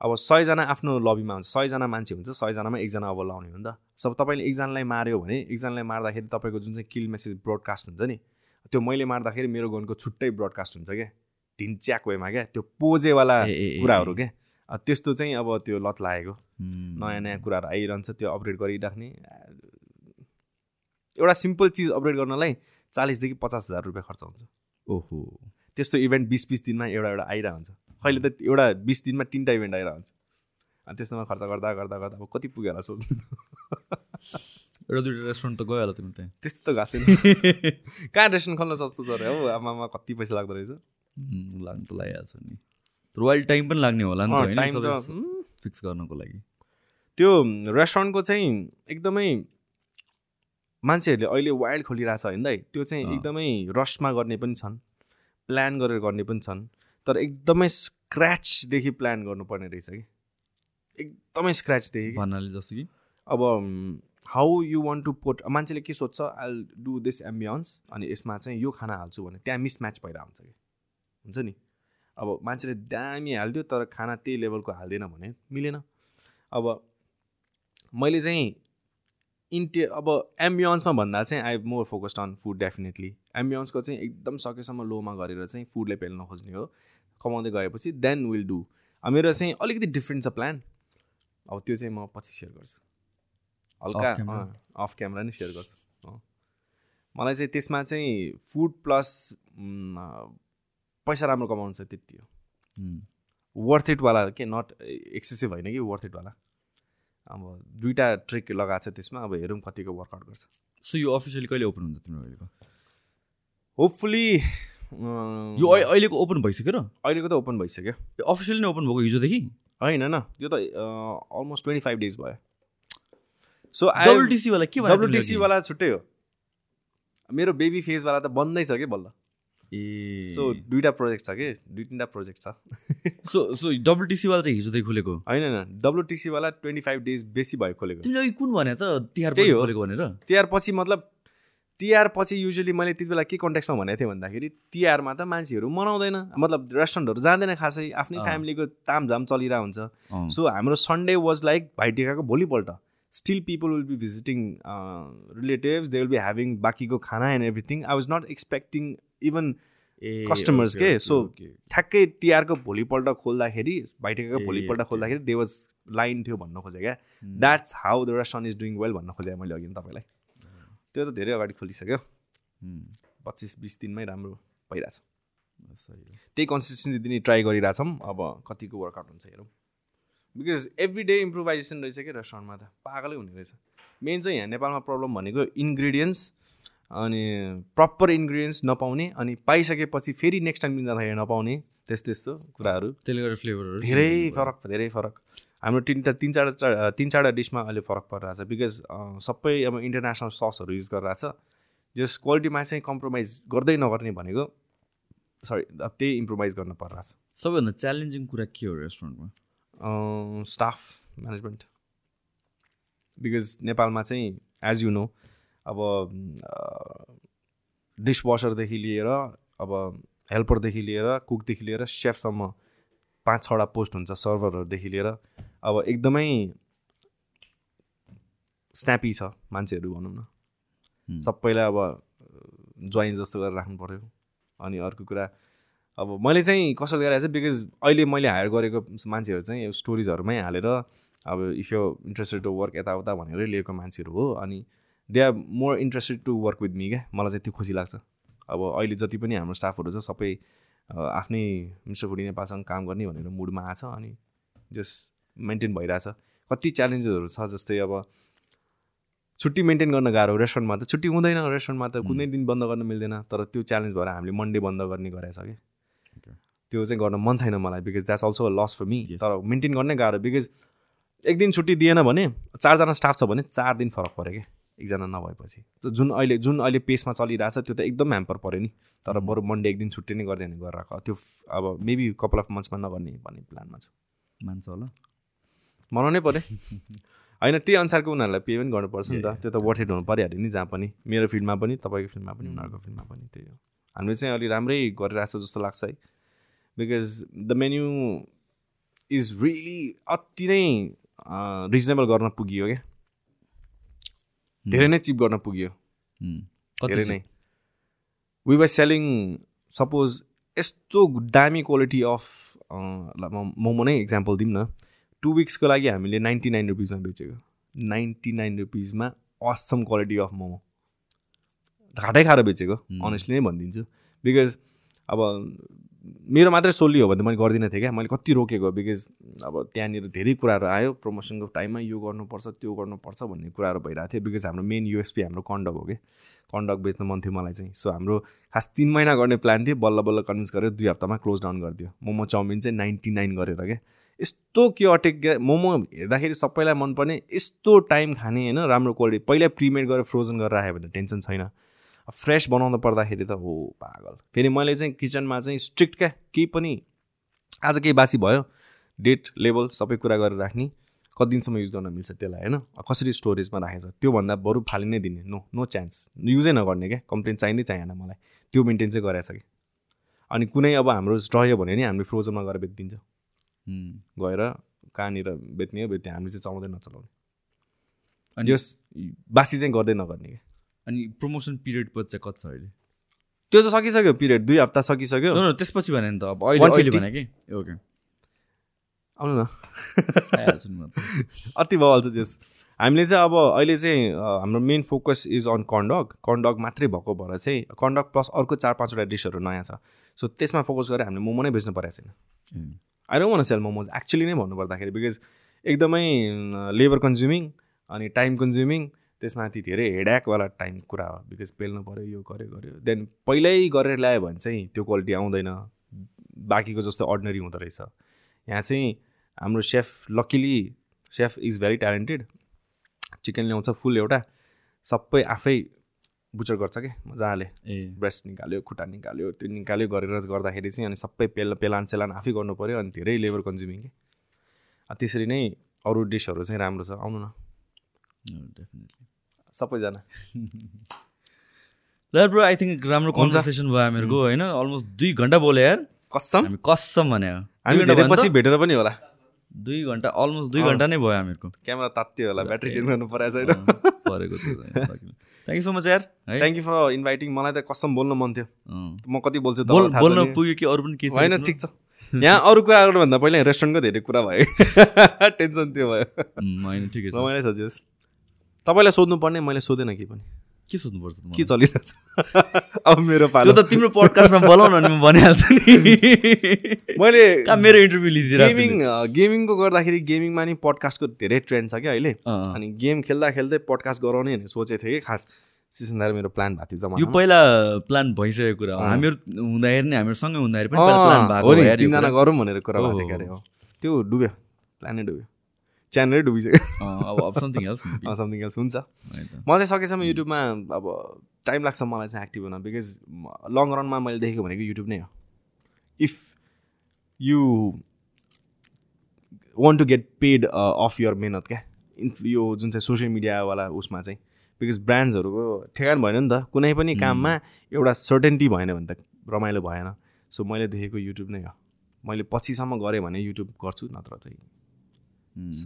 अब सयजना आफ्नो लबीमा हुन्छ सयजना मान्छे हुन्छ सयजनामा एकजना अब लाउने हो नि त। सब तपाईँले एकजनालाई माऱ्यो भने एकजनालाई मार्दाखेरि तपाईँको जुन चाहिँ किल मेसेज ब्रोडकास्ट हुन्छ नि त्यो मैले मार्दाखेरि मेरो गनको छुट्टै ब्रोडकास्ट हुन्छ क्या। ढिन्च्याक वेमा क्या त्यो पोजेवाला कुराहरू। क्या। त्यस्तो चाहिँ अब त्यो लत लागेको. नयाँ नयाँ कुराहरू आइरहन्छ त्यो अपग्रेड गरिराख्ने। एउटा सिम्पल चिज अपग्रेड गर्नलाई चालिसदेखि पचास हजार रुपियाँ खर्च हुन्छ। ओहो। त्यस्तो इभेन्ट बिस बिस दिनमा एउटा एउटा आइरहेको हुन्छ अहिले त एउटा बिस दिनमा तिनवटा इभेन्ट आइरहेको हुन्छ अनि त्यस्तोमा खर्च गर्दा गर्दा गर्दा अब कति पुग्यो होला सोच्नु एउटा दुइटा रेस्टुरेन्ट त गयो होला तिम्रो त्यहाँ। त्यस्तो त घाँस छैन। कहाँ रेस्टुरेन्ट खोल्न सस्तो छ अरे हौ आमामा कति पैसा लाग्दो रहेछ? लाग्नु त लागिहाल्छ नि। वाइल्ड टाइम पनि लाग्ने होला नि टाइम फिक्स गर्नको लागि। त्यो रेस्टुरेन्टको चाहिँ एकदमै मान्छेहरूले अहिले वाइल्ड खोलिरहेछ होइन दाइ त्यो चाहिँ। एकदमै रसमा गर्ने पनि छन्। प्लान गरेर गर्ने पनि छन्। तर एकदमै स्क्रैचदेखि प्लान गर्नुपर्ने रहेछ कि? एकदमै स्क्रैचदेखि। भन्नाले जस्तो कि? अब how you want to pot मान्छेले के सोध्छ आई डु दिस एम्बियन्स अनि यसमा चाहिँ यो खाना हाल्छु भने त्यहाँ मिसम्याच भइरहेको हुन्छ कि? हुन्छ नि? अब मान्छेले दामी हालिदियो तर खाना त्यही लेभलको हाल्दैन भने मिलेन। अब मैले चाहिँ इन्टे अब एम्बियन्समा भन्दा चाहिँ I more focused on food definitely. एम्बियन्सको चाहिँ एकदम सकेसम्म लोमा गरेर चाहिँ फुडलाई पेल्न खोज्ने हो कमाउँदै गएपछि देन विल डु। मेरो चाहिँ अलिकति डिफ्रेन्ट छ प्लान। अब त्यो चाहिँ म पछि सेयर गर्छु। हल्का? अफ क्यामेरा नै सेयर गर्छु। मलाई चाहिँ त्यसमा चाहिँ फुड प्लस पैसा राम्रो कमाउनु छ त्यति हो. वर्थ इटवाला के? नट एक्सेसिभ होइन कि वर्थ इटवाला अब दुइटा ट्रिक लगाएको छ त्यसमा अब हेरौँ कतिको वर्कआउट गर्छ। सो यो अफिसियली कहिले ओपन हुन्छ तिम्रो अहिलेको? होपफुली यो अहि- अहिलेको ओपन भइसक्यो र? अहिलेको त ओपन भइसक्यो। अफिसियली नै ओपन भएको हिजोदेखि? होइन न यो त अलमोस्ट ट्वेन्टी फाइभ डेज भयो। सो डब्लुटिसी वाला के डब्लुटिसीवाला छुट्टै हो। मेरो बेबी फेजवाला त बन्दै छ कि बल्ल? ए। सो दुइटा प्रोजेक्ट छ कि? दुई तिनवटा प्रोजेक्ट छ सो सो डब्लुटिसी वाला चाहिँ हिजोदेखि खोलेको? होइन न डब्लुटिसीवाला ट्वेन्टी फाइभ डेज बेसी भयो खोलेको। तिमीले अघि कुन भने त? तिहार त्यही हो। खोलेको भनेर? तिहार पछि मतलब तिहार पछि युजली मैले त्यति बेला के कन्ट्याक्समा भनेको थिएँ भन्दाखेरि तिहारमा त मान्छेहरू मनाउँदैन। मतलब रेस्टुरेन्टहरू जाँदैन खासै। आफ्नै। फ्यामिलीको तामझाम चलिरहेको हुन्छ। सो हाम्रो सन्डे वाज लाइक भाइटिकाको भोलिपल्ट। Still people will be visiting relatives they will be having बाँकीको खाना and everything I was not expecting even okay, के, ओके। ठ्याक्कै तिहारको भोलिपल्ट खोल्दाखेरि भाइटिकाको भोलिपल्ट खोल्दाखेरि दे वाज लाइन थियो भन्न खोजेँ क्या। Hmm. That's how the restaurant is doing well भन्न खोजेँ मैले अघि तपाईँलाई। त्यो त धेरै अगाडि खोलिसक्यो। Hmm. पच्चिस बिस दिनमै राम्रो भइरहेछ। त्यही कन्सिस्टेन्सी दिने ट्राई गरिरहेछौँ। अब कतिको वर्कआउट हुन्छ हेरौँ। बिकज एभ्री डे इम्प्रोभाइजेसन रहेछ क्या रेस्टुरेन्टमा त। पागलै हुने रहेछ। मेन चाहिँ यहाँ नेपालमा प्रब्लम भनेको इन्ग्रिडियन्ट्स अनि प्रपर इन्ग्रिडियन्ट्स नपाउने अनि पाइसकेपछि फेरि नेक्स्ट टाइम जाँदाखेरि नपाउने त्यस्तो त्यस्तो कुराहरू। त्यसले गर्दा फ्लेभरहरू धेरै फरक धेरै फरक। हाम्रो तिनवटा तिन चारवटा तिन चारवटा डिसमा अहिले फरक परिरहेछ बिकज सबै अब इन्टरनेसनल ससहरू युज गरिरहेछ जस क्वालिटीमा चाहिँ कम्प्रोमाइज गर्दै नगर्ने भनेको सरी अब त्यही इम्प्रोभाइज गर्न परिरहेछ सबैभन्दा च्यालेन्जिङ कुरा के हो रेस्टुरेन्टमा स्टाफ म्यानेजमेन्ट बिकज नेपालमा चाहिँ एज यु नो अब डिसवासरदेखि लिएर अब हेल्परदेखि लिएर कुकदेखि लिएर सेफसम्म पाँच छवटा पोस्ट हुन्छ सर्भरहरूदेखि लिएर। अब एकदमै स्न्यापी छ मान्छेहरू भनौँ न। Hmm. सबैलाई अब जोइन जस्तो गरेर राख्नु पऱ्यो अनि अर्को कुरा अब मैले चाहिँ कसरी गरिरहेको चाहिँ बिकज अहिले मैले हायर गरेको मान्छेहरू चाहिँ स्टोरिजहरूमै हालेर अब if you interested to work यताउता भनेरै लिएको मान्छेहरू हो। अनि they are more interested to work with me क्या? मलाई चाहिँ त्यो खुसी लाग्छ। अब अहिले जति पनि हाम्रो स्टाफहरू छ सबै आफ्नै मिस्टर फुडी नेपालसँग काम गर्ने भनेर मुडमा आएको छ अनि जस्ट मेन्टेन भइरहेछ। कति च्यालेन्जेसहरू छ जस्तै अब छुट्टी मेन्टेन गर्न गाह्रो रेस्टुरेन्टमा त छुट्टी हुँदैन रेस्टुरेन्टमा त कुनै दिन बन्द गर्न मिल्दैन तर त्यो च्यालेन्ज भएर हामीले मन्डे बन्द गर्ने गरेछ कि. त्यो चाहिँ गर्न मन छैन मलाई because that's also a loss for me. तर मेन्टेन गर्नै गाह्रो बिकज एक दिन छुट्टी दिएन भने चारजना स्टाफ छ भने चार दिन फरक पऱ्यो क्या। एकजना नभएपछि। त जुन अहिले जुन अहिले पेसमा चलिरहेछ त्यो त एकदम ह्याम्पर पऱ्यो नि। तर बरु मन्डे एक दिन छुट्टी नै गरिदियो भने गरेर त्यो अब मेबी कपाल अफ मन्थ्समा नगर्ने भन्ने प्लानमा छु। मान्छ होला। मनाउनै पऱ्यो होइन त्यही अनुसारको उनीहरूलाई पे पनि गर्नुपर्छ नि त। त्यो त वर्थ इट हुनु परिहाल्यो नि जहाँ पनि। मेरो फिल्डमा पनि तपाईँको फिल्डमा पनि उनीहरूको फिल्डमा पनि त्यही हो। हामीले चाहिँ अलि राम्रै गरिरहेछ जस्तो लाग्छ है। Because the menu is really अति नै रिजनेबल गर्न पुगियो क्या। धेरै नै चिप गर्न पुग्यो. कति धेरै? नै। वी वर सेलिङ सपोज यस्तो दामी क्वालिटी अफ मोमो नै इक्जाम्पल दिउँ न। टु विक्सको लागि हामीले नाइन्टी नाइन रुपिसमा बेचेको। नाइन्टी नाइन रुपिसमा असम क्वालिटी अफ मोमो। घाटै खाएर बेचेको. अनेस्टली नै भनिदिन्छु। बिकज अब मेरो मात्रै सोल्ली हो भने मैले गर्दिनँ थिएँ क्या मैले कति रोकेको बिकज अब त्यहाँनिर धेरै कुराहरू आयो प्रमोसनको टाइममा यो गर्नुपर्छ त्यो गर्नुपर्छ भन्ने कुराहरू भइरहेको थियो। बिकज हाम्रो मेन युएसपी हाम्रो कन्डक हो कि? कन्डक बेच्न मन थियो मलाई चाहिँ। सो हाम्रो खास तिन महिना गर्ने प्लान थियो। बल्ल बल्ल कन्भिन्स गरेर दुई हप्तामा क्लोज डाउन गरिदियो। मोमो चाउमिन चाहिँ नाइन्टी नाइन गरेर क्या यस्तो के अटेक मोमो हेर्दाखेरि सबैलाई मनपर्ने। यस्तो टाइम खाने होइन? राम्रो क्वालिटी पहिल्यै प्रिमेड गरेर फ्रोजन गरेर राख्यो भने त टेन्सन छैन। फ्रेस बनाउँदा पर्दाखेरि त हो पागल। फेरि मैले चाहिँ किचनमा चाहिँ स्ट्रिक्ट क्या केही पनि आज केही बासी भयो डेट लेभल सबै कुरा गरेर राख्ने कति दिनसम्म युज गर्न मिल्छ त्यसलाई होइन? कसरी स्टोरेजमा राखेको छ त्योभन्दा बरु फालि नै दिने नो नो चान्स। युजै नगर्ने क्या कम्प्लेन चाहिँदै चाहिएन मलाई। त्यो मेन्टेन चाहिँ गरेछ कि। अनि कुनै अब हाम्रो रह्यो भने नि हामीले फ्रोजनमा गएर बेचिदिन्छ। गएर कहाँनिर बेच्ने हो बेच्ने हामीले चाहिँ चलाउँदै नचलाउने। अनि यस बासी चाहिँ गर्दै नगर्ने क्या। अनि प्रमोसन पिरियड पछि चाहिँ कति छ अहिले? त्यो त सकिसक्यो पिरियड दुई हप्ता सकिसक्यो। त्यसपछि भने नि त अब अहिले अहिले 150? भने कि? ओके आउनु न। अति भइहाल्छ जस। हामीले चाहिँ अब अहिले चाहिँ हाम्रो main focus is on corn dog corn dog मात्रै भएको भएर चाहिँ कर्नडग प्लस अर्को चार पाँचवटा डिसहरू नयाँ छ। सो त्यसमा फोकस गरेर हामीले मोमो नै बेच्नु परेको छैन। I don't want sell momos actually नै भन्नुपर्दाखेरि बिकज एकदमै लेबर कन्ज्युमिङ अनि टाइम कन्ज्युमिङ त्यसमाथि धेरै हेड्याकवाला टाइम कुरा हो। बिकज पेल्नु पऱ्यो यो गऱ्यो गऱ्यो देन पहिल्यै गरेर ल्यायो भने चाहिँ त्यो क्वालिटी आउँदैन। बाँकीको जस्तो अर्डिनरी हुँदो रहेछ। यहाँ चाहिँ हाम्रो chef luckily chef is very talented chicken ल्याउँछ फुल एउटा। सबै आफै बुचर गर्छ कि? मजाले। ए। ब्रेस्ट निकाल्यो खुट्टा निकाल्यो त्यो निकाल्यो गरेर गर्दाखेरि चाहिँ अनि सबै पेल पेलान सेलान आफै गर्नु पऱ्यो अनि धेरै लेबर कन्ज्युमिङ कि? त्यसरी नै अरू डिसहरू चाहिँ राम्रो छ। आउनु न। डेफिनेटली सबैजना ल ब्रो आई थिङ्क राम्रो कन्भर्सेसन भयो हामीहरूको होइन? अलमोस्ट दुई घन्टा बोल्यो यार। कसम? हामी कसम भने पछि? भेटेर पनि होला। दुई घन्टा अलमोस्ट दुई घन्टा नै भयो हामीहरूको। क्यामेरा तात्तियो होला ब्याट्री चेन्ज गर्नु परेको छैन। परेको थ्याङ्क यू सो मच यार है। थ्याङ्क यू फर इन्भाइटिङ मलाई त कसम बोल्न मन थियो। म कति बोल्छु बोल्न। पुग्यो कि अरू पनि के होइन ठिक छ। यहाँ अरू कुरा गर्नुभन्दा पहिला रेस्टुरेन्टको धेरै कुरा भयो। टेन्सन त्यो भयो। होइन ठिकै छ। रमाइलो छ जस तपाईँलाई सोध्नु पर्ने मैले सोधेन के पनि। के सोध्नुपर्छ के? चलिरहेछ? अब मेरो पालो। त तिम्रो पडकास्टमा बोलाउ न म भनिहाल्छु नि। मैले कहाँ मेरो इन्टरभ्यू लिइदिएर गेमिङ गेमिङको गर्दाखेरि गेमिङमा नि पडकास्टको धेरै ट्रेन्ड छ क्या अहिले। अनि गेम खेल्दा खेल्दै पडकास्ट गराउने भनेर सोचेको थिएँ कि खास सिजनदार मेरो प्लान भएको थियो यो जम्मा पहिला प्लान भइसकेको कुरा हो। हामीहरू हुँदाखेरि नै हामीहरू सँगै हुँदाखेरि पनि यो तिनजना। गरौँ भनेर कुरा भएको थियो हो, क्यारे हो। त्यो डुब्यो प्लानै डुब्यो। च्यानलै डुबिसक्यो। अब अब समथिङ एल्स समथिङ एल्स हुन्छ। म चाहिँ सकेसम्म युट्युबमा अब टाइम लाग्छ मलाई चाहिँ एक्टिभ हुन बिकज लङ रनमा मैले देखेको भनेको युट्युब नै हो। If you want to get paid of your मेहनत क्या? इन यो जुन चाहिँ सोसियल मिडियावाला उसमा चाहिँ। बिकज ब्रान्ड्सहरूको ठेगान भएन नि त। कुनै पनि काममा एउटा सर्टेन्टी भएन भने त रमाइलो भएन। सो मैले देखेको युट्युब नै हो। मैले पछिसम्म गरेँ भने युट्युब गर्छु नत्र चाहिँ।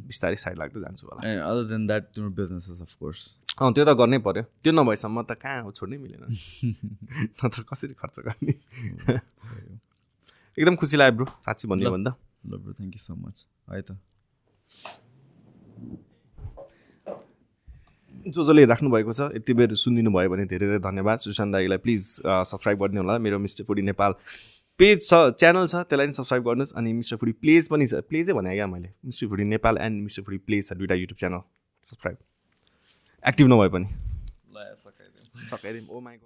बिस्तारै साइड लाग्दै जान्छु होला। अदर देन द्याट तिम्रो बिजनेसेस अफ कोर्स अँ त्यो त गर्नै पर्यो। त्यो नभएसम्म त कहाँ हो छोड्नै मिलेन। नत्र कसरी खर्च गर्ने? एकदम खुसी लाग्यो ब्रो। साँच्ची भन्यो भने त। ल bro thank you so much है त। जो जसले राख्नुभएको छ। यति बेर सुनिदिनु भयो भने धेरै धेरै धन्यवाद। सुशान्त दाईलाई प्लिज सब्सक्राइब गरिदिनु होला। मेरो मिस्टर फुडी नेपाल। पेज छ च्यानल छ त्यसलाई पनि सब्सक्राइब गर्नुहोस् अनि मिस्टर फुडी प्लेज पनि छ। प्लेजै भने क्या मैले? Mister Foodie Nepal and Mister Foodie plays छ दुइटा युट्युब च्यानल। सब्सक्राइब एक्टिभ नभए पनि। सकाइदिउँ। सकाइदिउँ। ओ माई